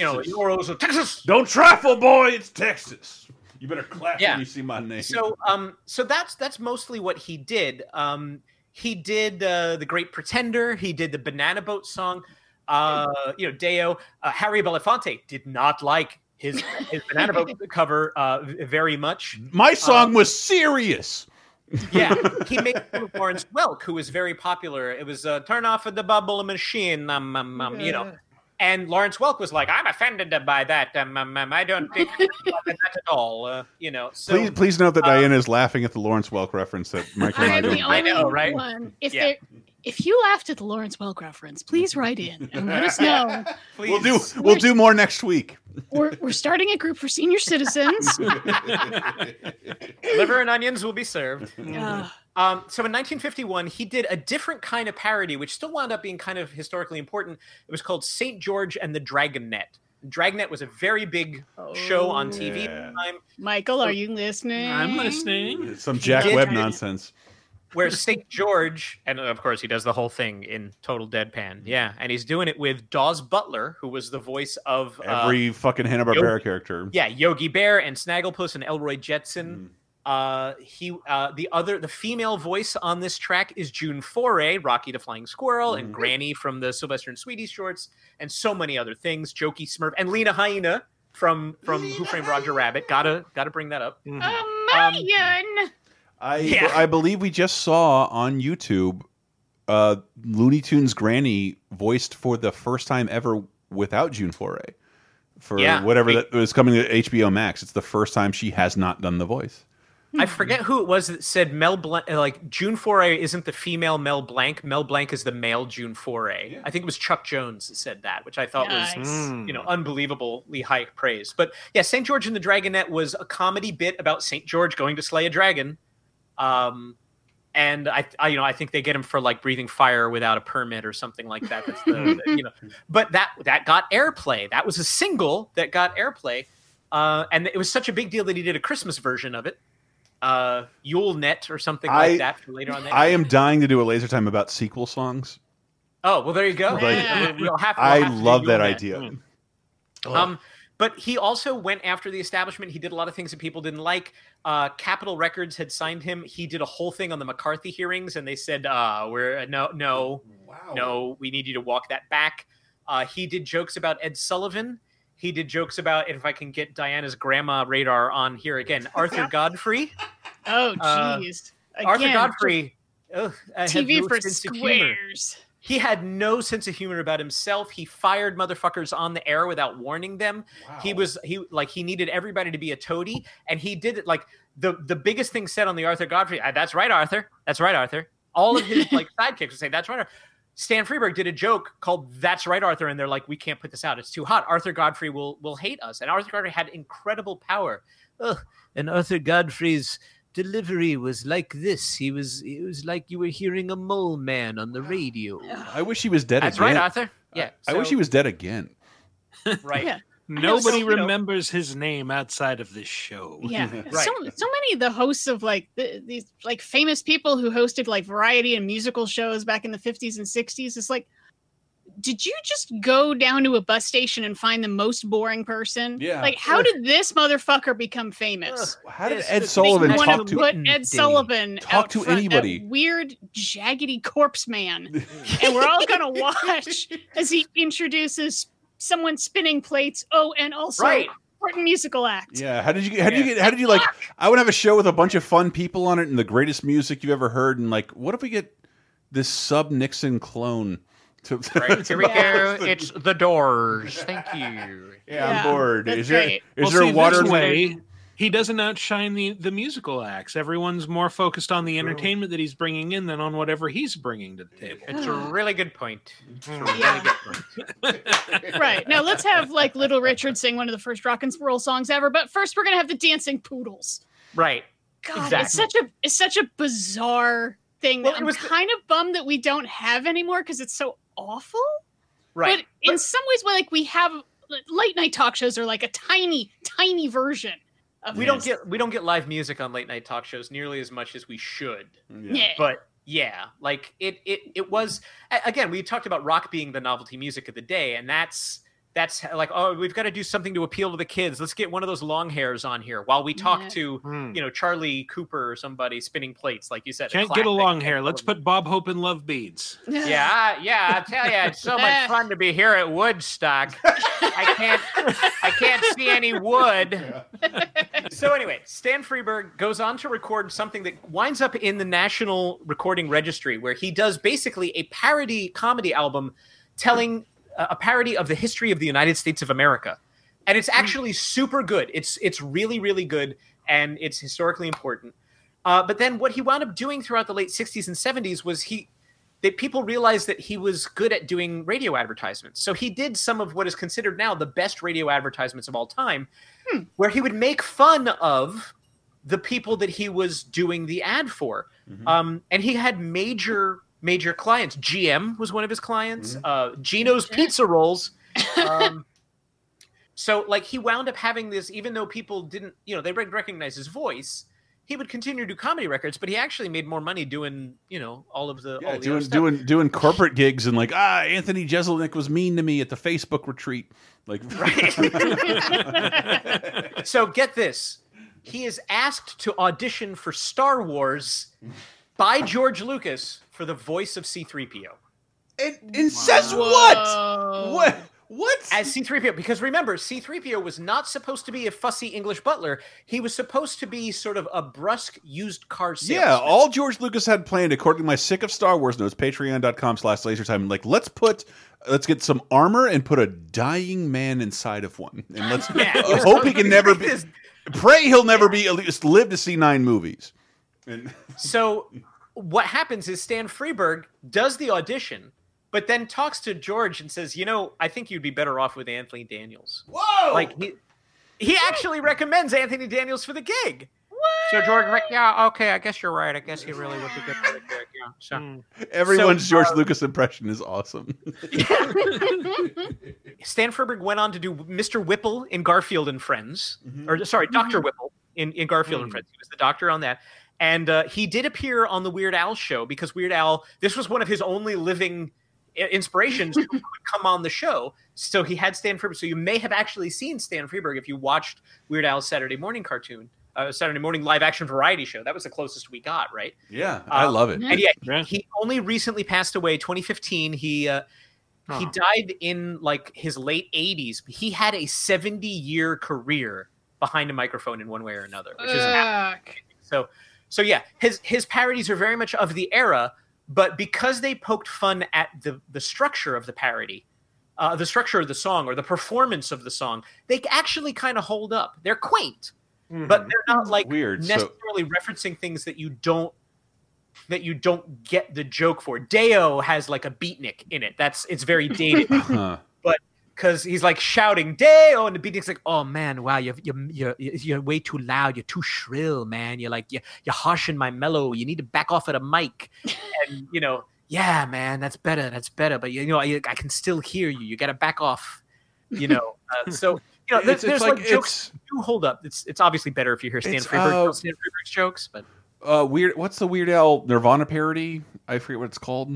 know, Yellow Rose of Texas. Don't trifle, boy. It's Texas. You better clap Yeah. when you see my name. So, um, so that's that's mostly what he did. Um, he did uh, the Great Pretender. He did the Banana Boat song. Uh, you know, Day-O. Uh, Harry Belafonte did not like his his Banana Boat <laughs> cover uh, very much. my song Um, was serious. <laughs> yeah, he made it Lawrence Welk, who was very popular. It was uh, "Turn off of the bubble machine," um, um, um, you know. And Lawrence Welk was like, "I'm offended by that. Um, um, um, I don't think that at all." Uh, you know. So, please please note that uh, Diana is laughing at the Lawrence Welk reference that Michael I I'm the only I know, right? one. If Yeah. there, if you laughed at the Lawrence Welk reference, please <laughs> write in and let us know. <laughs> We'll do we'll do more next week. We're, we're starting a group for senior citizens. <laughs> liver and onions will be served. Yeah. Um, so in 1951, he did a different kind of parody, which still wound up being kind of historically important. It was called Saint George and the Dragnet. Dragnet was a very big show on TV at the time, Michael, are you listening? I'm listening. Some Jack Webb nonsense. Where Saint George, and of course he does the whole thing in total deadpan. Yeah, and he's doing it with Daws Butler, who was the voice of uh, Every fucking Hanna Barbera character. Yeah, Yogi Bear and Snagglepuss and Elroy Jetson. Uh, he uh, the other the female voice on this track is June Foray, Rocky the Flying Squirrel, and Granny from the Sylvester and Tweety shorts, and so many other things. Jokey Smurf and Lena Hyena from from Who Framed Roger Rabbit. Gotta gotta bring that up. A million. I Yeah. I believe we just saw on YouTube uh Looney Tunes Granny voiced for the first time ever without June Foray. For Yeah. whatever They- that was coming to HBO Max. It's the first time she has not done the voice. I forget who it was that said Mel Blanc, like June Foray isn't the female Mel Blanc. Mel Blanc is the male June Foray. I think it was Chuck Jones that said that, which I thought was, Nice. you know, unbelievably high praise. But yeah, St. George and the Dragonet was a comedy bit about St. George going to slay a dragon. Um, and I, I, you know, I think they get him for like breathing fire without a permit or something like that. That's the, the- <laughs> you know, but that that got airplay. That was a single that got airplay, uh, and it was such a big deal that he did a Christmas version of it. uh, Yule Net or something I- like that for later on. That I am dying to do a laser time about sequel songs. Oh well, there you go. Like, We'll- we'll have- we'll I to love that Yule Net. idea. Um, but he also went after the establishment. He did a lot of things that people didn't like. Uh, Capitol Records had signed him. He did a whole thing on the McCarthy hearings, and they said, uh, "We're no, no, no. We need you to walk that back." Uh, he did jokes about Ed Sullivan. He did jokes about, if I can get Diana's grandma radar on here again, <laughs> Arthur Godfrey. Oh, Uh, jeez. Arthur Godfrey. ugh, TV for sense humor. squares. He had no sense of humor about himself. He fired motherfuckers on the air without warning them. He was he like he needed everybody to be a toady, and he did it like the the biggest thing said on the Arthur Godfrey. "Ah, That's right, Arthur. That's right, Arthur. All of his <laughs> like sidekicks would say, "That's right." Arthur." Stan Freberg did a joke called "That's right, Arthur," and they're like, "We can't put this out. It's too hot. Arthur Godfrey will will hate us." And Arthur Godfrey had incredible power. Ugh. And Arthur Godfrey's delivery was like this. He was it was like you were hearing a mole man on the radio. I wish he was dead That's again. right, Arthur. Yeah. I wish he was dead again. <laughs> right. Yeah. Nobody So, you know- remembers his name outside of this show. <laughs> Yeah, so so many of the hosts of like the, these like famous people who hosted like variety and musical shows back in the fifties and sixties. It's like, did you just go down to a bus station and find the most boring person? Yeah. Like, how did this motherfucker become famous? How did Ed they Sullivan wanna talk to put Ed Sullivan Talk out to front, anybody. weird jaggedy corpse man, and we're all gonna <laughs> watch as he introduces someone spinning plates. Oh, and also Right. important musical act. Yeah. How did you? How did you get? How did you like? I would have a show with a bunch of fun people on it and the greatest music you've ever heard. And like, what if we get this sub Nixon clone? <laughs> To, Right, here we <laughs> go. It's the Doors. Thank you. Yeah, I'm bored. that's Is there great. is Well, there see, water? way, he doesn't outshine the the musical acts. Everyone's more focused on the entertainment that he's bringing in than on whatever he's bringing to the table. It's a really good point. Hmm. Really Yeah. good point. <laughs> right now let's have like little richard sing one of the first rock and roll songs ever but first we're gonna have the dancing poodles Right. god Exactly. it's such a it's such a bizarre thing Well, that it i'm was the- kind of bummed that we don't have anymore because it's so awful Right. but in some ways well, like we have late night talk shows are like a tiny tiny version of we don't get we don't get live music on late night talk shows nearly as much as we should. Yeah. But yeah, like it it it was again, we talked about rock being the novelty music of the day, and that's that's like, oh, we've got to do something to appeal to the kids. Let's get one of those long hairs on here while we talk Yeah. to, hmm. you know, Charlie Cooper or somebody spinning plates, like you said. Can't get a long hair. Let's put Bob Hope in Love Beads. <laughs> Yeah, yeah, I tell you, it's so much <laughs> fun to be here at Woodstock. <laughs> I can't, I can't see any wood. so anyway, Stan Freberg goes on to record something that winds up in the National Recording Registry, where he does basically a parody comedy album telling a parody of the history of the United States of America, and it's actually super good. It's it's really really good, and it's historically important. Uh, but then what he wound up doing throughout the late 60s and 70s was he that people realized that he was good at doing radio advertisements. So he did some of what is considered now the best radio advertisements of all time, where he would make fun of the people that he was doing the ad for. Um, and he had major, major clients. GM was one of his clients, uh, Jeno's Pizza Rolls. <laughs> Um, so, like, he wound up having this, even though people didn't, you know, they rec- recognize his voice. He would continue to do comedy records, but he actually made more money doing, you know, all of the all Yeah, the other doing stuff. doing doing corporate gigs and like ah, Anthony Jeselnik was mean to me at the Facebook retreat. Like, <laughs> <laughs> so get this he is asked to audition for star wars by george lucas for the voice of c3po and, and says what what what as c3po because remember c3po was not supposed to be a fussy english butler he was supposed to be sort of a brusque used car salesman. Yeah, all George Lucas had planned, according to my sick of Star Wars notes, patreon.com slash lasertime, like let's put let's get some armor and put a dying man inside of one. And let's <laughs> Yeah. <laughs> uh, hope he can never be pray he'll never be at least live to see nine movies. And so <laughs> what happens is Stan Freberg does the audition, but then talks to George and says, "You know, I think you'd be better off with Anthony Daniels." Whoa! Like he he actually recommends Anthony Daniels for the gig. What? So George, like, yeah, okay, I guess you're right. I guess he really would be good for the gig. Yeah. So everyone's So, George uh, Lucas impression is awesome. <laughs> Stan Freberg went on to do Mr. Whipple in Garfield and Friends, or sorry, Mm-hmm. Doctor Whipple. in, in Garfield and Friends. He was the doctor on that. And uh, he did appear on the Weird Al show because Weird Al, this was one of his only living inspirations who would come on the show. So he had Stan Freberg. So you may have actually seen Stan Freberg if you watched Weird Al's Saturday morning cartoon, uh, Saturday morning live action variety show. That was the closest we got, right? Yeah, I love it. And yeah, he only recently passed away, 2015. He uh, he died in like his late 80s. He had a 70 year career behind a microphone in one way or another, which is so so yeah, his his parodies are very much of the era, but because they poked fun at the the structure of the parody, uh, the structure of the song or the performance of the song, they actually kind of hold up. They're quaint, but they're not like Weird, so- necessarily referencing things that you don't that you don't get the joke for. Day-O has like a beatnik in it. That's it's very dated. <laughs> Huh. but because he's like shouting Day-O, and the beatnik's like, "Oh man, wow, you're you're you're, you're way too loud. You're too shrill, man. You're like you're, you're harshing my mellow. You need to back off at a mic." <laughs> and you know, yeah, man, that's better. That's better. But you know, I, I can still hear you. You got to back off. You know, uh, <laughs> so. You know, It's- there's, it's like- like, jokes do hold up. It's it's obviously better if you hear Stan It's, Freberg uh, Stan Freberg's jokes, but Uh, weird. What's the Weird Al Nirvana parody? I forget what it's called.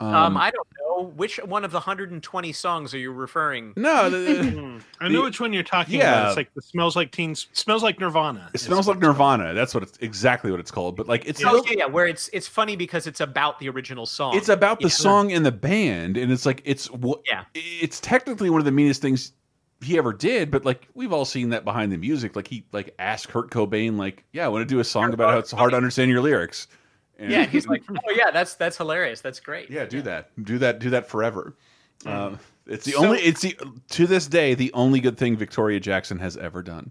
Um, um, I don't know which one of the 120 songs are you referring. no, the, the- Hmm. I know which one you're talking Yeah. about. It's like the smells like teens, smells like Nirvana. it smells like Nirvana. That's what it's exactly what it's called. But like it's Oh, yeah, yeah, where it's it's funny because it's about the original song. it's about the Yeah. song and the band, and it's like it's what Yeah. it's technically one of the meanest things he ever did. But like we've all seen that behind the music. Like he like asked Kurt Cobain, like, yeah, I want to do a song about how it's hard to understand your lyrics. And- Yeah, he's like, <laughs> oh yeah, that's that's hilarious. That's great. Yeah, do that. Do that. Do that forever. Uh, it's the So- only. It's the to this day the only good thing Victoria Jackson has ever done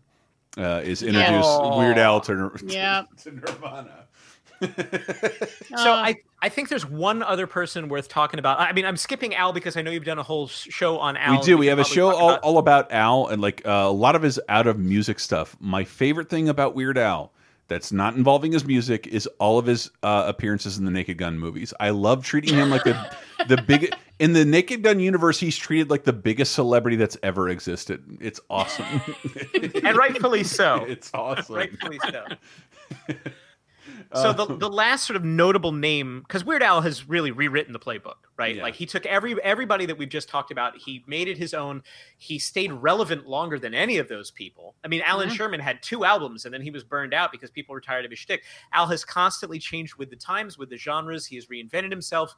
uh, is introduce Aw. Weird Al to, <laughs> Yeah. to Nirvana. <laughs> So I I think there's one other person worth talking about. I mean, I'm skipping Al because I know you've done a whole show on Al. we do. We have a show all, about- all about Al and like uh, a lot of his out of music stuff. My favorite thing about Weird Al that's not involving his music is all of his uh, appearances in the Naked Gun movies. I love treating him like the the big in the Naked Gun universe. He's treated like the biggest celebrity that's ever existed. It's awesome. <laughs> and rightfully so. It's awesome. rightfully so. <laughs> So the the last sort of notable name, because Weird Al has really rewritten the playbook, right? Yeah. Like he took every everybody that we've just talked about, he made it his own. He stayed relevant longer than any of those people. I mean, Allan Mhm. Sherman had two albums, and then he was burned out because people were tired of his shtick. Al has constantly changed with the times, with the genres. He has reinvented himself.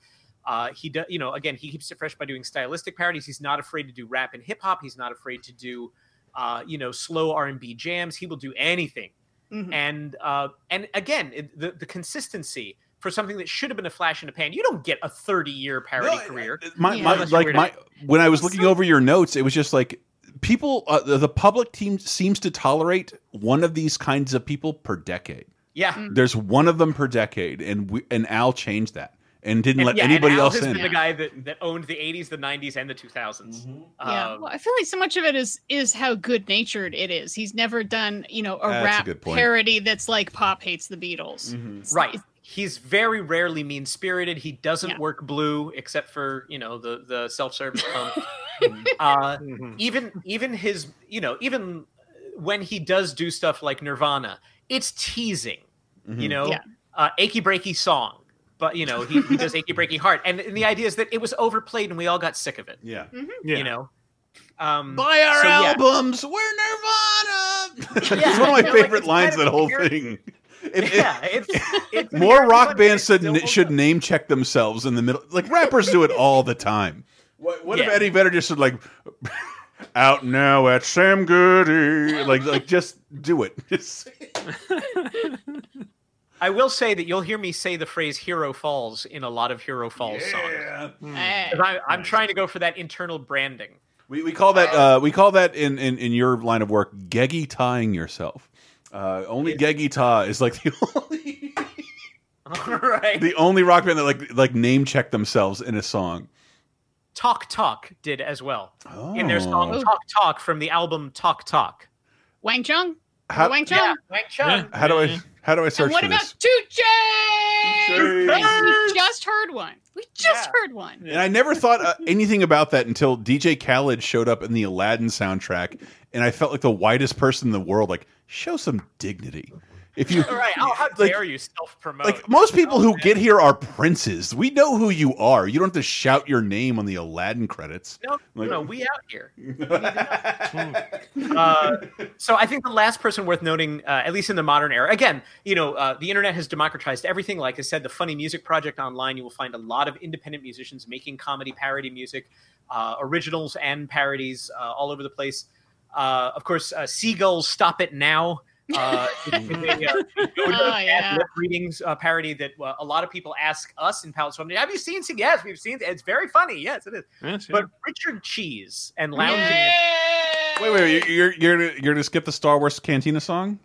Uh, he does, you know, again, he keeps it fresh by doing stylistic parodies. He's not afraid to do rap and hip hop. He's not afraid to do, uh, you know, slow R and B jams. He will do anything Mhm. and uh, and again it, the the consistency for something that should have been a flash in the pan. You don't get a thirty year parody career. my, Yeah. my like my when I was looking over your notes, it was just like people. Uh, the, the public team seems to tolerate one of these kinds of people per decade. yeah. Mm. There's one of them per decade, and we, and Al changed that and didn't And, let yeah, and anybody Al else has in. been the guy that, that owned the 80s, the 90s, and the 2000s. Yeah, Um, well, I feel like so much of it is is how good natured it is. He's never done, you know, a That's a rap good parody that's like Pop hates the Beatles. It's- right. it's- He's very rarely mean spirited. He doesn't Yeah. work blue except for you know the the self service pump. <laughs> uh, Mhm. even even his you know even when he does do stuff like Nirvana, it's teasing. Mhm. You know, Yeah. uh, achy breaky song, but you know he, he does achy breaky <laughs> heart, and, and the idea is that it was overplayed and we all got sick of it. Yeah. Yeah. You know, um, Buy our so, yeah. albums. We're Nirvana. <laughs> it's one of my you know, favorite it's lines. That whole weird. thing. If- Yeah, it's, <laughs> it's More rock bands should should name check themselves in the middle. Like rappers do it all the time. What, what if Eddie Vedder just said like, <laughs> "Out now at Sam Goody," like like just do it. <laughs> Just I will say that you'll hear me say the phrase "Hero Falls" in a lot of Hero Falls songs. eh, 'Cause I, I'm trying to go for that internal branding. We, we call that uh, we call that in, in, in your line of work geggy tying yourself. Uh, only geggy ta is like the <laughs> only <laughs> All right. the only rock band that like like name check themselves in a song. Talk Talk did as well in their song Oh. Talk Talk from the album Talk Talk. Wang Chung? How- Wang Chung? Yeah, Wang Chung. How do I how do I search and what for about this? Two Chainz? Chainz. We just heard one. We just heard one. And I never thought uh, anything about that until DJ Khaled showed up in the Aladdin soundtrack, and I felt like the whitest person in the world. Like, show some dignity. If you All right. Oh, <laughs> how dare you self promote? like, most people who get here are princes. We know who you are. You don't have to shout your name on the Aladdin credits. No, Like- no, we out here. <laughs> uh, so I think the last person worth noting, uh, at least in the modern era, again, you know, uh, the internet has democratized everything. Like I said, the Funny Music Project online, you will find a lot of independent musicians making comedy parody music, uh, originals and parodies uh, all over the place. Uh, of course, uh, Seagulls Stop It Now. Uh, <laughs> it's uh, Oh, yeah. lip readings uh, parody that uh, a lot of people ask us in Palette Swap. Have you seen? Seagulls? Yes, we've seen. it. It's very funny. Yes, it is. Yes, But Richard Cheese and Lounging. Wait, wait, you're you're you're you're gonna skip the Star Wars Cantina song?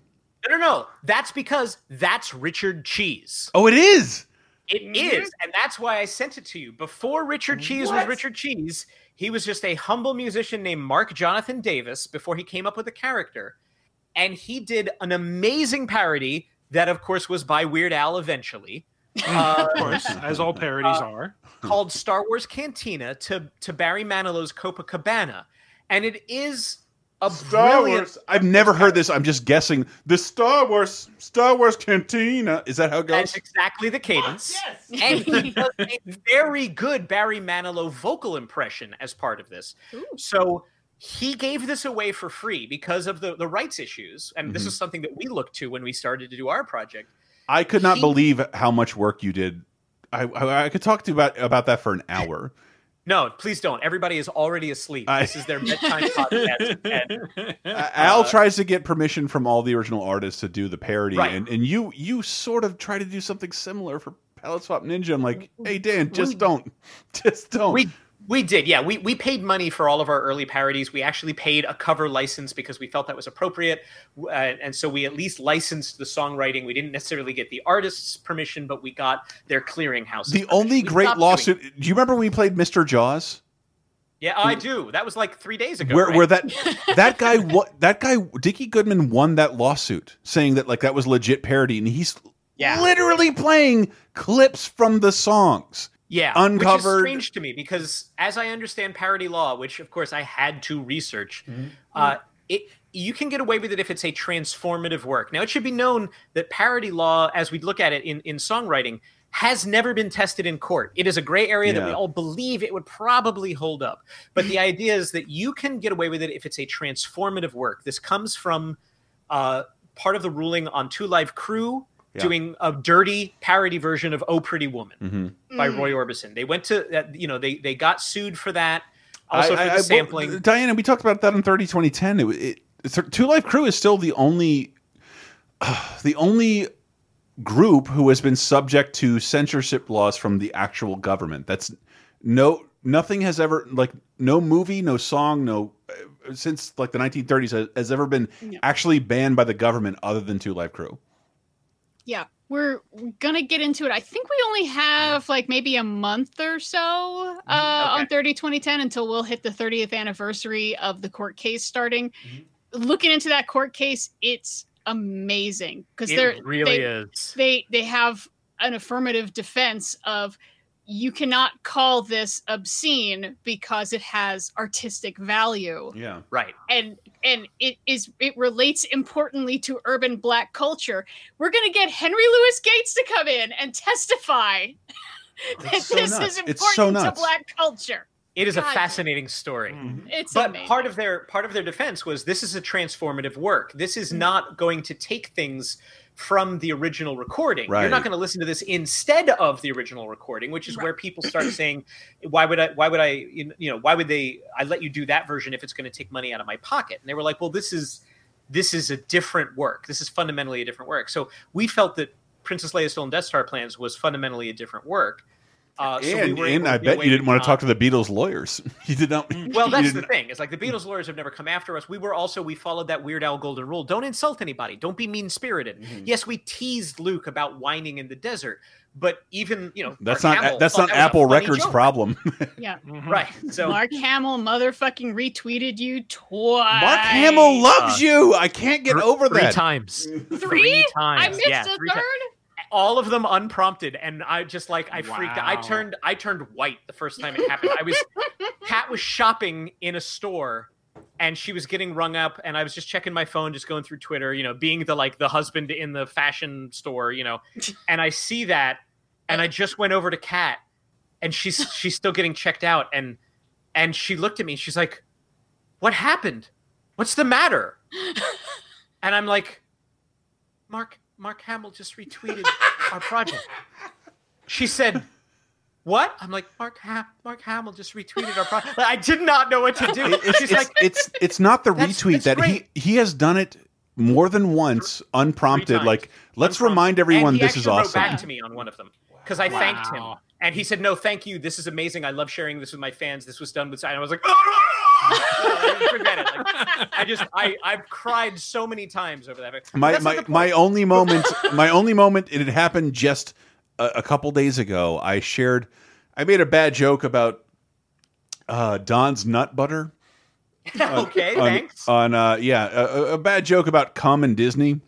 No, no, no. That's because that's Richard Cheese. Oh, it is. It is, and that's why I sent it to you. Before Richard Cheese was Richard Cheese, he was just a humble musician named Mark Jonathan Davis before he came up with a character. And he did an amazing parody that, of course, was by Weird Al eventually. <laughs> Uh, of course, as all parodies are. called Star Wars Cantina to, to Barry Manilow's Copacabana. And it is a Star brilliant Wars. I've never heard this. I'm just guessing. The Star Wars Star Wars Cantina. Is that how it goes? That's exactly the cadence. Yes, And he <laughs> does a very good Barry Manilow vocal impression as part of this. So he gave this away for free because of the, the rights issues. And this Mhm. is something that we looked to when we started to do our project. I could not He- believe how much work you did. I, I I could talk to you about about that for an hour. No, please don't. Everybody is already asleep. I- this is their bedtime podcast. And, <laughs> Uh, Al uh, tries to get permission from all the original artists to do the parody, Right. and and you you sort of try to do something similar for Palette Swap Ninja. I'm like, hey Dan, just don't, <laughs> just don't. We we did, yeah. We we paid money for all of our early parodies. We actually paid a cover license because we felt that was appropriate, uh, and so we at least licensed the songwriting. We didn't necessarily get the artist's permission, but we got their clearinghouse. the only great lawsuit. Do you remember when we played Mr. Jaws? Yeah, I do. That was like three days ago. where right? where that that guy <laughs> what that guy Dickie Goodman won that lawsuit saying that like that was legit parody and he's Yeah. literally playing clips from the songs Yeah, uncovered Which is strange to me because, as I understand parody law, which of course I had to research, Mm-hmm. uh, it you can get away with it if it's a transformative work. Now, it should be known that parody law, as we look at it in in songwriting, has never been tested in court. It is a gray area that we all believe it would probably hold up. But the idea is that you can get away with it if it's a transformative work. This comes from uh, part of the ruling on Two Live Crew Yeah. doing a dirty parody version of "Oh Pretty Woman." Mhm. by Mm. Roy Orbison. They went to that, you know, they they got sued for that. Also I- for I- the I- sampling. well, Diana, we talked about that in 30 2010. It, it, it's- Two Live Crew is still the only <sighs> the only group who has been subject to censorship laws from the actual government. That's no nothing has ever like no movie, no song, no uh, since like the 1930s has, has ever been Yeah. actually banned by the government other than Two Live Crew. Yeah, we're gonna get into it. I think we only have like maybe a month or so uh, on 30 2010 until we'll hit the 30th anniversary of the court case starting. Looking into that court case, it's amazing because It they're really they, is. They they have an affirmative defense of you cannot call this obscene because it has artistic value Yeah. Right. and and it is it relates importantly to urban black culture we're going to get henry louis gates to come in and testify that so this nuts. is important so to black culture It is a fascinating story. Mm-hmm. it's But amazing. part of their part of their defense was this is a transformative work. This is mm-hmm. not going to take things from the original recording. You're not going to listen to this instead of the original recording, which is where people start <clears throat> saying, "Why would I? Why would I? You know, why would they? I let you do that version if it's going to take money out of my pocket." And they were like, "Well, this is this is a different work. This is fundamentally a different work." So we felt that Princess Leia Stolen Death Star Plans was fundamentally a different work. Uh, so we and were and able I bet you didn't want to talk to the Beatles lawyers. <laughs> you did not. well, that's the thing. It's like the Beatles lawyers have never come after us. We were also we followed that Weird Al Golden Rule: don't insult anybody, don't be mean spirited. Mm-hmm. Yes, we teased Luke about whining in the desert, but even you know That's Mark not Hamill that's not that Apple Records' joke. problem. <laughs> yeah right? So mark hamill motherfucking retweeted you twice Mark Hamill loves you. I can't get over three that. times, three, i times. I missed yeah, a three third ti- all of them unprompted, and I just like I freaked. out. I turned I turned white the first time it happened. I was <laughs> Kat was shopping in a store, and she was getting rung up, and I was just checking my phone, just going through Twitter, you know, being the like the husband in the fashion store, you know, <laughs> and I see that, and I just went over to Kat, and she's <laughs> she's still getting checked out, and and she looked at me, she's like, "What happened? What's the matter?" And I'm like, Mark Mark Hamill just retweeted our project. She said, "What?" I'm like, Mark ha- Mark Hamill just retweeted our project. I did not know what to do. It's, She's it's, like, it's it's not the That's- retweet that's that great. he he has done it more than once, unprompted. times. Like, let's remind everyone this is actually awesome. Wrote back to me on one of them because I thanked him, and he said, "No, thank you. This is amazing. I love sharing this with my fans. This was done with." And I was like, "Oh, <laughs> forget it." Like, I just I I've cried so many times over that. My that's my, my only moment my only moment it had happened just a, a couple days ago i shared i made a bad joke about uh don's nut butter <laughs> okay, on, thanks. on uh yeah a, a- a bad joke about cum and disney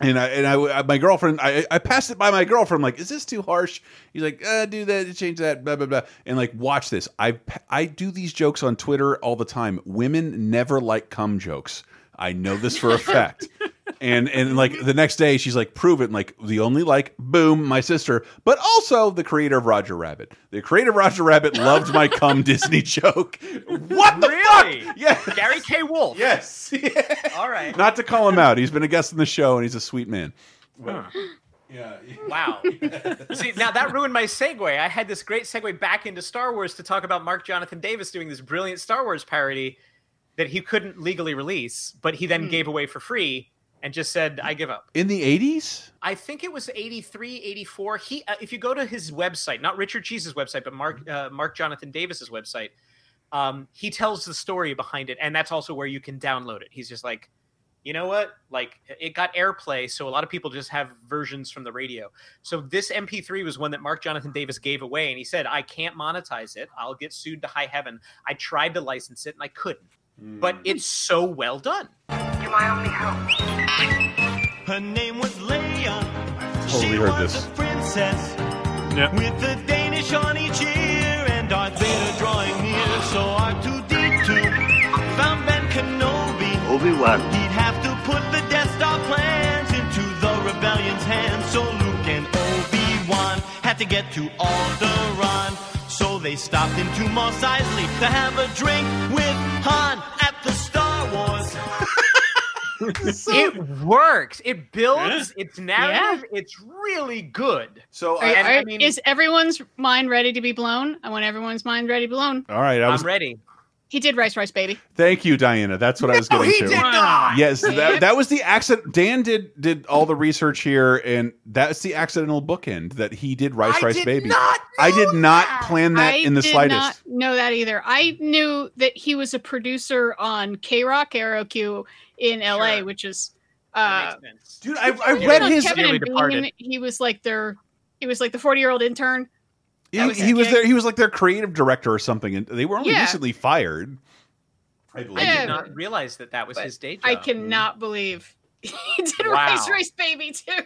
and I and I my girlfriend I I passed it by my girlfriend like is this too harsh? He's like uh, do that change that blah blah blah and like watch this I I do these jokes on Twitter all the time. Women never like cum jokes. I know this for a fact. And and like the next day she's like prove it and like the only like boom my sister but also the creator of Roger Rabbit. The creator of Roger Rabbit loved my cum Disney <laughs> joke. What the really? fuck? Yeah. Gary K. Wolf. Yes. <laughs> All right. Not to call him out. He's been a guest on the show and he's a sweet man. Yeah. Wow. <laughs> See, now that ruined my segue. I had this great segue back into Star Wars to talk about Mark Jonathan Davis doing this brilliant Star Wars parody that he couldn't legally release, but he then hmm. gave away for free and just said, I give up. In the 80s? I think it was 83, 84. He, uh, if you go to his website, not Richard Cheese's website, but Mark, uh, Mark Jonathan Davis's website, um, he tells the story behind it. And that's also where you can download it. He's just like, you know what? Like it got airplay, so a lot of people just have versions from the radio. So this MP3 was one that Mark Jonathan Davis gave away, and he said, "I can't monetize it. I'll get sued to high heaven." I tried to license it, and I couldn't. But it's so well done. You're my only hope. Her name was Leia. Totally oh, heard this. princess with the Danish on each ear and Darth Vader drawing near. So R2D2 found Ben Kenobi. Obi-Wan. He'd have to put the Death Star plans into the rebellion's hands. So Luke and Obi-Wan had to get to Alderaan. So they stopped into Mos Eisley to have a drink with Han it works. It builds its narrative. It's really good. So Are, and, are- I mean, is everyone's mind ready to be blown? I want everyone's mind ready to be blown. All right, I was I'm ready. He did rice, rice, baby. Thank you, Diana. That's what I was No, getting he to. did not. Yes, that, that was the accident. Dan did did all the research here, and that's the accidental bookend that he did Rice I Rice did Baby. not I did not plan that I in the slightest. I did slightest. not know that either. I knew that he was a producer on K Rock ROQ in LA, Sure. which is uh makes sense. Dude, I, I read his. Kevin and. Bean, he was like their he was like the 40 year old intern. He, was he was there. He was like their creative director or something, and they were only Yeah. recently fired. I I believe. Yeah. did not realize that that was But his day job. I cannot believe <laughs> he did Wow. Rice Rice Baby too.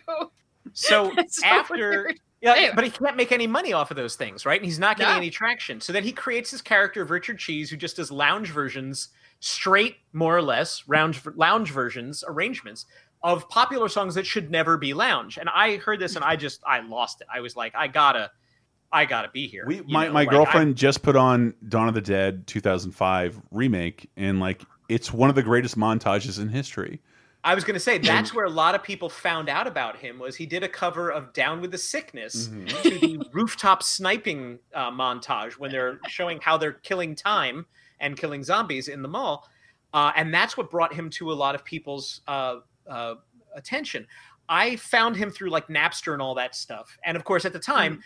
So <laughs> so after, weird. yeah, Anyway. but he can't make any money off of those things, right? And he's not getting No. any traction. So then he creates his character of Richard Cheese, who just does lounge versions, straight more or less lounge lounge versions, arrangements of popular songs that should never be lounge. And I heard this and I just I lost it. I was like, I gotta, I gotta be here. We, my know, my like, girlfriend just put on Dawn of the Dead 2005 remake, and like it's one of the greatest montages in history. I was going to say that's where a lot of people found out about him was he did a cover of "Down with the Sickness" Mm-hmm. to the rooftop sniping uh, montage when they're showing how they're killing time and killing zombies in the mall, uh, and that's what brought him to a lot of people's uh, uh, attention. I found him through like Napster and all that stuff, and of course at the time.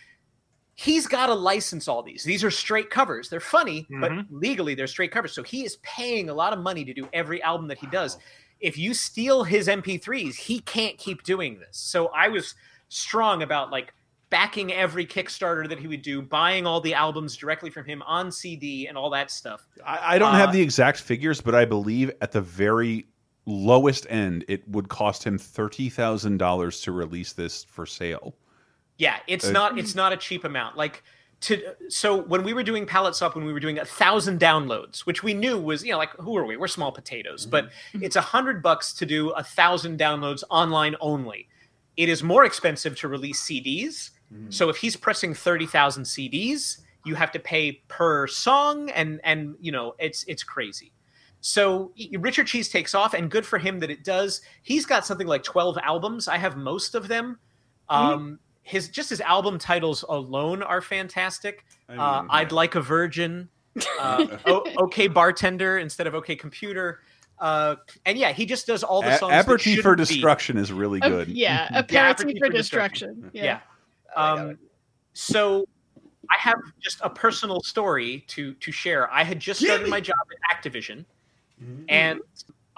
He's got to license all these. These are straight covers. They're funny, but legally they're straight covers. So he is paying a lot of money to do every album that he does if you steal his MP3s, he can't keep doing this. So I was strong about like backing every Kickstarter that he would do, buying all the albums directly from him on CD and all that stuff. I, I don't Uh, have the exact figures, but I believe at the very lowest end, it would cost him thirty thousand dollars to release this for sale. Yeah, it's Uh, not it's not a cheap amount. Like to so when we were doing Palette Swap, when we were doing a thousand downloads, which we knew was you know like who are we? We're small potatoes, but it's a hundred bucks to do a thousand downloads online only. It is more expensive to release CDs. So if he's pressing thirty thousand CDs, you have to pay per song, and and you know it's it's crazy. So Richard Cheese takes off, and good for him that it does. He's got something like twelve albums. I have most of them. Um, his just his album titles alone are fantastic. uh, I'd like a virgin. <laughs> Uh, o- okay, bartender instead of okay, computer. Uh, and yeah, he just does all the songs. that Aperitif for shouldn't be. Destruction is really good. yeah, Yeah, aperitif Aperitif for for destruction. Yeah. Yeah. Um, so I have just a personal story to to share. I had just started my job at Activision, and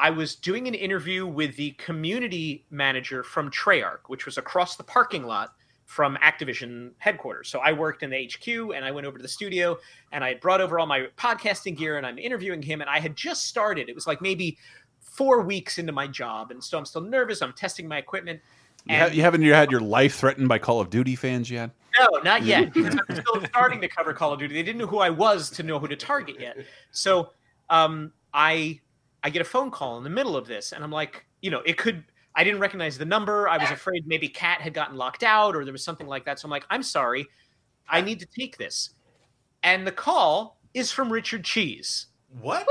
I was doing an interview with the community manager from Treyarch, which was across the parking lot from Activision headquarters. So I worked in the HQ and I went over to the studio and I had brought over all my podcasting gear and I'm interviewing him and I had just started. It was like maybe four weeks into my job. And so I'm still nervous. I'm testing my equipment. You, ha you haven't you had your life threatened by Call of Duty fans yet? No, not yet. <laughs> Because I'm still starting to cover Call of Duty. They didn't know who I was to know who to target yet. So um, I I get a phone call in the middle of this, and I'm like, you know, it could. I didn't recognize the number. I was afraid maybe Cat had gotten locked out or there was something like that. So I'm like, I'm sorry, I need to take this. And the call is from Richard Cheese. What?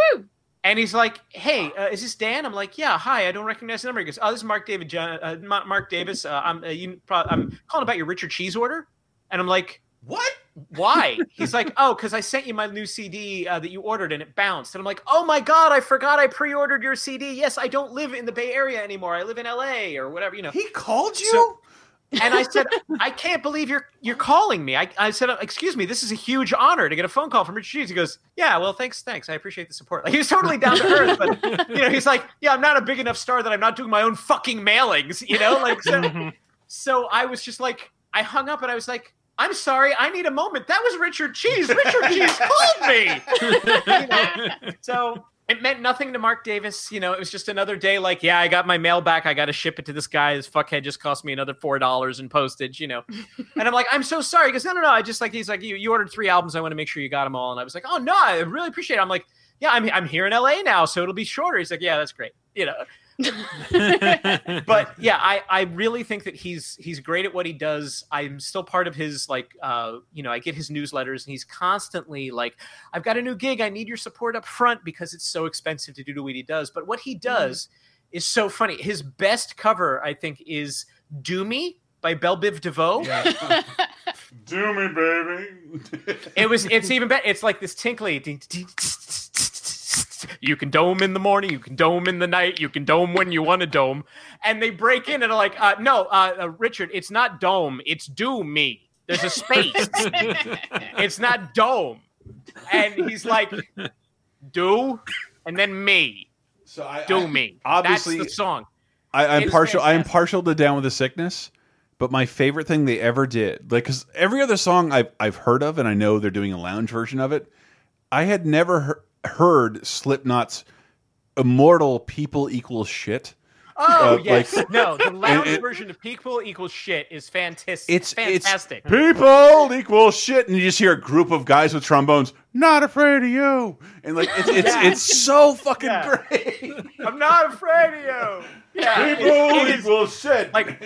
And he's like, "Hey, uh, is this Dan?" I'm like, "Yeah, hi. I don't recognize the number." He goes, "Oh, this is Mark David. John, uh, Mark Davis. Uh, I'm uh, you, pro- I'm calling about your Richard Cheese order." And I'm like, "What? Why?" He's like, "Oh, because I sent you my new CD uh, that you ordered and it bounced." And I'm like, "Oh my god, I forgot I pre-ordered your CD. Yes, I don't live in the Bay Area anymore. I live in LA or whatever. You know." He called you. and I said, I can't believe you're you're calling me. I, I said, excuse me, this is a huge honor to get a phone call from Richard Cheese. He goes, Yeah, well, thanks, thanks. I appreciate the support. Like he was totally down to <laughs> earth, but you know, he's like, Yeah, I'm not a big enough star that I'm not doing my own fucking mailings, you know? Like so, so I was just like, I hung up and I was like, I'm sorry, I need a moment. That was Richard Cheese. Richard Cheese <laughs> called me. You <laughs> know? So it meant nothing to Mark Davis. You know, it was just another day like, yeah, I got my mail back. I got to ship it to this guy. This fuckhead just cost me another $4 in postage, you know. <laughs> and I'm like, I'm so sorry. because no, no, no. I just like, he's like, you, you ordered three albums. I want to make sure you got them all. And I was like, oh, no, I really appreciate it. I'm like, yeah, I'm, I'm here in LA now, so it'll be shorter. He's like, yeah, that's great. You know, <laughs> but yeah, I, I really think that he's he's great at what he does. I'm still part of his like uh you know I get his newsletters and he's constantly like I've got a new gig. I need your support up front because it's so expensive to do what he does. But what he does is so funny. His best cover I think is "Do Me" by Belle Biv DeVoe. <laughs> Do me, baby. It was. It's <laughs> even better. It's like this tinkly. Ding, ding, You can dome in the morning. You can dome in the night. You can dome when you want to dome. And they break in and are like, uh, "No, uh, uh, Richard, it's not dome. It's do me. There's a space. <laughs> it's not dome." And he's like, "Do," and then me. So I do me. obviously- That's the song. I, I'm It's partial. I am partial to Down with the Sickness, but my favorite thing they ever did, like, because every other song I've I've heard of, and I know they're doing a lounge version of it. I had never he heard Slipknot's "Immortal People Equal Shit." Oh Uh, yes, like- no. The lounge it- version of People equals shit is fantastic. It's fantastic. It's people equal shit, and you just hear a group of guys with trombones. Not afraid of you, and like it's it's, Yeah. it's so fucking Yeah. great. I'm not afraid of you. Yeah, People it- it is- equal shit. Like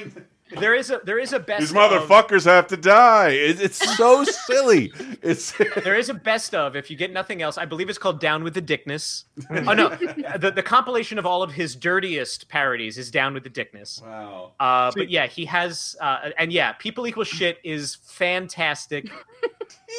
there is a there is a best These of- motherfuckers have to die. It, it's <laughs> so silly. It's there is a best of if you get nothing else. I believe it's called Down with the Dickness. <laughs> Oh no, the the compilation of all of his dirtiest parodies is Down with the Dickness. Wow. Uh, but yeah, he has uh, and yeah, People Equal Shit is fantastic. <laughs>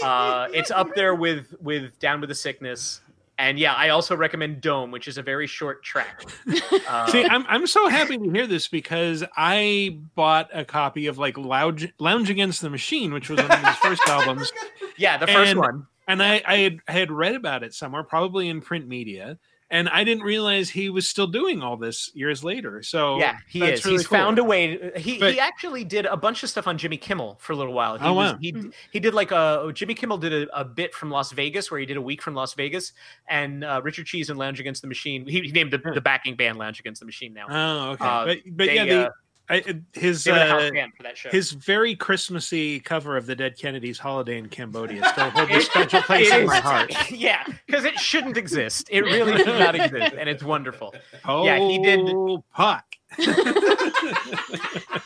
Uh, it's up there with with Down with the Sickness. And yeah, I also recommend Dome, which is a very short track. <laughs> Uh, See, I'm I'm so happy to hear this because I bought a copy of like Lounge Lounge Against the Machine, which was one of his first <laughs> albums. Yeah, the first And- one. And I I had, I had read about it somewhere, probably in print media. And I didn't realize he was still doing all this years later. So yeah, he that's is. Really He's cool. found a way. He But- he actually did a bunch of stuff on Jimmy Kimmel for a little while. He Oh, was, wow. he he did like a Jimmy Kimmel did a, a bit from Las Vegas where he did a week from Las Vegas, and uh, Richard Cheese and Lounge Against the Machine. He, he named the, the backing band Lounge Against the Machine now. Oh, okay. Uh, but but they, yeah, the, uh, I, his they were the house uh, band for that show. his very Christmassy cover of the Dead Kennedys "Holiday in Cambodia" <laughs> still holds a special place in my heart. <laughs> yeah, because it shouldn't exist. It <laughs> really should not exist, and it's wonderful. Oh, yeah, he did. Oh, Puck.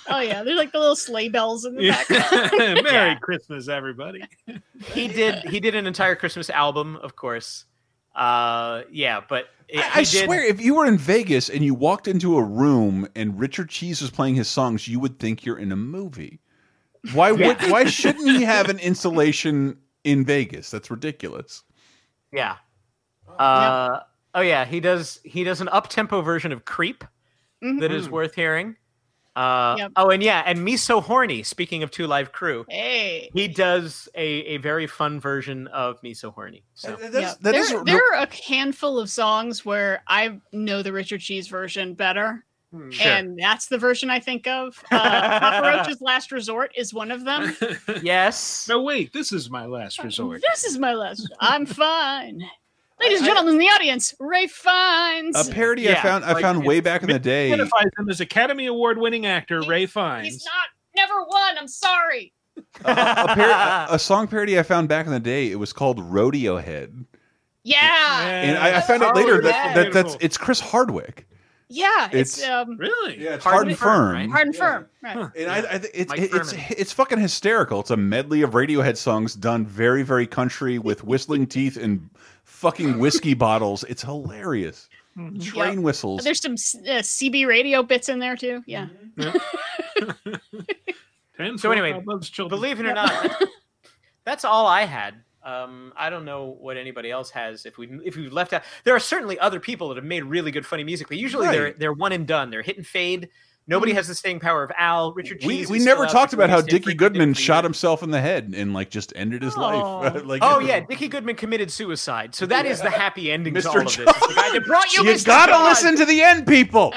Oh yeah, there's like the little sleigh bells in the Yeah. background. Merry Yeah. Christmas, everybody. He did. He did an entire Christmas album, of course. Uh, yeah, but it- I, I swear, if you were in Vegas and you walked into a room and Richard Cheese was playing his songs, you would think you're in a movie. Why would? Why shouldn't he have an installation in Vegas? That's ridiculous. Yeah. Uh, oh yeah, he does. He does an up tempo version of "Creep" that is Mhm. worth hearing. Uh, Yep. Oh, and yeah, and "Me So Horny." Speaking of Two Live Crew, Hey. he does a, a very fun version of "Me So Horny." So Yeah. there, there are a handful of songs where I know the Richard Cheese version better. Sure. And that's the version I think of. Uh, Papa Roach's <laughs> Last Resort is one of them. yes. No, wait. This is my last resort. This is my last. I'm fine. Ladies and gentlemen in the audience, Ralph Fiennes. A parody I found I like, found way back in the day. Identifies him as Academy Award winning actor Ralph Fiennes. He's not never won. I'm sorry. a, par- <laughs> a song parody I found back in the day. It was called Rodeo Head, Yeah. and I, I found out Oh, later that, that that's it's Chris Hardwick. Yeah, it's, It's- um really Yeah, it's hard, and firm. hard and firm. Right. And I, I think it's Mike it's it's fucking hysterical. It's a medley of Radiohead songs done very very country with whistling teeth and fucking whiskey bottles. It's hilarious. Train Yep. whistles. There's some uh, CB radio bits in there too. Yeah. <laughs> Ten So anyway, believe it or not, <laughs> that's all I had. Um, I don't know what anybody else has. If we if we left out, there are certainly other people that have made really good funny music, but usually they're they're one and done. They're hit and fade. Nobody has the staying power of Al. Richard we Cheese. we is never talked about how doing stuff Dickie Goodman for shot himself in the head and like just ended his life. <laughs> like oh yeah, Dickie Goodman committed suicide. So that is the happy ending to Mr. all of this. It's the guy that brought you, you Mr. gotta John. listen to the end, people.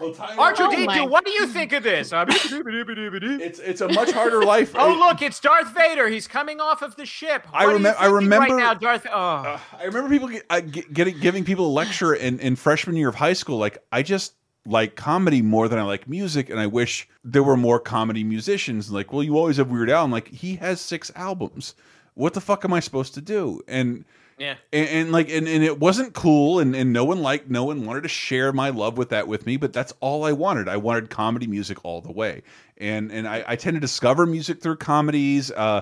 R2D2, my- what do you think of this? <laughs> It's it's a much harder life. oh look, it's Darth Vader. He's coming off of the ship. I What are you remem- I remember- right now, Darth. Oh. I remember people get, uh, get- getting giving people a lecture in, in freshman year of high school. Like I just like comedy more than I like music, and I wish there were more comedy musicians. Like, well, you always have Weird Al. I'm like, he has six albums. What the fuck am I supposed to do? And Yeah. and, and like and, and it wasn't cool and, and no one liked no one wanted to share my love with that with me but that's all i wanted i wanted comedy music all the way and and i, I tend to discover music through comedies uh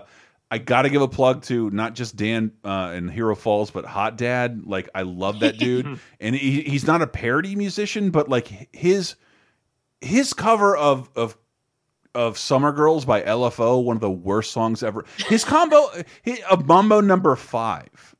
I gotta give a plug to not just Dan uh, in Hero Falls, but Hot Dad. Like I love that dude, <laughs> and he, he's not a parody musician, but like his his cover of of of Summer Girls by LFO, one of the worst songs ever. His combo his, of Mambo Number Five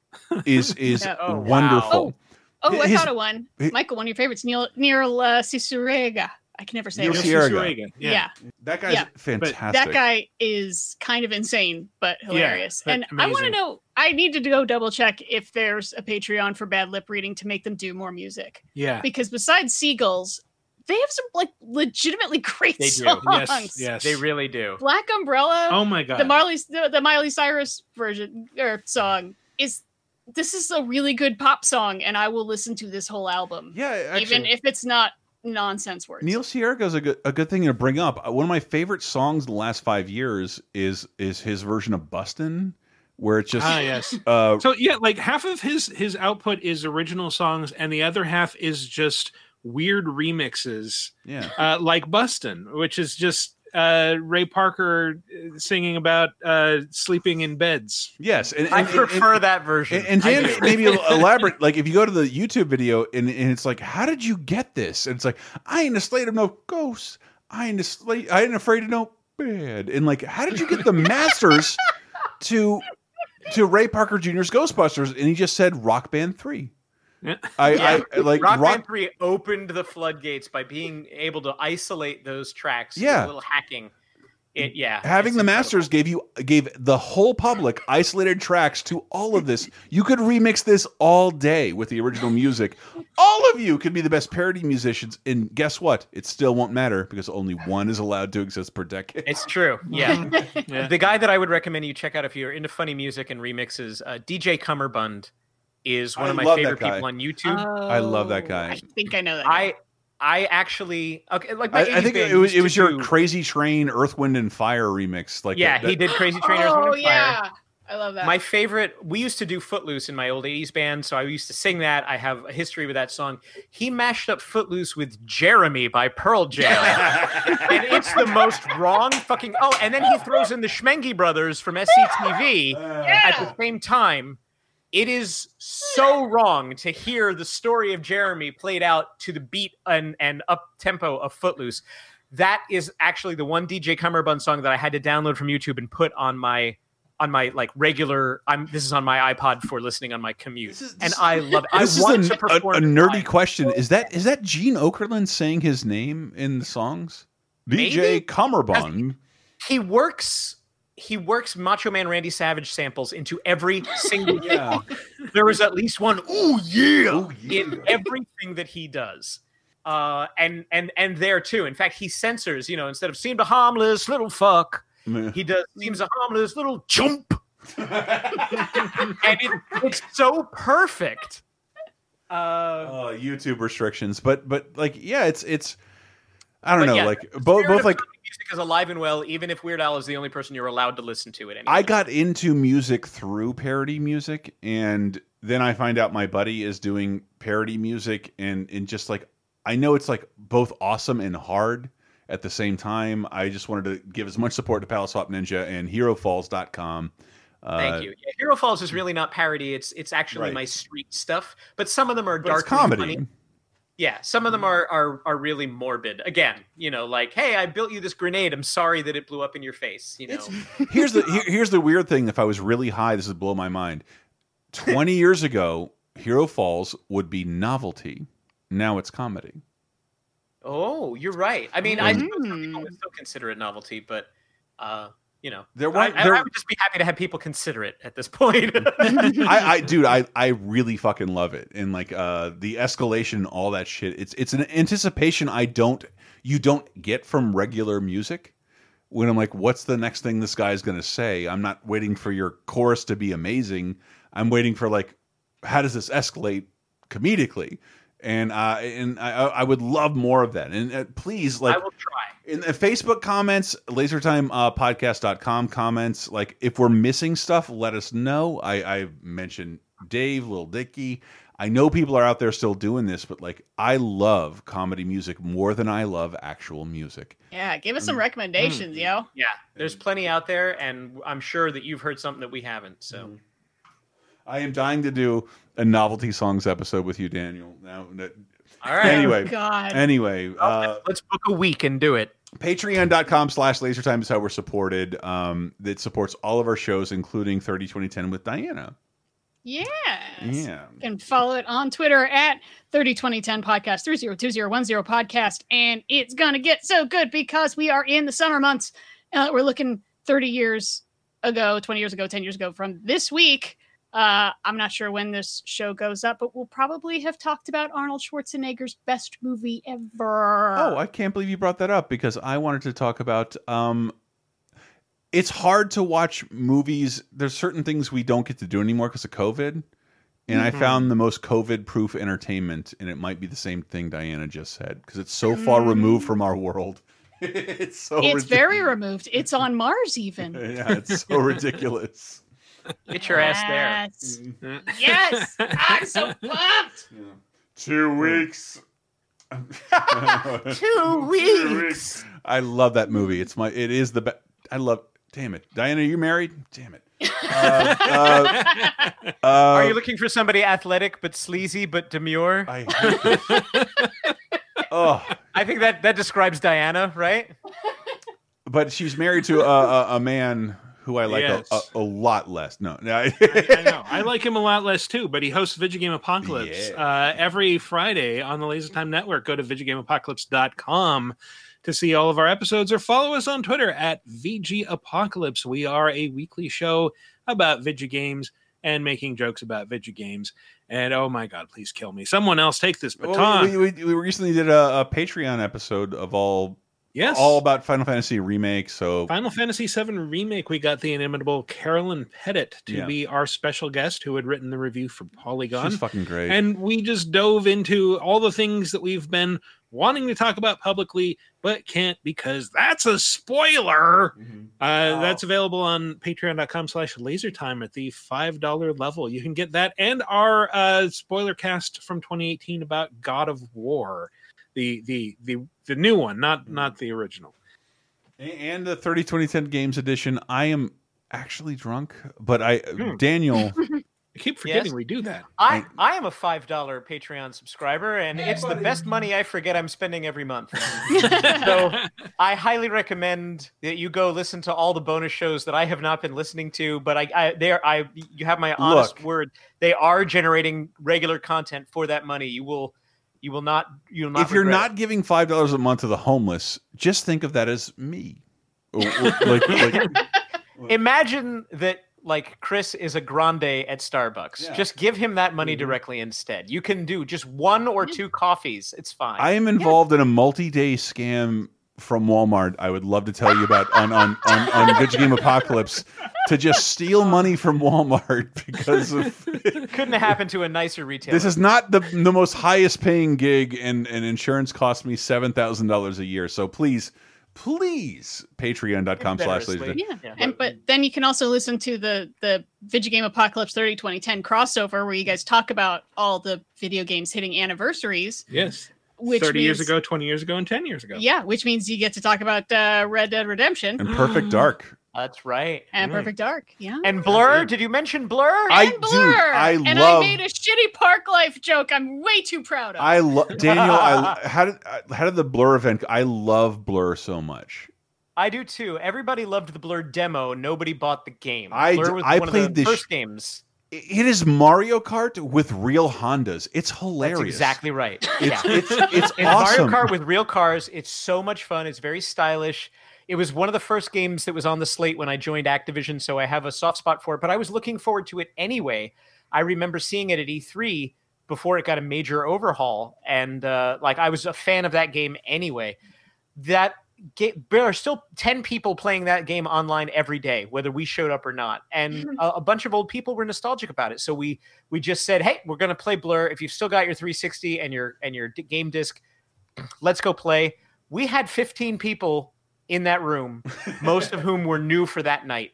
is <laughs> is Yeah. Oh, wow. wonderful. Oh, I thought of one. hi- Michael, one of your favorites, Neil Neil uh, Cicierega. I can never say Neil it. Cicierega. Yeah. That guy's Yeah. fantastic. That guy is kind of insane, but hilarious. but and I want to know. I need to go double check if there's a Patreon for bad lip reading to make them do more music. Yeah. Because besides Seagulls, they have some like legitimately <laughs> great They do. songs. Yes. <laughs> Yes. They really do. Black Umbrella. Oh my god. The Marley, the, the Miley Cyrus version or song is. This is a really good pop song, and I will listen to this whole album. Yeah, even if it's not nonsense words. Neil Sierra is a good a good thing to bring up. Uh, One of my favorite songs in the last five years is is his version of Bustin', where it's just Ah, yes. <laughs> uh, So yeah, like half of his his output is original songs, and the other half is just weird remixes. Yeah. uh, like Bustin', which is just uh, Ray Parker uh, singing about uh, sleeping in beds. Yes, and, I and- and- prefer that version. And, and Dan, maybe <laughs> elaborate. Like if you go to the YouTube video and, and it's like, how did you get this? And it's like, I ain't a afraid of no ghosts. I ain't afraid. I ain't afraid of no bed. And like, how did you get the masters to to Ray Parker Jr.'s Ghostbusters? And he just said Rock Band Three. <laughs> I, Yeah. I like Rock, rock. Band 3 opened the floodgates by being able to isolate those tracks. with Yeah. A little hacking. It, yeah, Having the masters gave you gave the whole public isolated tracks to all of this. You could remix this all day with the original music. All of you could be the best parody musicians, and guess what? It still won't matter because only one is allowed to exist per decade. It's true. Yeah. <laughs> The guy that I would recommend you check out if you're into funny music and remixes, uh, DJ Cummerbund, is one I of my favorite people on YouTube. I love that oh, guy. I think I know that. I I actually okay like my I, I think it was it was your do- Crazy Train, Earth, Wind, and Fire remix. Like yeah that- he did Crazy Train Earth, Wind, Oh and Fire. Oh, yeah, I love that. My favorite, we used to do Footloose in my old 80s band, so I used to sing that. I have a history with that song. He mashed up Footloose with Jeremy by Pearl Jam. <laughs> and it's the most wrong fucking. Oh, and then he throws in the Schmenge Brothers from SCTV <laughs> at the same time. It is so wrong to hear the story of Jeremy played out to the beat and, and up tempo of Footloose. That is actually the one DJ Cummerbund song that I had to download from YouTube and put on my on my like regular. I'm this is on my iPod for listening on my commute, and I <laughs> love it. I This want is a, a, perform a it nerdy live. question. Is that is that Gene Okerlund saying his name in the songs? DJ Maybe. Cummerbund. He works. He works Macho Man Randy Savage samples into every single <laughs> song. There was at least one. Ooh yeah, in everything that he does. Uh, and and and there too. In fact, he censors. You know, instead of "seemed a harmless little fuck," he does "seems a harmless little chump," and it, it's so perfect. Uh, Oh, YouTube restrictions, but but like yeah, it's it's. I don't but know, yeah, like both both like music is alive and well, even if Weird Al is the only person you're allowed to listen to it. Anyway. I got into music through parody music, and then I find out my buddy is doing parody music, and and just like I know it's like both awesome and hard at the same time. I just wanted to give as much support to Palette Swap Ninja and HeroFalls.com. Uh, Thank you. Yeah, Hero Falls is really not parody; it's it's actually Right. my street stuff. But some of them are dark comedy. Funny. Yeah, some of them are, are are really morbid. Again, you know, like, hey, I built you this grenade. I'm sorry that it blew up in your face. You know, <laughs> here's the here, here's the weird thing. If I was really high, this would blow my mind. Twenty <laughs> years ago, Hero Falls would be novelty. Now it's comedy. oh, you're right. I mean, I suppose some people would still consider it novelty, but uh, you know, There I, I- there- I would just be happy to have people consider it at this point. <laughs> <laughs> I, I dude, I I really fucking love it, and like uh the escalation, all that shit. It's it's an anticipation I don't you don't get from regular music. When I'm like, what's the next thing this guy's gonna say? I'm not waiting for your chorus to be amazing. I'm waiting for like, how does this escalate comedically? And uh, and I, I would love more of that. And uh, please, like, I will try. in the Facebook comments, lasertimepodcast.com comments, like if we're missing stuff, let us know. I, I mentioned Dave, Little Dicky. I know people are out there still doing this, but like I love comedy music more than I love actual music. yeah, give us Mm. some recommendations, yo. Yeah, there's plenty out there, and I'm sure that you've heard something that we haven't. So. I am dying to do a novelty songs episode with you, Daniel. Now, that, All right. Anyway, Oh, God. anyway, uh, let's book a week and do it. Patreon.com slash lasertime is how we're supported. Um, it supports all of our shows, including 30 2010 with Diana. Yeah. Yeah. You can follow it on Twitter at 302010 podcast, 302010 podcast. And it's going to get so good because we are in the summer months. Uh, we're looking 30 years ago, 20 years ago, 10 years ago from this week. Uh, I'm not sure when this show goes up, but we'll probably have talked about Arnold Schwarzenegger's best movie ever. Oh, I can't believe you brought that up because I wanted to talk about. Um, it's hard to watch movies. There's certain things we don't get to do anymore because of COVID, and I Mhm. found the most COVID-proof entertainment, and it might be the same thing Diana just said because it's so far removed from our world. <laughs> it's so it's ridic- very removed. It's on Mars, even. <laughs> yeah, it's so ridiculous. <laughs> Get your ass there. Yes. yes. I'm so <laughs> pumped. <laughs> Two weeks. Two weeks. I love that movie. It's my. It is the best. I love. Damn it, Diana, are you married? Damn it. Uh, uh, uh, Are you looking for somebody athletic but sleazy but demure? I oh, I think that that describes Diana, right? but she's married to a, a, a man who I like a- Yes. a, a, lot less. No, no. I, I know. I like him a lot less too, but he hosts Video Game Apocalypse uh, every Friday on the Laser Time Network. Go to videogameapocalypse.com to see all of our episodes or follow us on Twitter at VG Apocalypse. We are a weekly show about video games and making jokes about video games. And oh my God, please kill me. Someone else take this baton. Well, we, we, we recently did a, a Patreon episode of all Yes. all about Final Fantasy remake. So Final Fantasy VII Remake, we got the inimitable Carolyn Pettit to Yeah. be our special guest who had written the review for Polygon. she's fucking great. And we just dove into all the things that we've been wanting to talk about publicly, but can't because that's a spoiler. Uh, That's available on patreon.com slash lasertime at the $5 level. You can get that and our uh, spoiler cast from 2018 about God of War. The the the the new one, not not the original. and the 30 2010 games edition. I am actually drunk, but I Hmm. Daniel. <laughs> I keep forgetting we do that. I, I am a five dollar Patreon subscriber, and it's the best money I forget I'm spending every month. <laughs> so <laughs> I highly recommend that you go listen to all the bonus shows that I have not been listening to. But I, I they are, I you have my honest Look. word. They are generating regular content for that money. You will you will not you will not. if you're regret not giving five dollars a month to the homeless, just think of that as me. Or- or- like, like, <laughs> imagine that like Chris is a grande at Starbucks. Just give him that money mm-hmm. directly instead. You can do just one or two coffees. It's fine. I am involved in a multi-day scam from Walmart. I would love to tell you about on on on, on Video Game Apocalypse to just steal money from Walmart <laughs> because of <laughs> Couldn't have happened to a nicer retailer. this is not the the most highest paying gig, and and insurance costs me seven thousand dollars a year. So please, please, Patreon.com slash Generously. Yeah. And but then you can also listen to the the Video Game Apocalypse 30 2010 crossover where you guys talk about all the video games hitting anniversaries. Yes. Which 30 years ago, 20 years ago, and 10 years ago. Yeah, which means you get to talk about uh, Red Dead Redemption and Perfect Dark. That's right. and Perfect Dark. Yeah. And Blur? Did you mention Blur? I Blur. I and love- I made a shitty park life joke. I'm way too proud of. I love <laughs> Daniel. I how did how did the Blur event? I love Blur so much. I do too. Everybody loved the Blur demo. Nobody bought the game. I Blur was I one played of the this- first games. It is Mario Kart with real Hondas. It's hilarious. That's exactly right. It's- yeah. it's- it's <laughs> In awesome. Mario Kart with real cars. It's so much fun. It's very stylish. It was one of the first games that was on the slate when I joined Activision, so I have a soft spot for it. But I was looking forward to it anyway. I remember seeing it at E3 before it got a major overhaul, and uh, like I was a fan of that game anyway. That game, there are still ten people playing that game online every day, whether we showed up or not, and a, a bunch of old people were nostalgic about it. So we we just said, "Hey, we're going to play Blur. If you've still got your 360 and your and your game disc, <clears throat> let's go play." We had 15 people in that room, most of <laughs> whom were new for that night,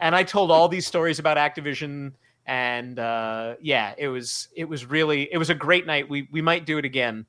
and I told all these stories about Activision. And uh, yeah, it was it was really it was a great night. We we might do it again,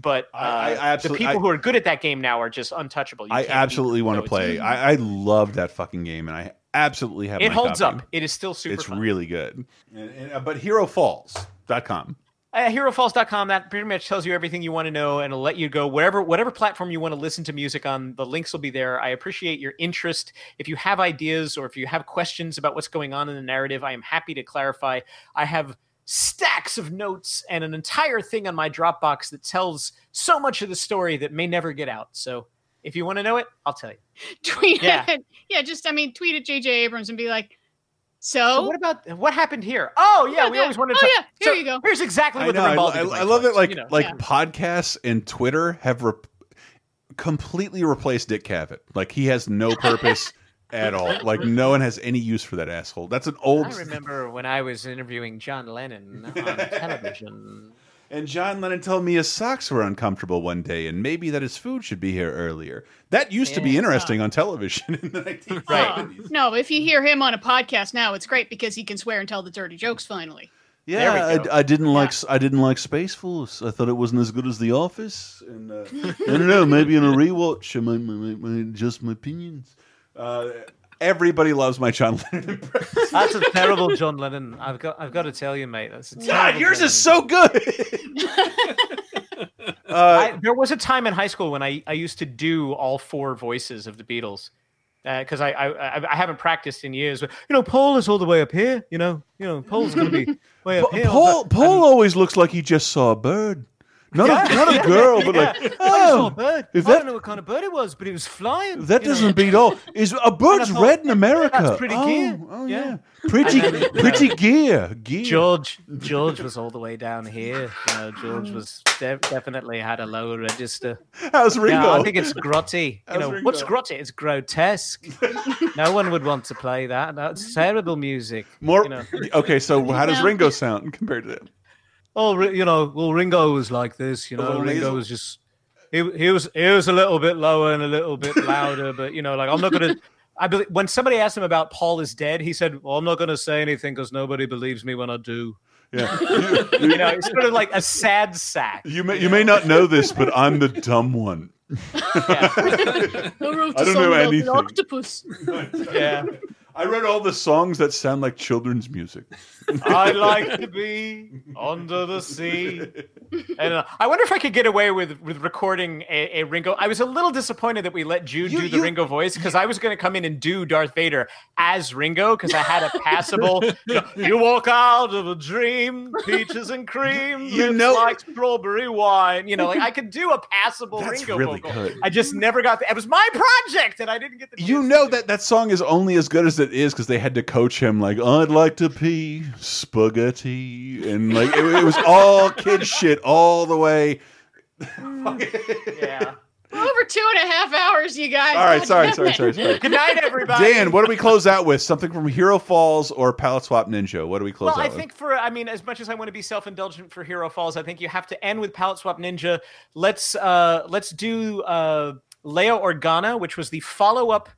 but uh, I- I the people I- who are good at that game now are just untouchable. You I absolutely want to play. I, I love that fucking game, and I absolutely have. It holds copy. up. It is still super It's fun. really good. And, and, uh, but HeroFalls.com. Uh, HeroFalls.com. That pretty much tells you everything you want to know, and it'll let you go whatever whatever platform you want to listen to music on. The links will be there. I appreciate your interest. If you have ideas or if you have questions about what's going on in the narrative, I am happy to clarify. I have stacks of notes and an entire thing on my Dropbox that tells so much of the story that may never get out. So if you want to know it, I'll tell you. <laughs> tweet Yeah. it. Yeah, just I mean, tweet at JJ Abrams and be like, so, So what about what happened here? Oh yeah, Yeah, we yeah. always wanted Oh, to. yeah, here you go. Here's exactly I what know. the I, Rambaldi I, device I love it. Like you know. like Yeah. podcasts and Twitter have re- completely replaced Dick Cavett. Like he has no <laughs> purpose at all. Like no one has any use for that asshole. That's an old. I remember when I was interviewing John Lennon on <laughs> television. And John Lennon told me his socks were uncomfortable one day, and maybe that his food should be here earlier. That used to be Yeah. interesting on television <laughs> in the 1970s. Oh, no, if you hear him on a podcast now, it's great because he can swear and tell the dirty jokes finally. Yeah, There we go. I, I didn't like I didn't like Space Force. I thought it wasn't as good as The Office. And uh, I don't know, maybe in a <laughs> rewatch, I might, might, might adjust my opinions. Uh, everybody loves my John Lennon impression. <laughs> That's a terrible John Lennon. I've got I've got to tell you, mate. That's God, yours John is so good. <laughs> uh, I, there was a time in high school when I, I used to do all four voices of the Beatles because I, I I I haven't practiced in years. But you know, Paul is all the way up here. You know, you know, Paul's going to be <laughs> way up here. Paul Paul always looks like he just saw a bird. Not a not a girl, <laughs> but like oh, I saw oh, a bird. if I that don't know what kind of bird it was, but it was flying. that doesn't beat all. Is a bird's thought, red in America? That's pretty oh, gear. Oh Yeah. yeah, pretty then, you know, pretty gear gear. George George was all the way down here. You know, George was de- definitely had a lower register. How's Ringo? Yeah, I think it's grotty. You How's know, Ringo? what's grotty? It's grotesque. no one would want to play that. That's terrible music. More You know. okay. So how does Ringo sound compared to him? Oh, you know, well, Ringo was like this. You know, little Ringo was just he, he was he was a little bit lower and a little bit louder, but you know, like I'm not gonna. <laughs> I believe when somebody asked him about Paul is dead, he said, "Well, I'm not gonna say anything because nobody believes me when I do." Yeah, <laughs> you know, it's sort of like a sad sack. You may you may not know this, but I'm the dumb one. <laughs> I wrote I a don't song know about an anything. octopus. Yeah. I read all the songs that sound like children's music. I like to be under the sea. And uh, I wonder if I could get away with with recording a, a Ringo. I was a little disappointed that we let Jude do the Ringo voice because I was going to come in and do Darth Vader as Ringo because I had a passable. You, <laughs> know, you walk out of a dream, peaches and cream, You know- like strawberry wine. You know, like I could do a passable That's Ringo really vocal. good. I just never got. The, it was my project, and I didn't get the. You know that that song is only as good as it is because they had to coach him like I'd like to pee spaghetti and like it, it was all kid shit all the way. yeah. Over two and a half hours, you guys. All right, sorry, sorry, sorry, sorry. Good night, everybody. Dan, what do we close out with? Something from Hero Falls or Palette Swap Ninja? What do we close Well, out I with? think for I mean, as much as I want to be self-indulgent for Hero Falls, I think you have to end with Palette Swap Ninja. Let's uh let's do uh Leo Organa, which was the follow-up.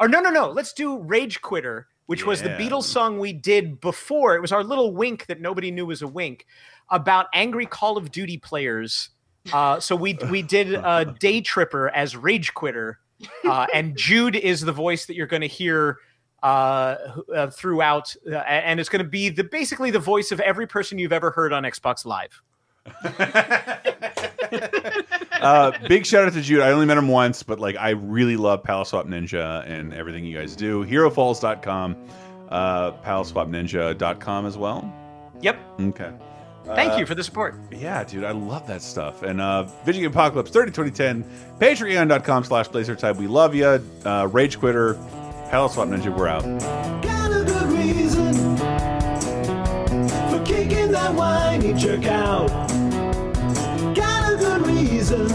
Or no, no, no. Let's do Rage Quitter, which was the Beatles song we did before. It was our little wink that nobody knew was a wink about angry Call of Duty players. Uh, so we we did uh, Day Tripper as Rage Quitter, uh, and Jude is the voice that you're going to hear uh, uh, throughout, uh, and it's going to be the basically the voice of every person you've ever heard on Xbox Live. <laughs> uh, big shout out to Jude. I only met him once, but like I really love Palette Swap Ninja and everything you guys do. HeroFalls.com, uh, PalswapNinja.com as well. Yep. Okay. Thank Uh, you for the support. Yeah, dude, I love that stuff. And uh, Video Game Apocalypse 30 2010, patreon.com slash lasertime. We love you. Uh, Rage Quitter, Palette Swap Ninja, we're out. Kicking that whiny jerk out. Got a good reason.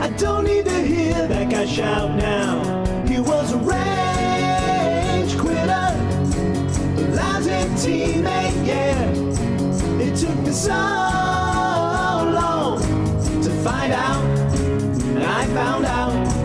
I don't need to hear that guy shout now. He was a rage quitter, lousy teammate, yeah. It took me so long to find out, and I found out.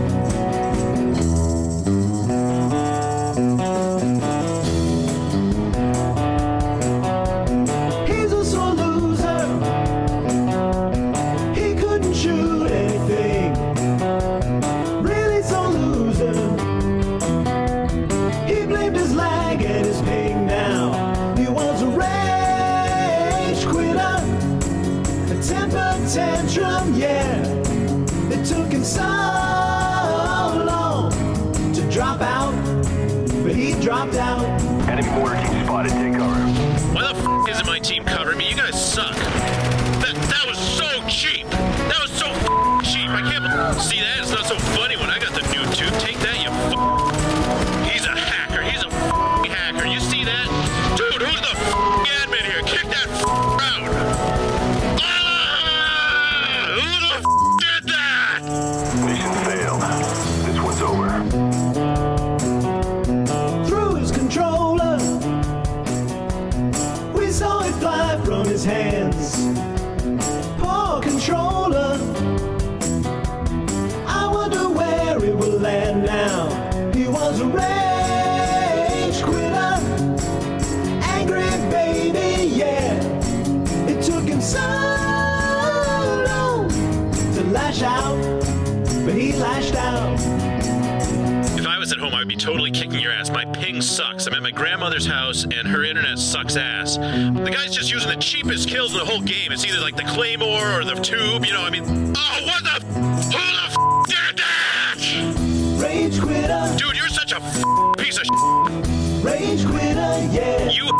Totally kicking your ass. My ping sucks. I'm at my grandmother's house, and her internet sucks ass. The guy's just using the cheapest kills in the whole game. It's either like the claymore or the tube. You know, I mean, oh, what the? F- who the f- did that? Rage quitter. Dude, you're such a f- piece of. Sh- Rage quitter, yeah. you,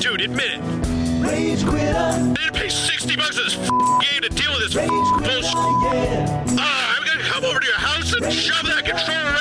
dude, admit it. Rage quitter. I didn't pay 60 bucks for this game to deal with this bullshit. Ah, I'm gonna come over to your house and shove that controller